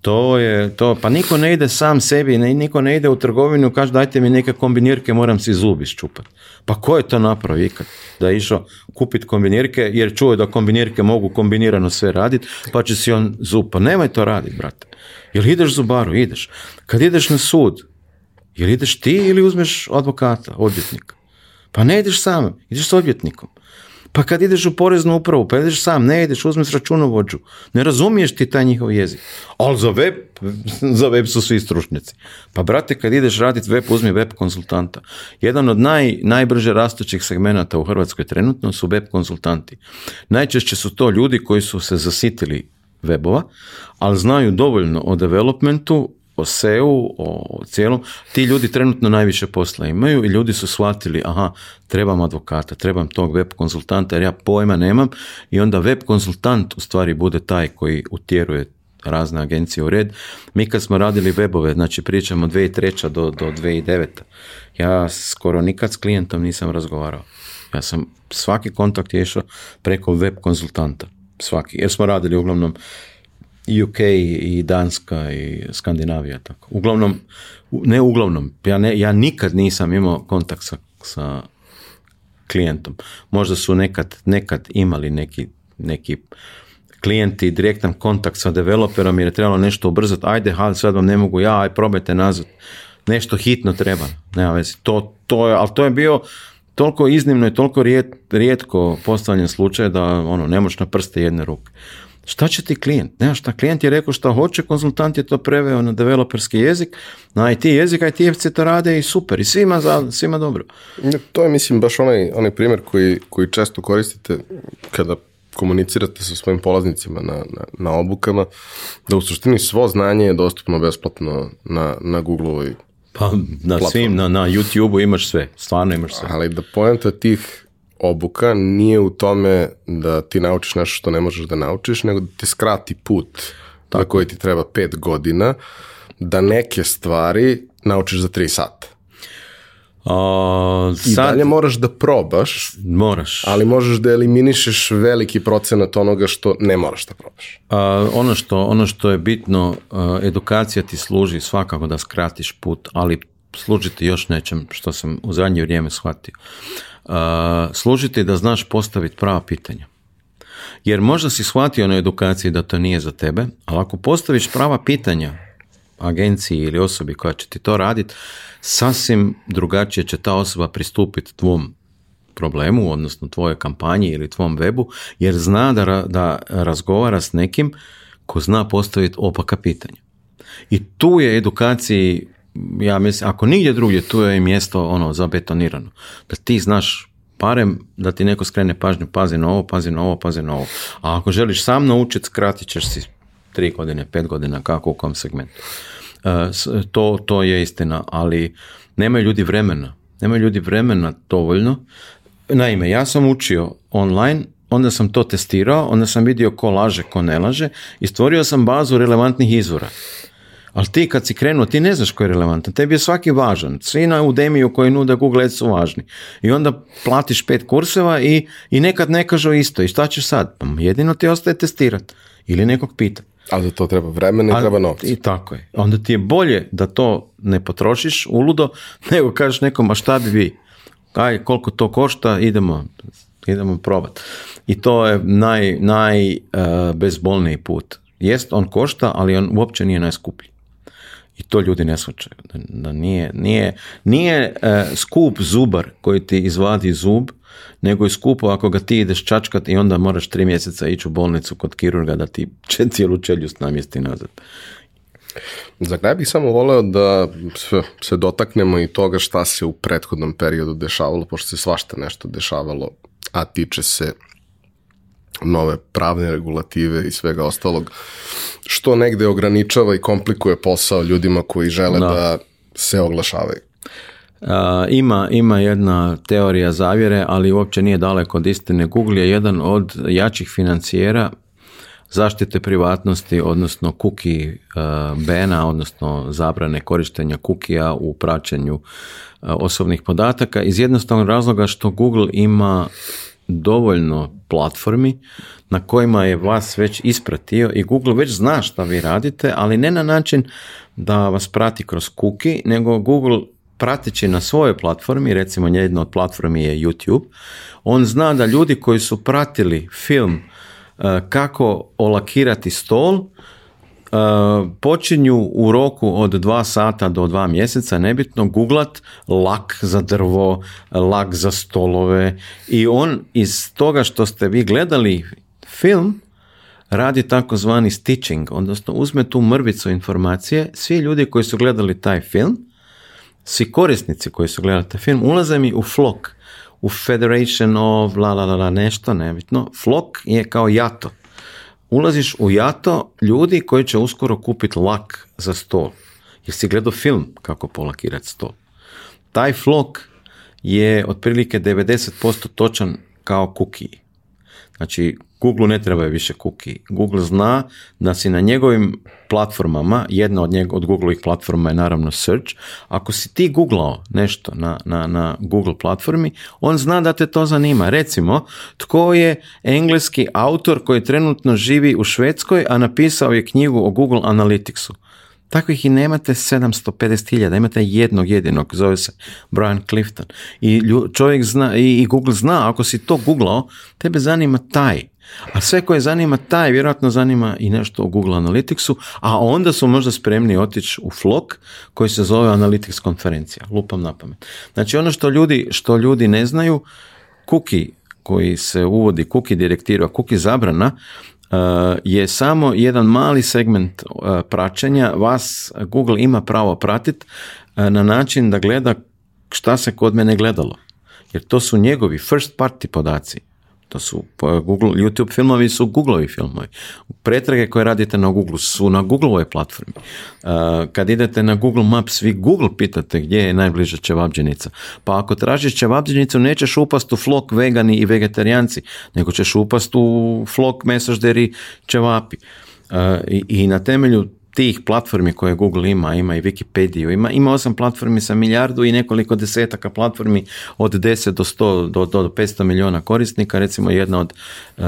to je to, pa niko ne ide sam sebi, ne, niko ne ide u trgovinu, kaže dajte mi neke kombinirke, moram si zubi iščupat. Pa ko je to napravio ikad? Da je išao kupit kombinirke, jer čuje da kombinirke mogu kombinirano sve raditi, pa će si on zub. Pa nemoj to raditi, brate. Jel ideš zubaru? Ideš. Kad ideš na sud, jel ideš ti ili uzmeš advokata, odvjetnika? Pa ne ideš sam, ideš s odvjetnikom. Pa kad ideš u poreznu upravu, pa ideš sam, ne ideš, uzmeš računovođu. Ne razumiješ ti taj njihov jezik. Ali za web, za web su svi stručnjaci. Pa brate, kad ideš raditi web, uzmi web konsultanta. Jedan od naj, najbrže rastućih segmenata u Hrvatskoj trenutno su web konsultanti. Najčešće su to ljudi koji su se zasitili webova, ali znaju dovoljno o developmentu, o SEU, o cijelom, ti ljudi trenutno najviše posla imaju i ljudi su shvatili, aha, trebam advokata, trebam tog web konzultanta jer ja pojma nemam i onda web konzultant u stvari bude taj koji utjeruje razne agencije u red. Mi kad smo radili webove, znači pričamo od 2003. do, do 2009. Ja skoro nikad s klijentom nisam razgovarao. Ja sam, svaki kontakt je išao preko web konzultanta. Svaki. Jer smo radili uglavnom i UK i Danska i Skandinavija tako. Uglavnom, ne uglavnom, ja, ne, ja nikad nisam imao kontakt sa, sa klijentom. Možda su nekad, nekad imali neki, neki klijenti direktan kontakt sa developerom jer je trebalo nešto ubrzati, ajde, hal, sad vam ne mogu ja, aj probajte nazad, nešto hitno treba, nema veze. To, to je, ali to je bio toliko iznimno i toliko rijet, rijetko postavljen slučaj da ono, ne možeš na prste jedne ruke. Šta će ti klijent? Nema šta, klijent je rekao šta hoće, konzultant je to preveo na developerski jezik, na IT jezik, it to rade i super, i svima, za, svima dobro. To je, mislim, baš onaj, onaj primjer koji, koji često koristite kada komunicirate sa svojim polaznicima na, na, na obukama, da u suštini svo znanje je dostupno besplatno na, na google Pa na platform. svim, na, na YouTube-u imaš sve, stvarno imaš sve. Ali da pojenta tih obuka nije u tome da ti naučiš nešto što ne možeš da naučiš, nego da ti skrati put Tako. na koji ti treba pet godina, da neke stvari naučiš za tri sata. sad, dalje moraš da probaš. Moraš. Ali možeš da eliminišeš veliki procenat onoga što ne moraš da probaš. ono, što, ono što je bitno, edukacija ti služi svakako da skratiš put, ali služi ti još nečem što sam u zadnje vrijeme shvatio služiti da znaš postaviti prava pitanja. Jer možda si shvatio na edukaciji da to nije za tebe, ali ako postaviš prava pitanja agenciji ili osobi koja će ti to raditi, sasvim drugačije će ta osoba pristupiti tvom problemu, odnosno tvojoj kampanji ili tvom webu, jer zna da, da razgovara s nekim ko zna postaviti opaka pitanja. I tu je edukaciji ja mislim, ako nigdje drugdje, tu je i mjesto ono zabetonirano. Da ti znaš parem da ti neko skrene pažnju, pazi na ovo, pazi na ovo, pazi na ovo. A ako želiš sam naučiti, skratit ćeš si tri godine, pet godina, kako u kom segmentu. E, to, to je istina, ali nemaju ljudi vremena. Nemaju ljudi vremena dovoljno. Naime, ja sam učio online, onda sam to testirao, onda sam vidio ko laže, ko ne laže i stvorio sam bazu relevantnih izvora. Ali ti kad si krenuo, ti ne znaš koji je relevantan. Tebi je svaki važan. Svi na Udemiju koji nude Google Ads su važni. I onda platiš pet kurseva i, i nekad ne kažu isto. I šta ćeš sad? Pa jedino ti ostaje testirat Ili nekog pita. A to treba vremena i treba novca. I tako je. Onda ti je bolje da to ne potrošiš uludo, *laughs* nego kažeš nekom, a šta bi vi? Aj, koliko to košta, idemo, idemo probat. I to je najbezbolniji naj, naj eh, put. Jest, on košta, ali on uopće nije najskuplji. I to ljudi ne shvaćaju. Da nije, nije, nije e, skup zubar koji ti izvadi zub, nego je skupo ako ga ti ideš čačkat i onda moraš tri mjeseca ići u bolnicu kod kirurga da ti *laughs* cijelu čeljust namjesti nazad. Za kraj bih samo voleo da se dotaknemo i toga šta se u prethodnom periodu dešavalo, pošto se svašta nešto dešavalo, a tiče se nove pravne regulative i svega ostalog, što negde ograničava i komplikuje posao ljudima koji žele da, se oglašavaju. Uh, ima, ima jedna teorija zavjere, ali uopće nije daleko od istine. Google je jedan od jačih financijera zaštite privatnosti, odnosno kuki uh, bena, odnosno zabrane korištenja kukija u praćenju osobnih podataka iz jednostavnog razloga što Google ima dovoljno platformi na kojima je vas već ispratio i Google već zna šta vi radite, ali ne na način da vas prati kroz kuki, nego Google prateći na svojoj platformi, recimo jedna od platformi je YouTube, on zna da ljudi koji su pratili film eh, kako olakirati stol, počinju u roku od dva sata do dva mjeseca, nebitno, googlat lak za drvo, lak za stolove i on iz toga što ste vi gledali film, radi takozvani stitching, odnosno uzme tu mrvicu informacije, svi ljudi koji su gledali taj film, svi korisnici koji su gledali taj film, ulaze mi u flok, u Federation of la la la, nešto, nebitno, flok je kao jato ulaziš u jato ljudi koji će uskoro kupiti lak za stol. Jer si gledao film kako polakirati stol. Taj flok je otprilike 90% točan kao kukiji. Znači, Google ne trebaju više kuki. Google zna da si na njegovim platformama, jedna od, njeg, platforma je naravno search, ako si ti googlao nešto na, na, na Google platformi, on zna da te to zanima. Recimo, tko je engleski autor koji trenutno živi u Švedskoj, a napisao je knjigu o Google Analyticsu. Takvih i nemate 750.000, imate jednog jedinog, zove se Brian Clifton. I čovjek zna, i Google zna, ako si to googlao, tebe zanima taj a sve koje zanima taj, vjerojatno zanima i nešto o Google Analyticsu, a onda su možda spremni otići u flok koji se zove Analytics konferencija. Lupam na pamet. Znači ono što ljudi, što ljudi ne znaju, kuki koji se uvodi, kuki direktiva, kuki zabrana, e, je samo jedan mali segment e, praćenja. Vas Google ima pravo pratiti e, na način da gleda šta se kod mene gledalo. Jer to su njegovi first party podaci. To su Google, YouTube filmovi su Googleovi filmovi. Pretrage koje radite na Google su na Googleovoj platformi. Uh, kad idete na Google Maps, vi Google pitate gdje je najbliža ćevabđenica. Pa ako tražiš ćevabđenicu, nećeš upast u flok vegani i vegetarijanci, nego ćeš upast u flok mesažderi ćevapi. Uh, I na temelju tih platformi koje Google ima, ima i Wikipediju, ima, ima osam platformi sa milijardu i nekoliko desetaka platformi od 10 do 100 do, do 500 milijuna korisnika, recimo jedna od uh,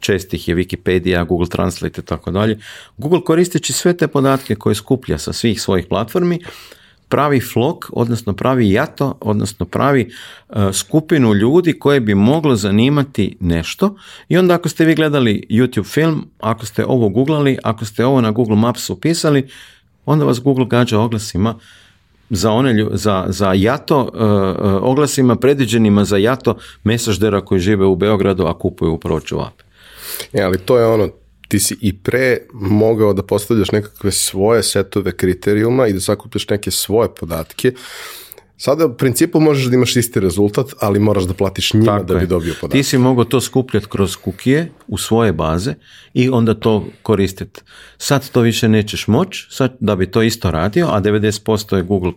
čestih je Wikipedia, Google Translate i tako dalje. Google koristeći sve te podatke koje skuplja sa svih svojih platformi, pravi flok, odnosno pravi jato, odnosno pravi e, skupinu ljudi koje bi moglo zanimati nešto i onda ako ste vi gledali YouTube film, ako ste ovo googlali, ako ste ovo na Google Maps upisali, onda vas Google gađa oglasima za, one, za, za jato, e, e, oglasima predviđenima za jato mesaždera koji žive u Beogradu, a kupuju upravo čuvape. Ja, ali to je ono, ti si i pre mogao da postavljaš nekakve svoje setove kriterijuma i da sakupljaš neke svoje podatke Sada u principu možeš da imaš isti rezultat, ali moraš da platiš njima da bi dobio podatak. Ti si mogao to skupljati kroz kukije u svoje baze i onda to koristiti. Sad to više nećeš moć, sad da bi to isto radio, a 90% je Google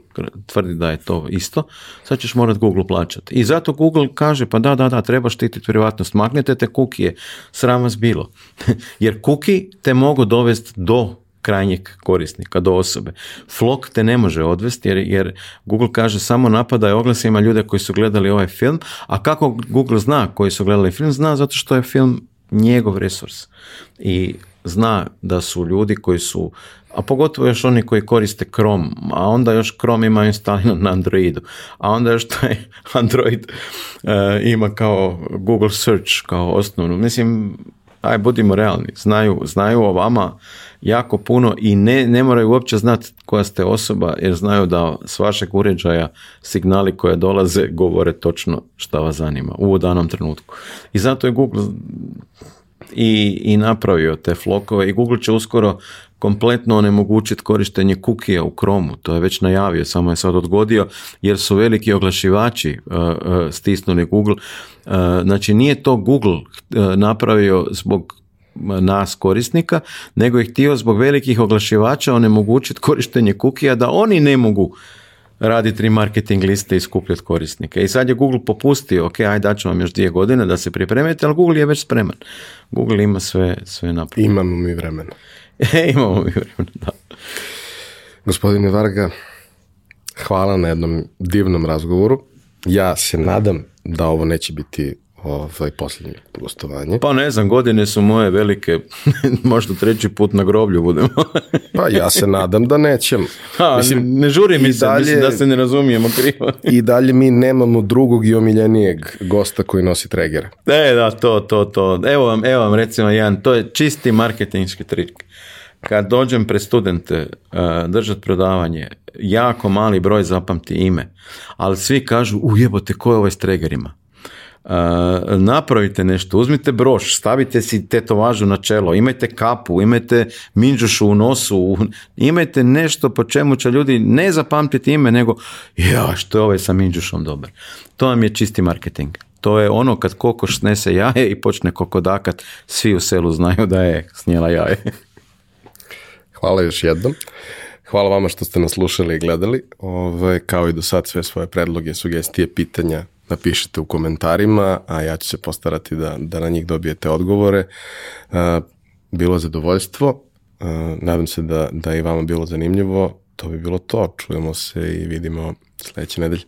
tvrdi da je to isto, sad ćeš morat Google plaćati. I zato Google kaže pa da, da, da, treba štititi privatnost, maknete te kukije, sram vas bilo. *laughs* Jer kuki te mogu dovesti do krajnjeg korisnika, do osobe. Flok te ne može odvesti jer, jer Google kaže samo napadaj oglasima ljude koji su gledali ovaj film, a kako Google zna koji su gledali film? Zna zato što je film njegov resurs i zna da su ljudi koji su, a pogotovo još oni koji koriste Chrome, a onda još Chrome ima instaliran na Androidu, a onda još taj *laughs* Android e, ima kao Google Search kao osnovnu. Mislim, aj budimo realni, znaju, znaju o vama jako puno i ne, ne moraju uopće znati koja ste osoba jer znaju da s vašeg uređaja signali koje dolaze govore točno šta vas zanima u danom trenutku. I zato je Google i, i napravio te flokove i Google će uskoro kompletno onemogućiti korištenje kukija u kromu, to je već najavio, samo je sad odgodio, jer su veliki oglašivači e, e, stisnuli Google. E, znači nije to Google napravio zbog nas korisnika, nego je htio zbog velikih oglašivača onemogućiti korištenje kukija da oni ne mogu raditi remarketing liste i skupljati korisnike. I sad je Google popustio, ok, ajde daću vam još dvije godine da se pripremite, ali Google je već spreman. Google ima sve, sve Imamo mi vremena. *laughs* imamo mi vremena, da. Gospodine Varga, hvala na jednom divnom razgovoru. Ja se nadam da ovo neće biti ovaj, posljednje gostovanje. Pa ne znam, godine su moje velike, *laughs* možda treći put na groblju budemo. *laughs* pa ja se nadam da nećem. mislim, ne žuri mi se, mislim da se ne razumijemo krivo. *laughs* I dalje mi nemamo drugog i omiljenijeg gosta koji nosi tregera. E, da, to, to, to. Evo vam, evo vam recimo jedan, to je čisti marketinški trik. Kad dođem pre studente e, Držat držati predavanje, jako mali broj zapamti ime, ali svi kažu, ujebote, ko je ovaj s tregerima? Uh, napravite nešto, uzmite broš, stavite si tetovažu na čelo, imajte kapu, imajte minđušu u nosu, imajte nešto po čemu će ljudi ne zapamtiti ime, nego ja, što je ovaj sa minđušom dobar. To vam je čisti marketing. To je ono kad kokoš snese jaje i počne kokodakat, svi u selu znaju da je snijela jaje. *laughs* Hvala još jednom. Hvala vama što ste nas slušali i gledali. kao i do sad sve svoje predloge, sugestije, pitanja napišete u komentarima, a ja ću se postarati da, da na njih dobijete odgovore. E, bilo je zadovoljstvo, e, nadam se da, da je i vama bilo zanimljivo. To bi bilo to, čujemo se i vidimo sljedeće nedelje.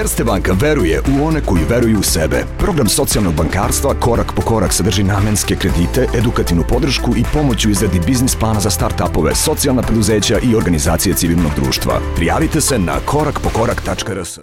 Erste banka veruje u one koji veruju u sebe. Program socijalnog bankarstva korak po korak sadrži namenske kredite, edukativnu podršku i pomoć u izradi biznis plana za start-upove, socijalna preduzeća i organizacije civilnog društva. Prijavite se na korakpokorak.rs.